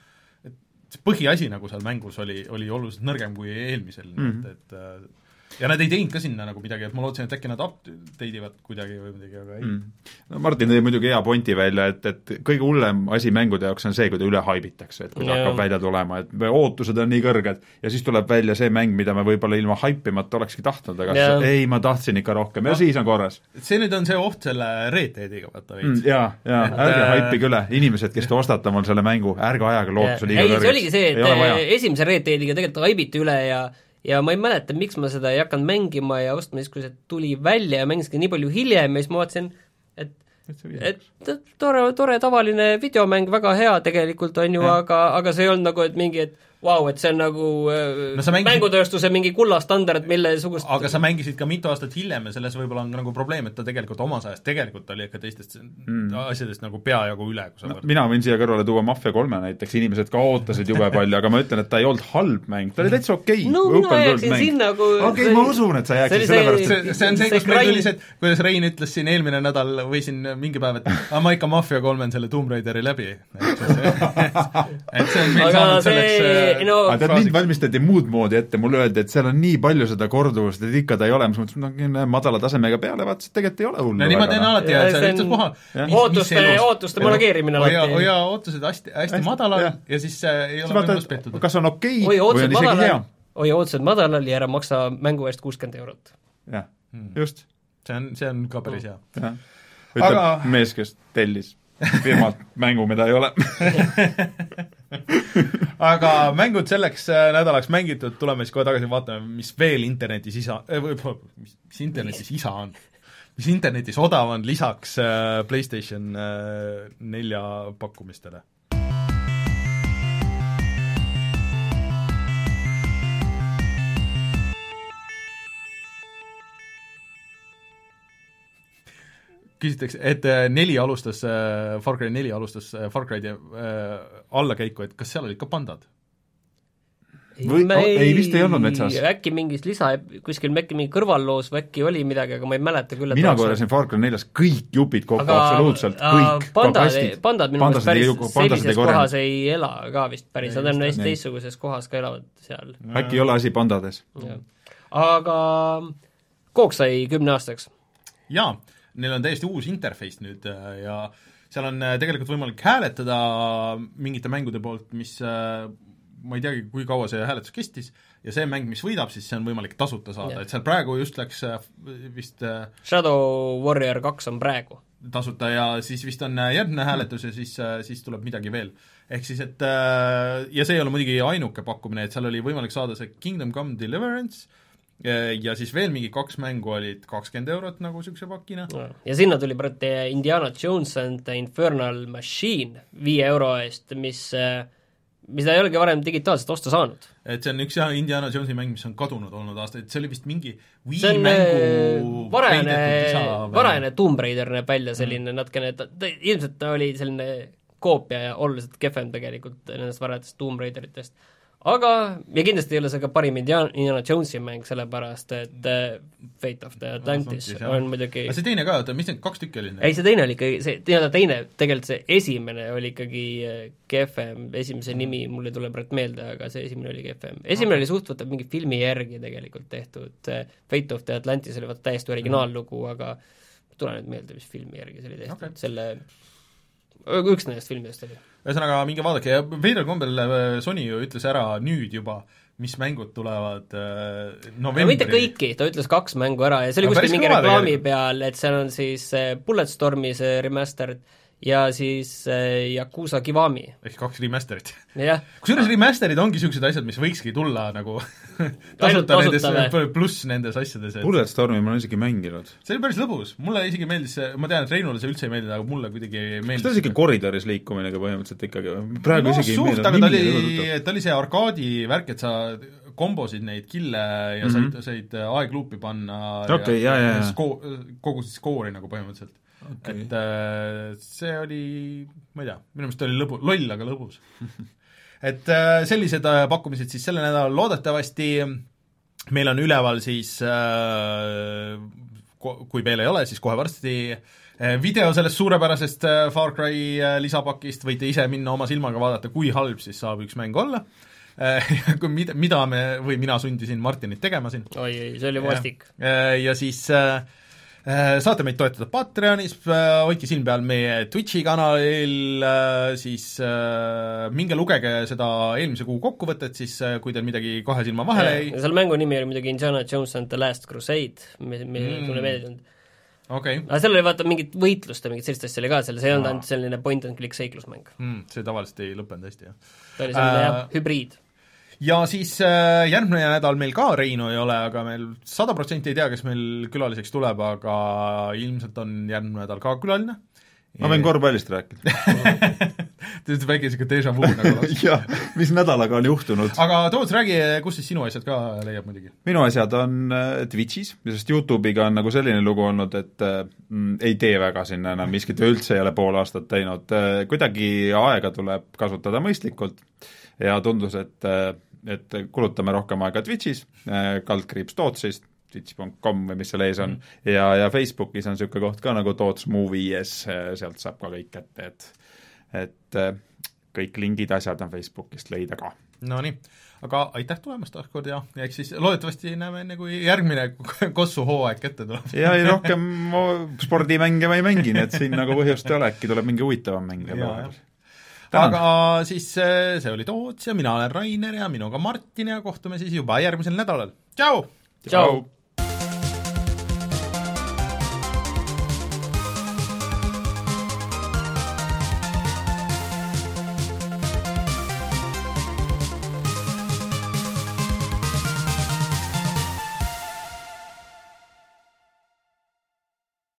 et põhiasi nagu seal mängus oli, oli oluliselt nõrgem kui eelmisel mm, Mhm. -hmm. et, et äh, ja nad ei teinud ka sinna nagu midagi, et ma lootsin, et äkki nad update ivad kuidagi või midagi, aga ei mm.. mm. no Martin tõi muidugi hea pointi välja, et, et kõige hullem asi mängude jaoks on see, kui ta üle haibitakse, et kui ta Jaa. hakkab välja tulema, et ootused on nii kõrged ja siis tuleb välja see mäng, mida me võib-olla ilma haipimata olekski tahtnud, aga Jaa. siis ei, ma tahtsin ikka rohkem ja No. siis on korras see nüüd on see oht selle Red Deadiga, vaata mm, veits. jaa, jaa, Et, ärge äh, haipige üle, inimesed, kes te ostate omal selle mängu, ärge ajage lootuse liiga ei, see kõrgeks, oligi see, et äh, esimese Red Deadiga tegelikult haibiti üle ja ja ma ei mäleta, miks ma seda ei hakanud mängima ja ostma siis, kui see tuli välja ja mängisin ka nii palju hiljem ja siis ma vaatasin, et et tore, tore tavaline videomäng, väga hea tegelikult, on ju, aga, aga see ei olnud nagu, et mingi, et vau wow,, et see on nagu No no, sa mängisid- mängutööstuse mingi kullastandard, millesugust aga sa mängisid ka mitu aastat hiljem ja selles võib-olla on nagu probleem, et ta tegelikult omas ajast tegelikult oli ikka teistest mm. asjadest nagu peajagu üle, kui sa no, võrdled. mina võin siia kõrvale tuua Mafia kolme näiteks, inimesed ka ootasid jube palju, aga ma ütlen, et ta ei olnud halb mäng, ta oli täitsa okei no mina jääksin sinna, kui okei, ma usun, et sa jääksid see oli sellepärast, see- see, on see, see kus meil tuli see, et kuidas Rein ütles siin eelmine nädal või siin mingi päev, et aga ma ikka Mafia kolmen selle Tomb Raideri läbi. et see on meil aga saanud see selleks, no aga tead, mind valmistati muud moodi ette, mulle öeldi, et seal on nii palju seda korduvust, et ikka ta ei ole, ma mõtlesin, et no madala tasemega peale vaatasin, et tegelikult ei ole hullu no nii ma teen noh. alati, Ja et see on ükstaspuha jah. ootuste, ootuste manageerimine alati. hoia ootused hästi, hästi madalal jah. ja siis äh, ei ole võimalust, pettuda. kas on okei hoia või on ootused isegi hea madalal, hoia ootused madalal ja ära maksa mängu eest kuuskümmend eurot. jah, Hmm. just, see on, see on ka päris hea. ütleb Aga- aga... mees, kes tellis firmalt mängu, mida ei ole. aga mängud selleks äh, nädalaks mängitud, tuleme siis kohe tagasi, vaatame, mis veel internetis isa või mis, mis internetis isa on, mis internetis odav on lisaks äh, PlayStation nelja pakkumistele. küsitakse, et äh, neli alustas äh,, Far Cry neli alustas äh, Far äh, allakäiku, et kas seal olid ka pandad? Või- ei, vist ei olnud metsas. äkki mingis lisa, kuskil äkki mingi kõrvalloos või äkki oli midagi, aga ma ei mäleta küll, et mina korjasin Far Cry neljas kõik jupid kokku, absoluutselt kõik, ka pandad, kastid. pandad minu meelest päris sellises korjanud. kohas ei ela ka vist päris, nad on hästi Ei. teistsuguses kohas ka elavad seal. äkki ei ole asi pandades? aga Kook sai kümne aastaks. jaa, neil on täiesti uus interface nüüd äh, ja seal on äh, tegelikult võimalik hääletada mingite mängude poolt, mis äh, ma ei teagi, kui kaua see hääletus kestis, ja see mäng, mis võidab, siis see on võimalik tasuta saada, et seal praegu just läks vist Shadow Warrior kaks on praegu. tasuta ja siis vist on järgmine hääletus ja siis, siis tuleb midagi veel. ehk siis, et ja see ei ole muidugi ainuke pakkumine, et seal oli võimalik saada see Kingdom Come Deliverance ja siis veel mingi kaks mängu olid kakskümmend eurot nagu niisuguse pakina. ja sinna tuli praegu Indiana Jones and the Infernal Machine viie euro eest, mis mis ta ei olegi varem digitaalselt osta saanud. et see on üks jah, Indiana Jonesi mäng, mis on kadunud olnud aastaid, see oli vist mingi Wii on mängu varajane, varajane Tomb Raider näeb välja selline mm. natukene, ta, ta ilmselt ta oli selline koopia ja oluliselt kehvem tegelikult nendest varajatest Tomb Raideritest. Aga, ja kindlasti ei ole see ka parim Indiana, Jonesi mäng, sellepärast et uh, Fate of the Atlantis no, on muidugi aga see teine ka, oota, mis need kaks tükki olid? ei, see teine oli ikkagi, see nii-öelda teine, tegelikult see esimene oli ikkagi kehvem, esimese nimi mul ei tule praegu meelde, aga see esimene oli kehvem. esimene okay. oli suht-võtta mingi filmi järgi tegelikult tehtud, Fate of the Atlantis oli vaata täiesti originaallugu, aga ei tule nüüd meelde, mis filmi järgi see oli tehtud okay., selle üks nendest filmidest oli. ühesõnaga, minge vaadake ja veidral kombel Sony ju ütles ära nüüd juba, mis mängud tulevad äh, novembri no mitte kõiki, ta ütles kaks mängu ära ja see oli kuskil mingi reklaami tegelikult. peal, et seal on siis Bulletstormi see remastered ja siis äh, Yakuusa Kiwami. ehk kaks remasterit. kusjuures remasterid ongi niisugused asjad, mis võikski tulla nagu tasuta nendes, pluss nendes asjades et.... Bulletstormi ma olen isegi mänginud. see oli päris lõbus, mulle isegi meeldis see, ma tean, et Reinule see üldse ei meeldinud, aga mulle kuidagi meeldis. ta oli niisugune koridoris liikumine ka põhimõtteliselt ikkagi praegu no, isegi suht, aga ta oli, ta oli see arkaadi värk, et sa kombosid, neid kille ja Mhm. said, said aegluupi panna Okei, jaa, jaa, jaa. sko-, kogusid skoori nagu põhimõtteliselt Okei. et äh, see oli, ma ei tea, minu meelest oli lõbu, loll, aga lõbus. et äh, sellised äh, pakkumised siis sellel nädalal loodetavasti, meil on üleval siis äh, kui veel ei ole, siis kohe varsti äh, video sellest suurepärasest äh, Far Cry äh, lisapakist, võite ise minna oma silmaga vaadata, kui halb siis saab üks mäng olla kui mida, mida me, või mina sundisin Martinit tegema siin oi, oi, see oli vastik. Ja siis äh, saate meid toetada Patreonis, hoidke silm peal meie Twitchi kanalil, siis äh, minge lugege seda eelmise kuu kokkuvõtet siis, äh, kui teil midagi kahe silma vahele jäi. seal mängu nimi oli muidugi Indiana Jones and the Last Crusade, mis, mis Mm. mulle meeldinud. okei okay. aga seal oli vaata mingit võitlust ja mingit sellist asja oli ka seal, see ei olnud ainult selline point and click seiklusmäng. mm,, see tavaliselt ei lõppenud hästi, jah. ta oli selline Äh, jah, hübriid. Ja siis äh, järgmine nädal meil ka Reinu ei ole, aga meil sada protsenti ei tea, kes meil külaliseks tuleb, aga ilmselt on järgmine nädal ka külaline. ma võin korvpallist rääkida Te ütlete väike sihuke déjà vu nagu jah, mis nädalaga on juhtunud? aga Toots, räägi, kus siis sinu asjad ka leiab muidugi? minu asjad on äh, Twitch'is, sest Youtube'iga on nagu selline lugu olnud, et äh, mm, ei tee väga sinna enam miskit ja üldse ei ole pool aastat teinud. kuidagi aega tuleb kasutada mõistlikult ja tundus, et, et kulutame rohkem aega Twitch'is, kaldkriips Tootsist, twitch.com või mis seal ees on mm., ja, ja Facebookis on niisugune koht ka nagu Toots Movies, sealt saab ka kõik kätte, et et äh, kõik lingid, asjad on Facebookist leida ka Nonii, aga aitäh tulemast taas kord ja, ja eks siis loodetavasti näeme enne, kui järgmine Kossu hooaeg kätte tuleb. ja ei, rohkem spordimänge ma ei mängi, nii et siin nagu põhjust ei ole, äkki tuleb mingi huvitavam mäng jälle vahepeal. Aga siis see oli Toots ja mina olen Rainer ja minuga Martin ja kohtume siis juba järgmisel nädalal, tšau! tšau!